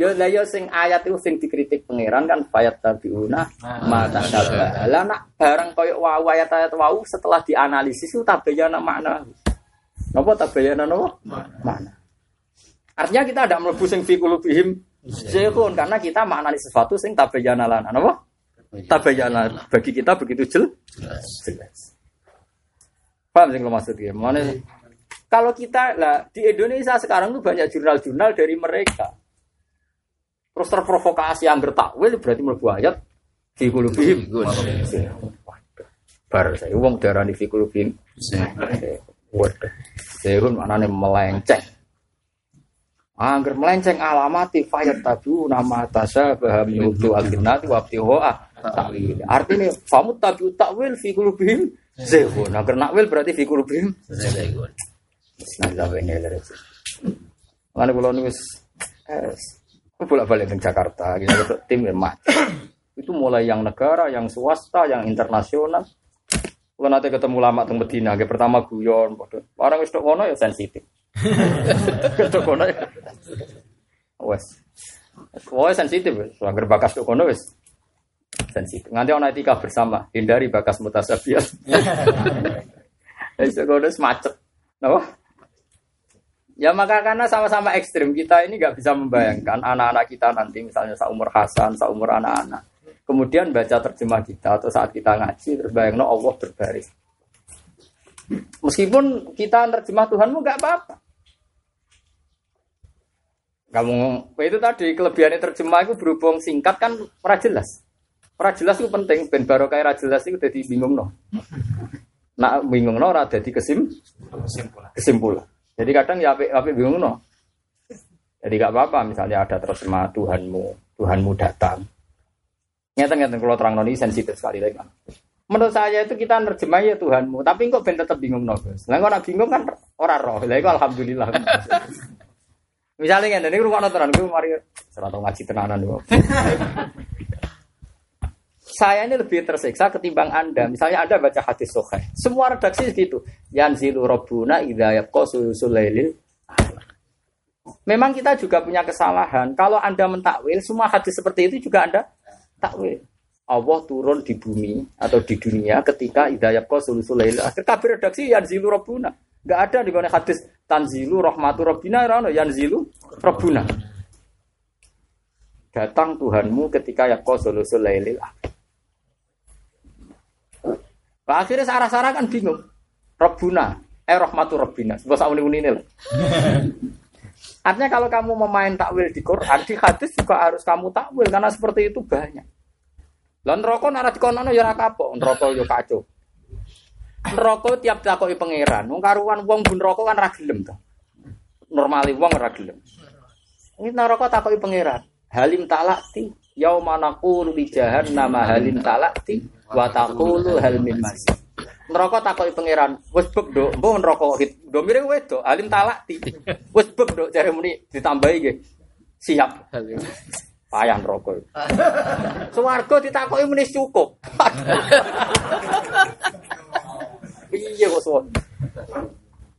Yo lah yo sing ayat itu sing dikritik pangeran kan fayat tabiuna mata syabah. Lah nak barang koyo wau ayat-ayat wau setelah dianalisis itu tabayana makna. Napa tabayana napa? Mana? Artinya kita ada mlebu sing fi qulubihim karena kita maknani sesuatu sing tabayana lana, apa? Tabayana bagi kita begitu jel jelas. Paham sing lo maksudnya? Mana kalau kita lah di Indonesia sekarang tuh banyak jurnal-jurnal dari mereka. Terus terprovokasi yang bertakwil berarti mlebu ayat fi qulubihim. Bar saya wong darani fi qulubihim. Waduh. Zehun maknane melenceng. Angger melenceng alamati fayat tabu nama tasa baham yudu alfinati wabti hoa takwil. Artinya famut tabu takwil fi kulubihim zehun. Angger nakwil berarti fi kulubihim zehun. Bismillahirrahmanirrahim. Mana kalau nulis bolak balik ke Jakarta, kita gitu, tim emak. Itu mulai yang negara, yang swasta, yang internasional. Kalau nanti ketemu lama teng Medina, pertama guyon, orang itu kono ya sensitif. [LAUGHS] Tok kono. ya. Wes. Wes sensitif. Angger bakas tok kono wes. Sensitif. Nganti ana etika bersama, hindari bakas [LAUGHS] kono wis macet. Napa? Ya maka karena sama-sama ekstrim kita ini nggak bisa membayangkan anak-anak kita nanti misalnya seumur Hasan, seumur anak-anak. Kemudian baca terjemah kita atau saat kita ngaji terus bayangno Allah berbaris. Meskipun kita terjemah Tuhanmu nggak apa-apa. Kamu itu tadi kelebihannya terjemah itu berhubung singkat kan ora jelas. Ora jelas itu penting ben barokah ora jelas itu dadi bingung no. Nak bingung no ora dadi kesim Kesimpulan. kesimpulan. Jadi kadang ya apik apik bingung no. Jadi gak apa-apa misalnya ada terjemah Tuhanmu, Tuhanmu datang. Ngeten-ngeten kalau terang ini sensitif sekali lagi. Menurut saya itu kita nerjemah ya Tuhanmu, tapi kok ben tetep bingung no. Lah kok nak bingung kan ora roh. Lah alhamdulillah. [LAUGHS] Misalnya ngene niku rungokno tenan ku mari ora tau ngaji tenanan kok. [LAUGHS] Saya ini lebih tersiksa ketimbang Anda. Misalnya Anda baca hadis sahih. Semua redaksi gitu. Yanzilu rabbuna idza yabqa sulusul lailil Memang kita juga punya kesalahan. Kalau Anda mentakwil, semua hadis seperti itu juga Anda takwil. Allah turun di bumi atau di dunia ketika idayab kau sulusul Akhir kabir redaksi yanzilu rabbuna. Enggak ada di mana hadis tanzilu rahmatu rabbina rano yanzilu rabbuna. Datang Tuhanmu ketika yakqa sulusul lailil akhir. Nah, akhirnya sarah-sarah kan bingung. Rabbuna, eh rahmatu rabbina. Sebab sak uni-unine lho. Artinya kalau kamu memain takwil di Quran, di hadis juga harus kamu takwil karena seperti itu banyak. Lah neraka nek dikono ya ora kapok, neraka yo kacau. Neraka tiap takoki pangeran, wong karuan wong bun neraka kan ora gelem to. Normali wong ora gelem. Ini neraka takoki pangeran, halim talakti yauma naqulu li jahannam halim talakti wa taqulu hal min mazid. Neraka takoki pangeran, wis bek nduk, mbok neraka hit. Domire wedok, halim talakti. Wis bek nduk jare muni ditambahi nggih. Siap. Payah neraka. Suwarga ditakoki muni cukup. [LAUGHS] Iya kok suwon.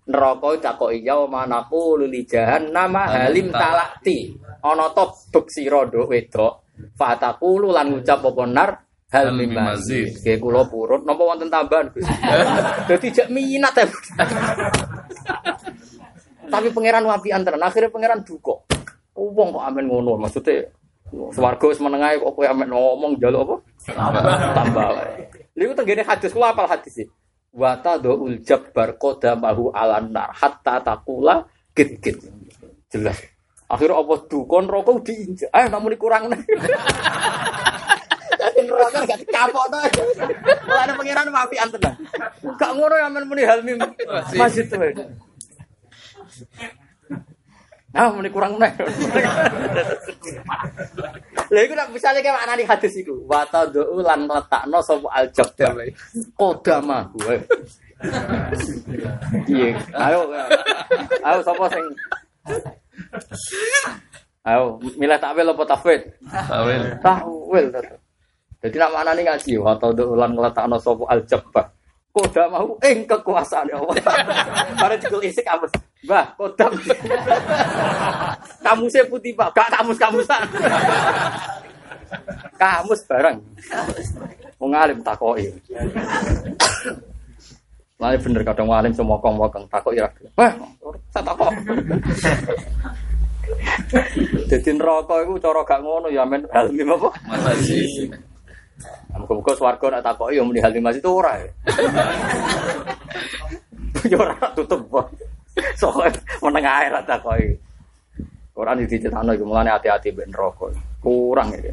Neraka ditakoki ya manaku lili jahannam halim talakti. Ana to bek sira nduk wedok. Fatakulu lan ngucap apa nar hal Hal mim mazid. Kayak kula purut napa wonten tambahan Gus. [LAUGHS] Dadi jak minat ya. Tapi pangeran wapian tenan. Akhirnya pangeran duka. Wong kok amen ngono maksudnya Swarga wis menengae kok kowe amen ngomong njaluk apa? Tambah. Lha tenggene hadis kula apal hadis iki. Wa tadul jabbar qadamahu alan nar hatta taqula git git. Jelas. Akhirnya apa dukon rokok diinjak. Eh namun kurang [LAUGHS] neraka gak dikapok to. Lah ada pangeran wapian tenan. Gak ngono ya men muni hal mim. Masjid tuh. Nah, muni kurang nih. Lha iku nek misale kayak maknane hadis iku, wa tad'u lan letakno sapa al-jabbar. Kodama gue. Iya, ayo. Ayo sapa sing Ayo, milih takwil apa tafwid? Tawil. Takwil to. Jadi nak maknane ngaji, wa tad'u lan letakno sapa al-jabbar. Koda mau ing kekuasaan Allah. [LAUGHS] Para judul isik kamus. Mbah, kodam. [LAUGHS] Kamusnya putih, Pak. Gak kamus-kamusan. [LAUGHS] Kamus bareng. Wong alim takoki. Lah bener kadang wong alim semua kong-kong takoki ra. Wah, saya takok. Dadi neraka iku cara gak ngono ya men halmi apa? Mazid. Muga-muga swarga nek takoki ya muni halmi masih itu ora. ya. [LAUGHS] Ya ora tutup. Pak. Soale meneng ae ra takoki. Quran dicetakno iku mulane hati-hati mbek neraka. Kurang iki.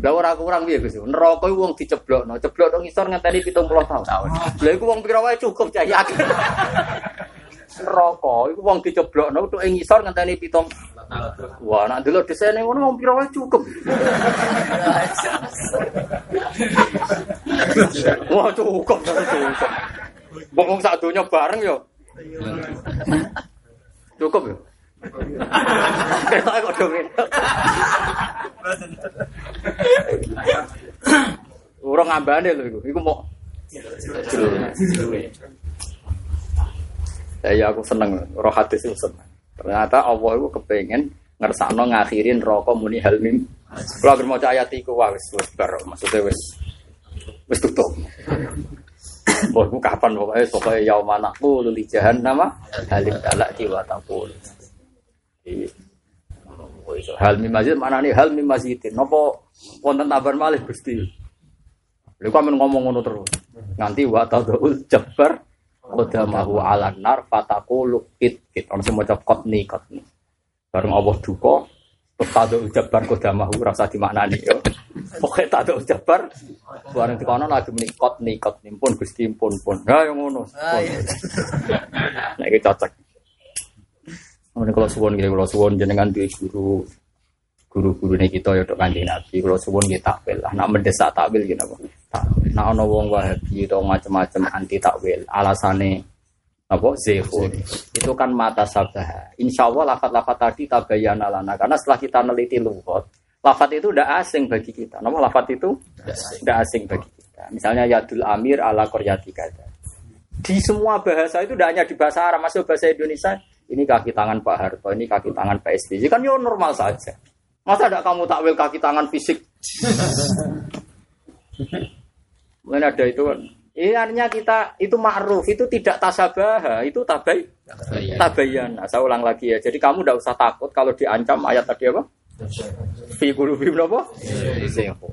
Lah ora kurang piye Gus? Neraka iku wong diceblokno, ceblok nang ngisor ngenteni 70 tahun. Lah iku wong pira wae cukup cah yakin. Neraka iku wong diceblokno tok ngisor ngenteni 70 Wah, nak dulu desainnya ngono wong pira wae cukup. [LAUGHS] Wah, cukup, cukup. Wong sak donya bareng yo. Cukup yo. Kok dong. Urung ngambane lho iku. Iku mau Ya aku seneng roh hadis itu seneng. Ternyata Allah itu kepengen ngersakno ngakhirin rokok muni helmim. Kalau agar mau ayat iku wah wis wis bar maksudnya wis wis tutup. Wah, iku kapan pokoknya pokoknya yauma naqulu li jahannam halim talak jiwa taqul. Hal mim masjid mana nih hal masjidin. Nopo wonten tabar malih Gusti. Lha kok men ngomong ngono terus. Nganti wa tadul jabbar qadamahu ala nar fataqulu kit kit. Ono sing maca qatni qatni. Bareng Allah duka, terus tado ujabar kodamahu rasa dimaknani yo. Pokoknya tado ujabar, bareng di kono lagi menikot nikot nimpun gusti pun pun. Nah yang ngono. [LAUGHS] Nah ini cocok. Ini kalau suwon gitu, kalau suwon jenengan duwe guru guru-guru ini kita ya kanjeng Nabi. Kalau suwon kita takwil lah. Nak mendesak takwil gitu apa? Nak ono wong wahabi atau macam-macam anti takwil. Alasane apa zehun itu kan mata sabah. Insya Allah lafat-lafat tadi tabayana lana karena setelah kita neliti lugat, lafat itu udah asing bagi kita. Nama lafat itu udah asing bagi kita. Misalnya yadul amir ala koryati kata. Di semua bahasa itu tidak hanya di bahasa Arab, masuk bahasa Indonesia. Ini kaki tangan Pak Harto, ini kaki tangan Pak SBY. Kan ya normal saja. Masa tidak kamu takwil kaki tangan fisik? [LAUGHS] Mungkin ada itu kan. Ini artinya kita itu ma'ruf, itu tidak tasabah, itu tabai, tabayan. Nah, saya ulang lagi ya. Jadi kamu tidak usah takut kalau diancam ayat tadi apa? Fi qulubihim apa? Zayhu.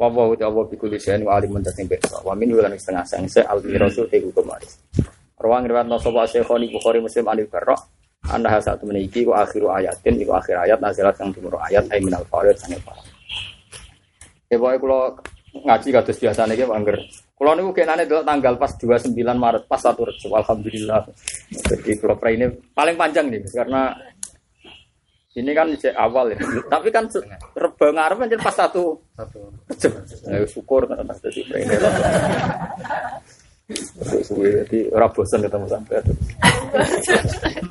Wa wa wa bi kulli syai'in wa alimun tasing pirsa. Wa min wulan setengah sang se al rasul te hukum aris. Ruang riwayat no sapa Syekhoni Bukhari Muslim Anil Barra. Anda satu meniki ku akhiru ayatin iku akhir ayat nazilat yang timur ayat ay minal farid sange para. Ya pokoke kula ngaji kados biasa niki Pak Angger. Kula niku kenane delok tanggal pas 29 Maret pas satu Rejab alhamdulillah. Jadi kula ini paling panjang nih karena ini kan awal ya. Tapi kan reba ngarep kan pas satu satu syukur kan dadi ini. Suwe jadi ora bosan ketemu sampai itu.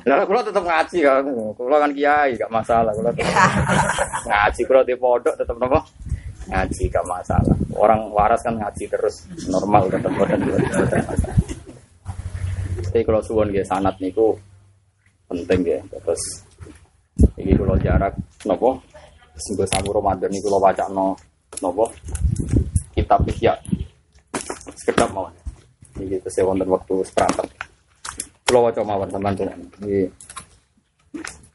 Nah, kalau tetap ngaji kan, kalau kan kiai gak masalah. Kalau ngaji kalau di pondok tetap nopo ngaji gak masalah. Orang waras kan ngaji terus normal tetap bosan Tapi kalau suwon ya sanat niku penting ya. Terus ini kalau jarak nopo singgo samu Ramadan niku lo baca no nopo kitab ya sekedap mawon. Ini kita saya wonten waktu seperangkat. Kalau wajah mawon teman-teman. Ini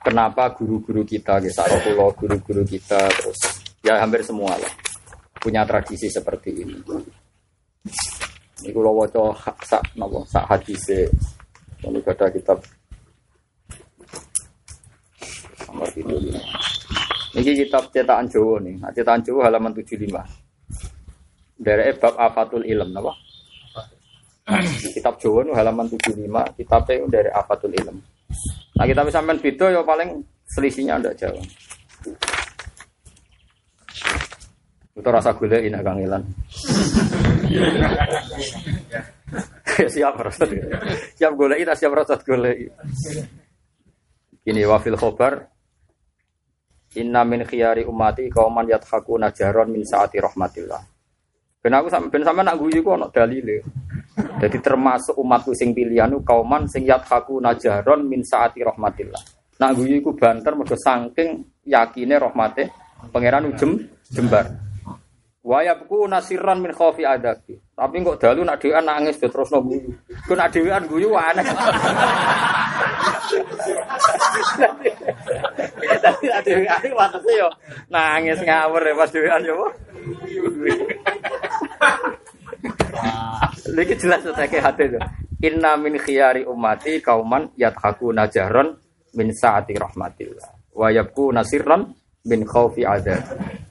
kenapa guru-guru kita, kisah pulau guru-guru kita terus ya hampir semua lah punya tradisi seperti ini. Ini kalau wajah sak nopo sak hadise. Ini ada kitab nomor itu. Ini kitab cetakan Jawa nih. Nah, cetakan Jawa halaman 75. Dari bab afatul ilm, apa? kitab Jawa nu halaman 75, kitabnya dari afatul ilm. Nah, kita bisa main video ya paling selisihnya ada jauh. Itu rasa gula ini Kang Ilan. [LAUGHS] siap rasa siap gula itu siap rasa gula Ini wafil khobar Inna min khiyari umati kauman yathaku najaron min saati rahmatillah. Ben aku sampe ben sampe nak guyu ku ono dalile. Jadi termasuk umatku sing pilihan kauman sing yathaku najaron min saati rahmatillah. Nak guyu iku banter mergo saking yakine rahmate pangeran ujem jembar. Wayabku nasiran min khaufi adabi. Tapi kok dalu nak dhewean nangis terus no guyu. Ku nak dhewean guyu aneh. Tapi nak dhewean watese yo nangis ngawur ya pas dhewean yo. Lagi jelas kayak hati itu. Inna min khiyari ummati kauman yathaku najaron min saati rahmatillah. Wayabku nasiran min khaufi adabi.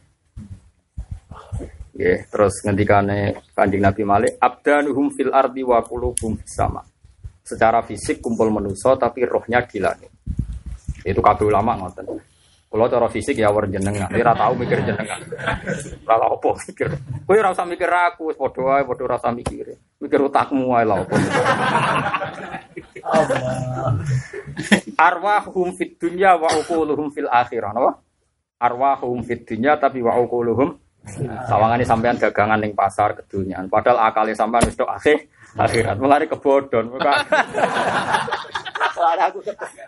Ya, terus ngendikane Kanjeng Nabi Malik, abdanuhum fil ardi wa qulubuhum sama. Secara fisik kumpul manusia tapi rohnya di langit. Itu kabeh ulama ngoten. Kalau cara fisik ya war jenengan, ora tau mikir jenengan. Ora apa mikir. Kowe ora usah mikir aku, wis padha wae, padha ora usah mikir. Mikir utakmu wae lha apa. Arwahum fit dunya wa uquluhum fil akhirah, napa? Arwahum fit dunya tapi wa uquluhum Sawangane sampean dagangan ning pasar kedunian, padahal akale sampean wis tok akhir akhirat. Mulane kebodhon. Mulane [LAUGHS] aku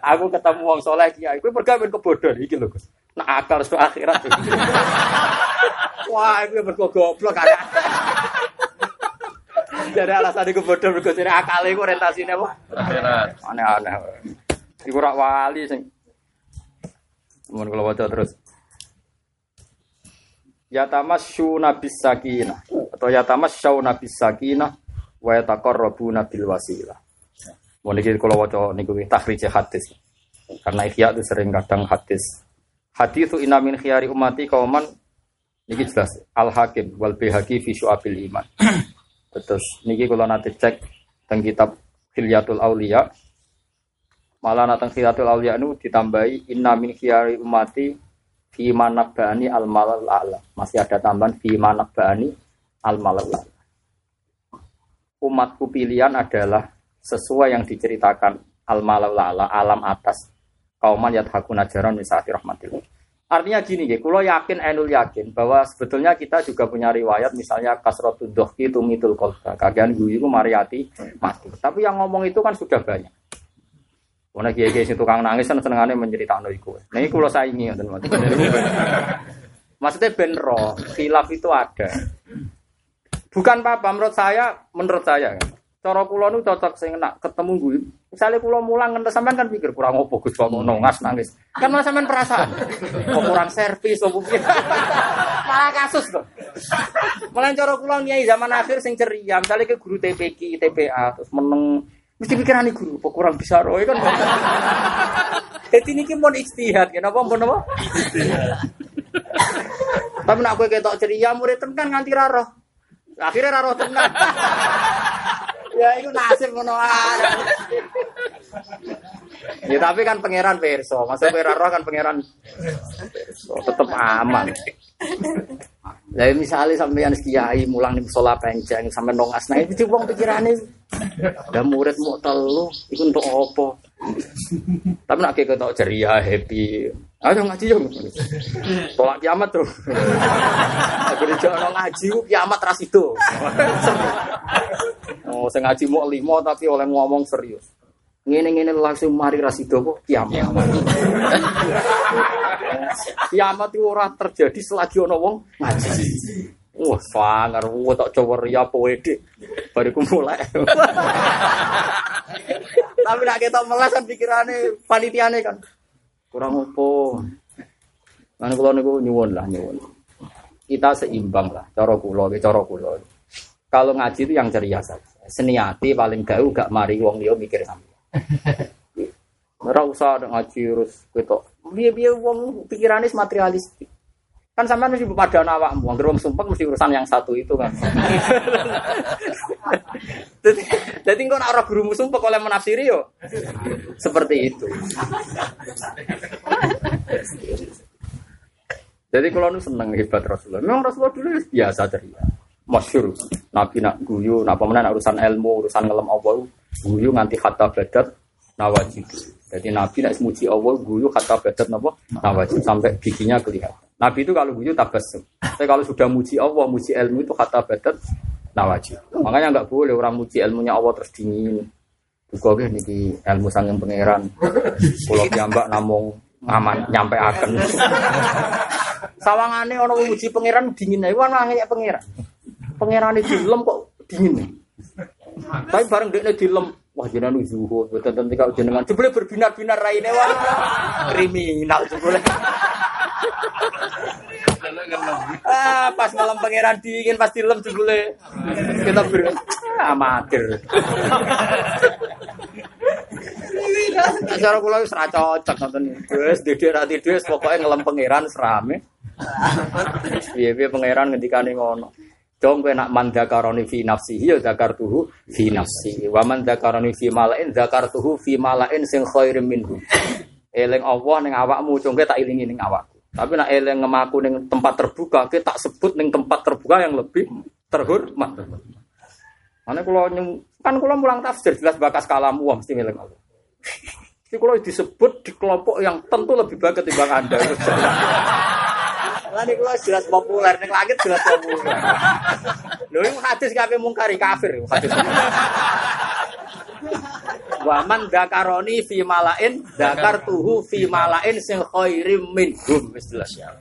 aku ketemu wong saleh kiai, kuwi mergo men kebodhon iki lho, Gus. Nak akal tok akhirat. [LAUGHS] Wah, iku mergo goblok kan. Jadi alasan iku bodoh mergo jare akale iku orientasine apa? Akhirat. Aneh-aneh. Iku rak wali sing Mun kula waca terus yatamasyuna bis sakinah atau yatamasyuna bis sakinah wa yataqarrabuna bil wasilah. Mau niki kula waca niku takhrij hadis. Karena ikhya itu sering kadang hadis. Hadis itu inna min khiyari umati kauman niki jelas Al Hakim wal Bihaqi fi syu'abil iman. [CLEARS THROAT] Terus niki kalau nanti cek tentang kitab Hilyatul Aulia malah natang Hilyatul Aulia itu ditambahi inna min khiyari umati fi manabani al malal a'la. Masih ada tambahan fi manabani al malal a'la. Umatku pilihan adalah sesuai yang diceritakan al malal a'la, alam atas kauman yadhakuna jaron misati rahmatillah. Artinya gini, ya, kalau yakin, enul yakin bahwa sebetulnya kita juga punya riwayat, misalnya kasrotud dohki tumitul kolba, kagian guyu itu mariati mati. Tapi yang ngomong itu kan sudah banyak. Karena kiai kiai tukang nangis kan senengannya menceritakan itu. Nah ini kalau saya ingin, [LAUGHS] maksudnya benro, khilaf itu ada. Bukan apa-apa, menurut saya, menurut saya, cara kulo nu cocok sing nak ketemu gue. Misalnya kulo mulang ngentes sampean kan pikir kurang opo Gus kok ngono ngas nangis. Kan malah sampean perasaan. Kok kurang servis opo piye. [LAUGHS] Malah kasus tuh. Malah cara kulo nyai zaman akhir sing ceria, misalnya ke guru TPK, TPA terus meneng mesti pikiran guru kok kurang bisa roy kan. [LAUGHS] Jadi ini mau istihad, kenapa mau apa? Tapi nak gue ketok ceria murid kan nganti raro. Akhirnya raro tenang. ya itu nasib ngono Ya tapi kan pangeran perso, masa roh kan pangeran tetep aman. Lah misalnya sampeyan kiai mulang ning musola penceng sampe nongas nah itu wong pikirane ada murid mau telu iku untuk apa? Tapi nak ketok ceria happy. Ayo ngaji yo. Tolak kiamat tuh. Akhirnya jangan ngaji kiamat ras itu. Oh, sing ngaji mau limo tapi oleh ngomong serius. Ngene-ngene langsung mari rasido kok kiamat. kiamat itu ora terjadi selagi ono wong ngaji. Wah, sangar, wah tak coba ria poede. Baru mulai. Tapi nak kita melas kan pikirannya panitiane kan. Kurang opo. Kan kula niku nyuwun lah nyuwun. Kita seimbang lah, cara kula, cara kula. Kalau ngaji itu yang ceria saja. Seniati paling gak gak mari wong liya mikir sampe. [LAUGHS] Ora usah ada ngaji terus ketok. Piye-piye wong pikirane materialistik. Kan sampean mesti pada awakmu, wong wong sumpah mesti urusan yang satu itu kan. [LAUGHS] Jadi, jadi kok nak guru sumpah oleh menafsiri yo seperti itu. Jadi kalau nu seneng hebat Rasulullah. Memang Rasulullah dulu biasa ceria masyur. Nabi nak guyu, nak pemenang urusan ilmu, urusan ngelam Allah, guyu nganti kata badat nawajib. Jadi Nabi nak semuji Allah, guyu kata badat nawajib sampai giginya kelihatan. Nabi itu kalau guyu tabasum. Tapi kalau sudah muji Allah, muji ilmu itu kata badat nawajib. Makanya nggak boleh orang muji ilmunya Allah terus dingin. Juga nih niki ilmu sanging pangeran. Kalau piyambak namung ngaman nyampe akan. Sawangane orang muji pangeran dingin ae wan nangis pangeran pangeran itu lem kok dingin. Tapi bareng dia dilem, wah jenengan zuhud, betul tentu kalau jenengan jebule berbinar-binar raine wah kriminal jebule. ah, pas malam pangeran dingin pasti lem jebule. Kita ber amatir. Cara kula wis ra cocok ngoten. Wis dede ra tidur pokoke ngelem pangeran serame. Piye-piye pangeran ngendikane ngono. Dong kowe nak man dzakaroni fi nafsihi ya tuhu fi nafsi. Wa man dzakaroni fi malain tuhu fi malain sing khairim minhu. Eling Allah ning awakmu, cung tak ilingi ning awakku. Tapi nak eling ngemaku ning tempat terbuka, kita tak sebut ning tempat terbuka yang lebih terhormat. Mana kalau kan kalau mulang tafsir jelas bakas kalamu mesti milik Allah. Jadi kalau disebut di kelompok yang tentu lebih baik ketimbang Anda. Lah niku jelas populer ning langit jelas populer. Lho iku hadis kabeh mungkari kafir hadis. Wa man dakaroni fi malain dakartuhu fi malain sing khairim minhum wis jelas ya.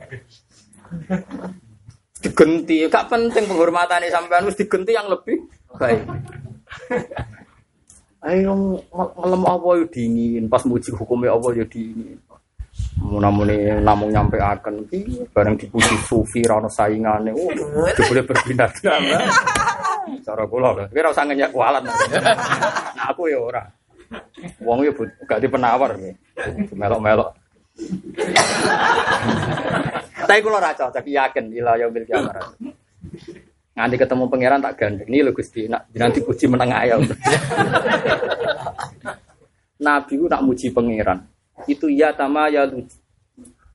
Digenti, gak penting penghormatan sampean wis digenti yang lebih baik. Ayo ngelem apa yo dingin, pas muji hukumnya apa yo dingin. Munamuni namung nyampe akan bareng dipuji sufi rano saingane. Oh, boleh berpindah [LAUGHS] Cara kula lho, kira usah ngenyak kualat. Nah, aku ya ora. Wong ya gak di penawar. Melok-melok. Tapi kalau ra cocok yakin ila yaumil kiamah. Nganti ketemu pangeran tak gandeng. Ini lho Gusti, nak nanti puji meneng ayam. Nabi ku nak muji pangeran. Itu ya tama ya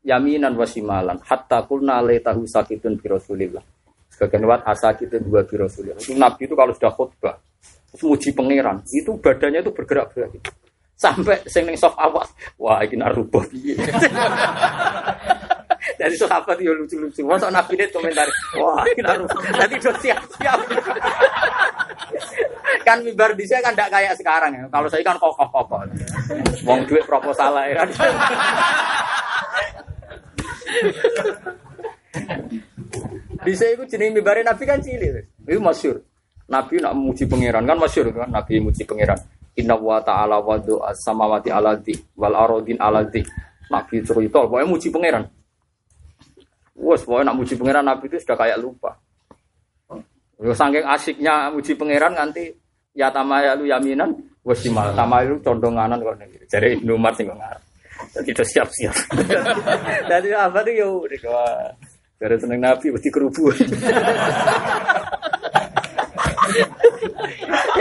yaminan wasimalan hatta kulna tahu sakitun bi Rasulillah. Sebagian wat asakitun dua bi. Itu Nabi itu kalau sudah khutbah terus muji pangeran, itu badannya itu bergerak-gerak gitu. Sampai sing ning soft awal, wah iki nak rubah piye. [LAUGHS] Dari sahabat yo lucu-lucu. Masa Nabi ini komentar, wah iki nak rubah. Tadi siap-siap. [LAUGHS] kan mimbar di kan tidak kayak sekarang ya. Kalau saya kan kokoh-kokoh. Wong duit proposal ya kan. Bisa itu jenis mimbarin Nabi kan cilik. Itu masyur. Nabi nak muji pangeran kan masyur kan. Nabi muji pangeran. Inna wa ta'ala wa do'a samawati ala di wal arodin ala di. Nabi cerita, pokoknya muji pangeran. Wes, pokoknya nak muji pangeran Nabi itu sudah kayak lupa. Yo saking asiknya muji pangeran nganti ya tamayalu yaminan wasimal tamayalu condonganan kok nek jare Ibnu Umar sing ngarep. Jadi itu siap-siap. Jadi apa tuh yo. Dari seneng Nabi mesti kerubu. [LAUGHS]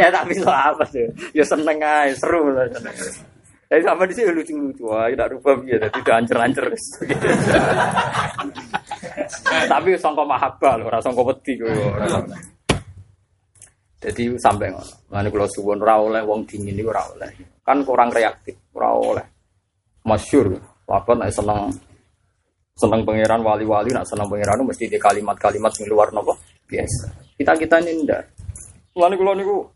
ya tapi so apa sih? Ya seneng aja, seru lah. seneng. Jadi sama di sini lucu-lucu, wah, tidak rubah dia, tidak ancer-ancer. [LAUGHS] Tapi sangka mahabbah loh, rasa sangka wedi kowe ora. Jadi sampai ngono. Lan kula suwun ora oleh wong dingin iku ora oleh. Kan kurang reaktif, ora oleh. Masyur, apa nek seneng seneng pangeran wali-wali nak seneng pangeran mesti di kalimat-kalimat sing luar nopo biasa. Kita-kita ini ndak. Lan kula niku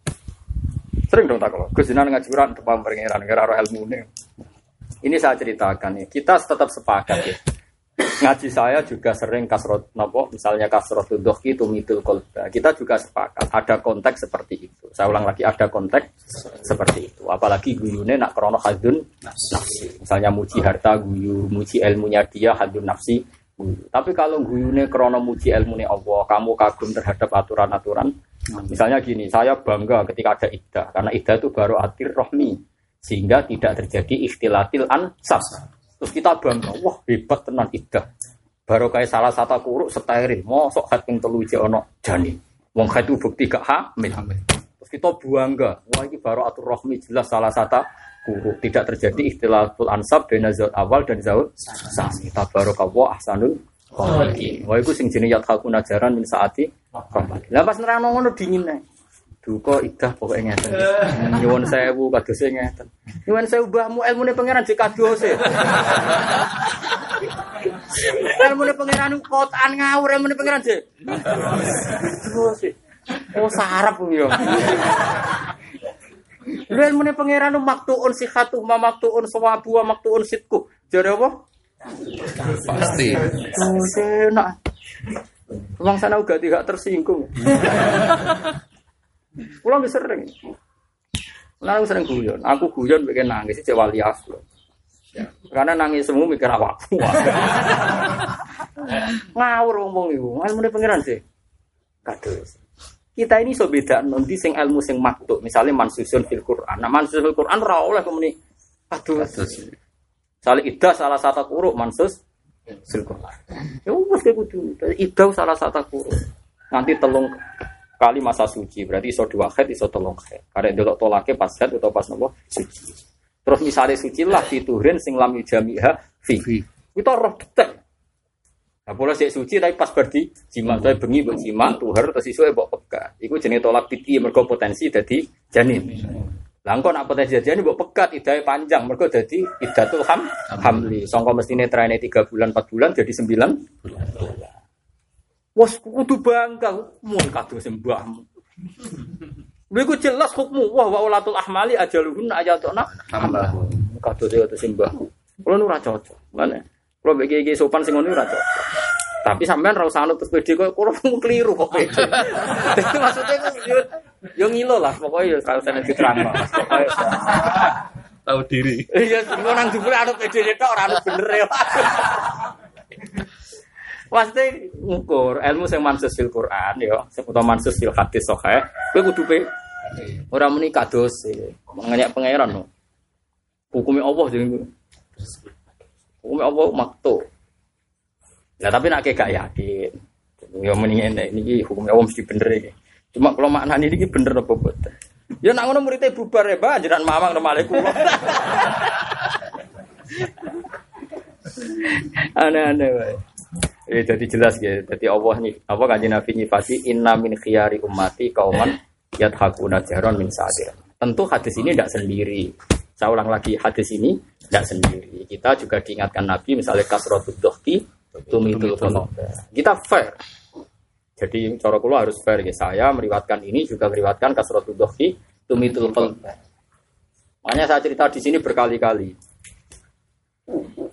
sering dong tak kalau Gus ngaji Quran depan pangeran kira ora ilmune. Ini saya ceritakan nih, kita tetap sepakat ya ngaji saya juga sering kasrot nopo misalnya kasrot dohki tumitul kolba kita juga sepakat ada konteks seperti itu. Saya ulang lagi ada konteks seperti itu. Apalagi guyune nak krono hadun nafsi. Misalnya muji harta guyu muji ilmunya dia hadun nafsi guyu. tapi kalau guyune krono muji ilmunya Allah kamu kagum terhadap aturan-aturan misalnya gini saya bangga ketika ada iddah. Karena iddah itu baru atir rohmi. Sehingga tidak terjadi ikhtilatil ansab Terus kita bangga, wah hebat tenan idah. Baru kayak salah satu kuruk steril, mosok hat ping telu ono jani. Wong itu bukti gak hamil. Terus kita bangga, wah ini baru atur rohmi jelas salah satu kuruk. Tidak terjadi ikhtilaful ansab bena zaut awal dan zaut sani. Tabarakallah ahsanul khaliqin. Wah itu sing jenis yat hakun ajaran min saati. Lah pas nerang ngono dingin nih. Duka idah pokoknya ngeten. Nyuwun sewu kadose ngeten. Nyuwun sewu mbahmu ilmune pangeran jek kadose. ilmune pangeran kotaan ngawur ilmune pangeran jek. Kadose. Oh sarap yo. Lu ilmune pangeran maktuun sihatu ma maktuun sawabu wa maktuun sitku. Jare apa? Pasti. Oh, enak. Wong sana uga tidak tersinggung. [LAUGHS] Pulang bisa sering. Aku sering guyon. Aku guyon bikin nangis cek wali aslo. Karena nangis semua mikir awakku. [LAUGHS] Ngawur ngomong iku. Ilmu pengiran sih. Kados. Kita ini so beda nanti sing ilmu sing maktuk. Misalnya mansusun fil Quran. Nah mansusun fil Quran ra oleh kemuni. Kados. Salah idah salah satu kuruk mansus fil Quran. Ya wis kudu. Idah salah satu kuruk. Nanti telung kali masa suci berarti iso dua head iso telung head karena delok tolake pas head atau pas nopo suci terus misalnya suci lah fiturin sing lam yujamiha fi kita roh detek Nah, boleh sih suci tapi pas berdi jima, tapi bengi buat jima, tuhar terus isu pekat. Iku jenis tolak piti mergo potensi jadi janin. Lah engko nak potensi jadi janin bawa pekat idai panjang mergo jadi idatul ham hamli. Songko mestine traine 3 bulan 4 bulan jadi 9 bulan. Wes kudu bangga mun kado sembahmu. Lha iku jelas hukmu wah wa ulatul ahmali ajaluhun ayatuna hamba. Kado saya kado sembahku. Kulo nu ora cocok. Mana? Kulo iki sopan sing ngono ora cocok. Tapi sampean ra usah anut terus pede kok kulo keliru kok [LAUGHS] pede. Dadi maksudnya kok yo yo ngilo lah pokoknya yo kalau saya diterang. Pokoke Tahu diri. Iya, sing nang jupure anut pede tok ora anut bener ya. [LAUGHS] Pasti ngukur ilmu sing mansus fil Quran ya, utawa mansus fil hadis sahih, kowe kudu pe ora muni kados mengenyak pangeran no. Hukumnya Allah jadi Hukum Allah maktu. Nah tapi nak kayak yakin. Ya mendingan ini hukum Allah mesti bener ini. Cuma kalau ini ini bener apa betul? Ya nak ngono muridnya bubar ya, Pak. Jangan mamang nama kula. [LAUGHS] Aneh-aneh. Eh jadi jelas ya. Jadi Allah nih apa kanjeng Nabi nyifati inna min khiyari ummati kauman yadhakuna jahron min sadir. Tentu hadis ini tidak sendiri. Saya ulang lagi hadis ini tidak sendiri. Kita juga diingatkan Nabi misalnya kasrotud dohki tumitul qulub. Kita fair. Jadi cara kula harus fair ya. Saya meriwatkan ini juga meriwatkan kasrotud dohki tumitul qulub. Makanya saya cerita di sini berkali-kali.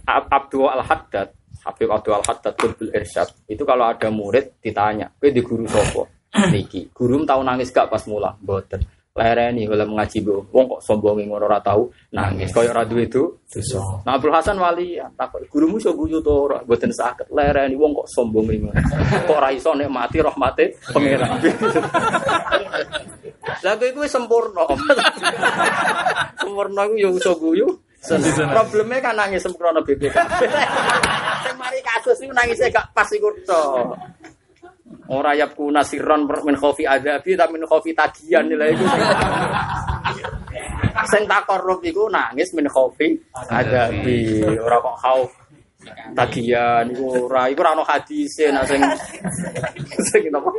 Ab- Abdul Al-Haddad, Habib Abdul Al-Haddad Qutbul Irsyad, itu kalau ada murid ditanya, "Kowe di guru sapa?" [CLEARS THROAT] Niki. Guru tahu nangis gak pas mula? Mboten. Lereni kalau mengaji bu, wong kok sombongin ngono ora tahu nangis. Kaya ora duwe itu dosa. Nah Abdul Hasan wali takut gurumu iso guyu to ora? Mboten saged. Lereni wong kok sombongin ngono. Kok ora iso nikmati rahmate pangeran. [LAUGHS] Lah kowe kuwi sempurna. [LAUGHS] sempurna ku yo iso guyu. Problemnya kan nangis sempurna BPK. [LAUGHS] Sing mari kasus iku nangisnya gak pas iku tok. Ora yap kuna sirron min khofi adabi tapi min khofi tagihan nilai iku. Sing takorup iku nangis min khofi adabi. Ora kok khauf tagihan iku ora iku ora ono hadise nak sing [LAUGHS] sing napa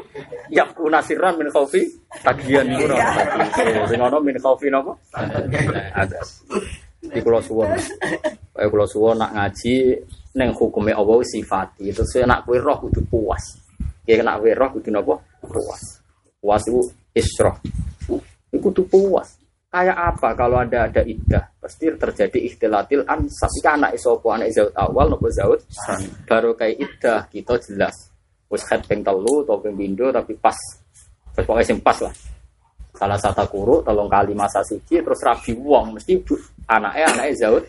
yap kuna sirron min khofi tagihan iku ora ono hadise. Sing ono min khofi napa? Ada. Di kula suwun. Kayak kula suwun nak ngaji neng hukume Allah sifati. Terus nak kowe roh kudu puas. Ya kena kowe roh kudu napa? Puas. Puas itu isroh. Itu kudu puas. Kayak apa kalau ada ada iddah? Pasti terjadi ikhtilatil ansab. Iki anak sapa anak zaud awal nopo zaud Baru kayak iddah kita jelas. Wis head ping telu atau ping pindho tapi pas. Pokoknya sing pas lah. Salah satu kuru tolong kali masa siji terus rabi wong mesti anaknya anaknya zaud.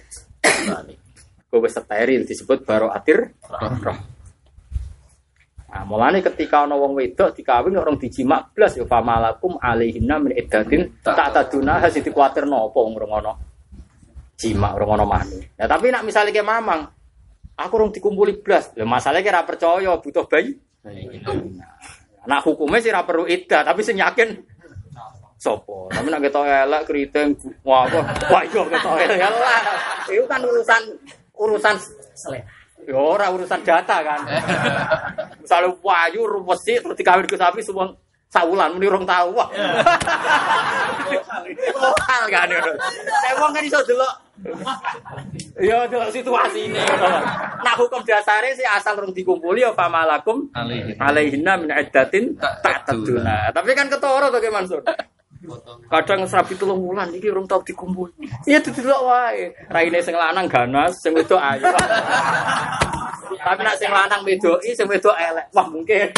Nah, gue steril disebut baru atir roh. Nah, mulane ketika ana wong wedok dikawin orang dijimak blas ya famalakum alaihinna min iddatin tak taduna hasil dikuatir nopo urung ana jimak urung ana mani. Nah, tapi nak misalnya kayak mamang aku urung dikumpuli blas. Ya masalahnya kira percaya butuh bayi. Nah, hukumnya sih perlu iddah, tapi sing yakin sopo. Tapi nak ketok elek keriting wah apa? Wah iya ketok elek ya lah. Itu kan urusan urusan Selera. Ya ora urusan data kan. Misalnya wayu rupesi terus dikawin ke sapi semua saulan muni rong tahu wah. Lokal kan ya. Saya wong kan iso delok. Ya delok situasi ini. Nah hukum dasarnya sih asal rong dikumpuli ya famalakum Alaihi. alaihinna min iddatin tak taduna. Tapi kan ketoro to Ki Mansur. Kadang serabi tulung wulan iki urung tau dikumpul. Iya didelok wae. Raine sing lanang ganas, sing wedok ayu. Tapi nak sing lanang wedoki, sing wedok elek. Wah, mungkin.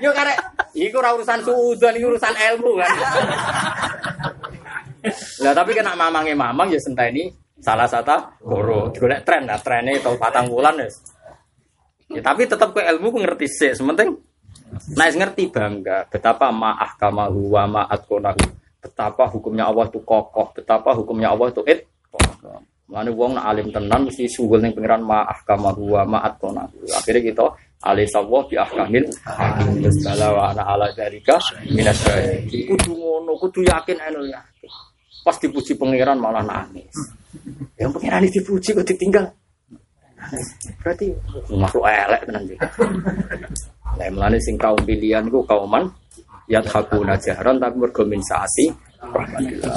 Yo karek iku ora urusan suudzon, iki urusan ilmu kan. Lah tapi kena mamange mamang ya senteni salah satu guru. Golek tren lah, trennya tau patang wulan wis. Ya tapi tetap ke ilmu ku ngerti sih, sementing Nah, ngerti bangga betapa ma'ah kamahu ma'at konahu. Betapa hukumnya Allah itu kokoh, betapa hukumnya Allah itu it. Mana wong nak alim tenan mesti sugul ning pengiran ma'ah kamahu ma'at konahu. Akhirnya kita alih sawah bi ahkamil Bismillah wa ana ala dzalika minas. Kudu ngono, kudu yakin anu ya. Pas dipuji pangeran malah nangis. Yang pangeran dipuji kok ditinggal. Berarti makhluk elek tenan. Lah mulane sing kaum pilihan ku kauman yat hakuna jahran tapi mergo min saati rahmatillah.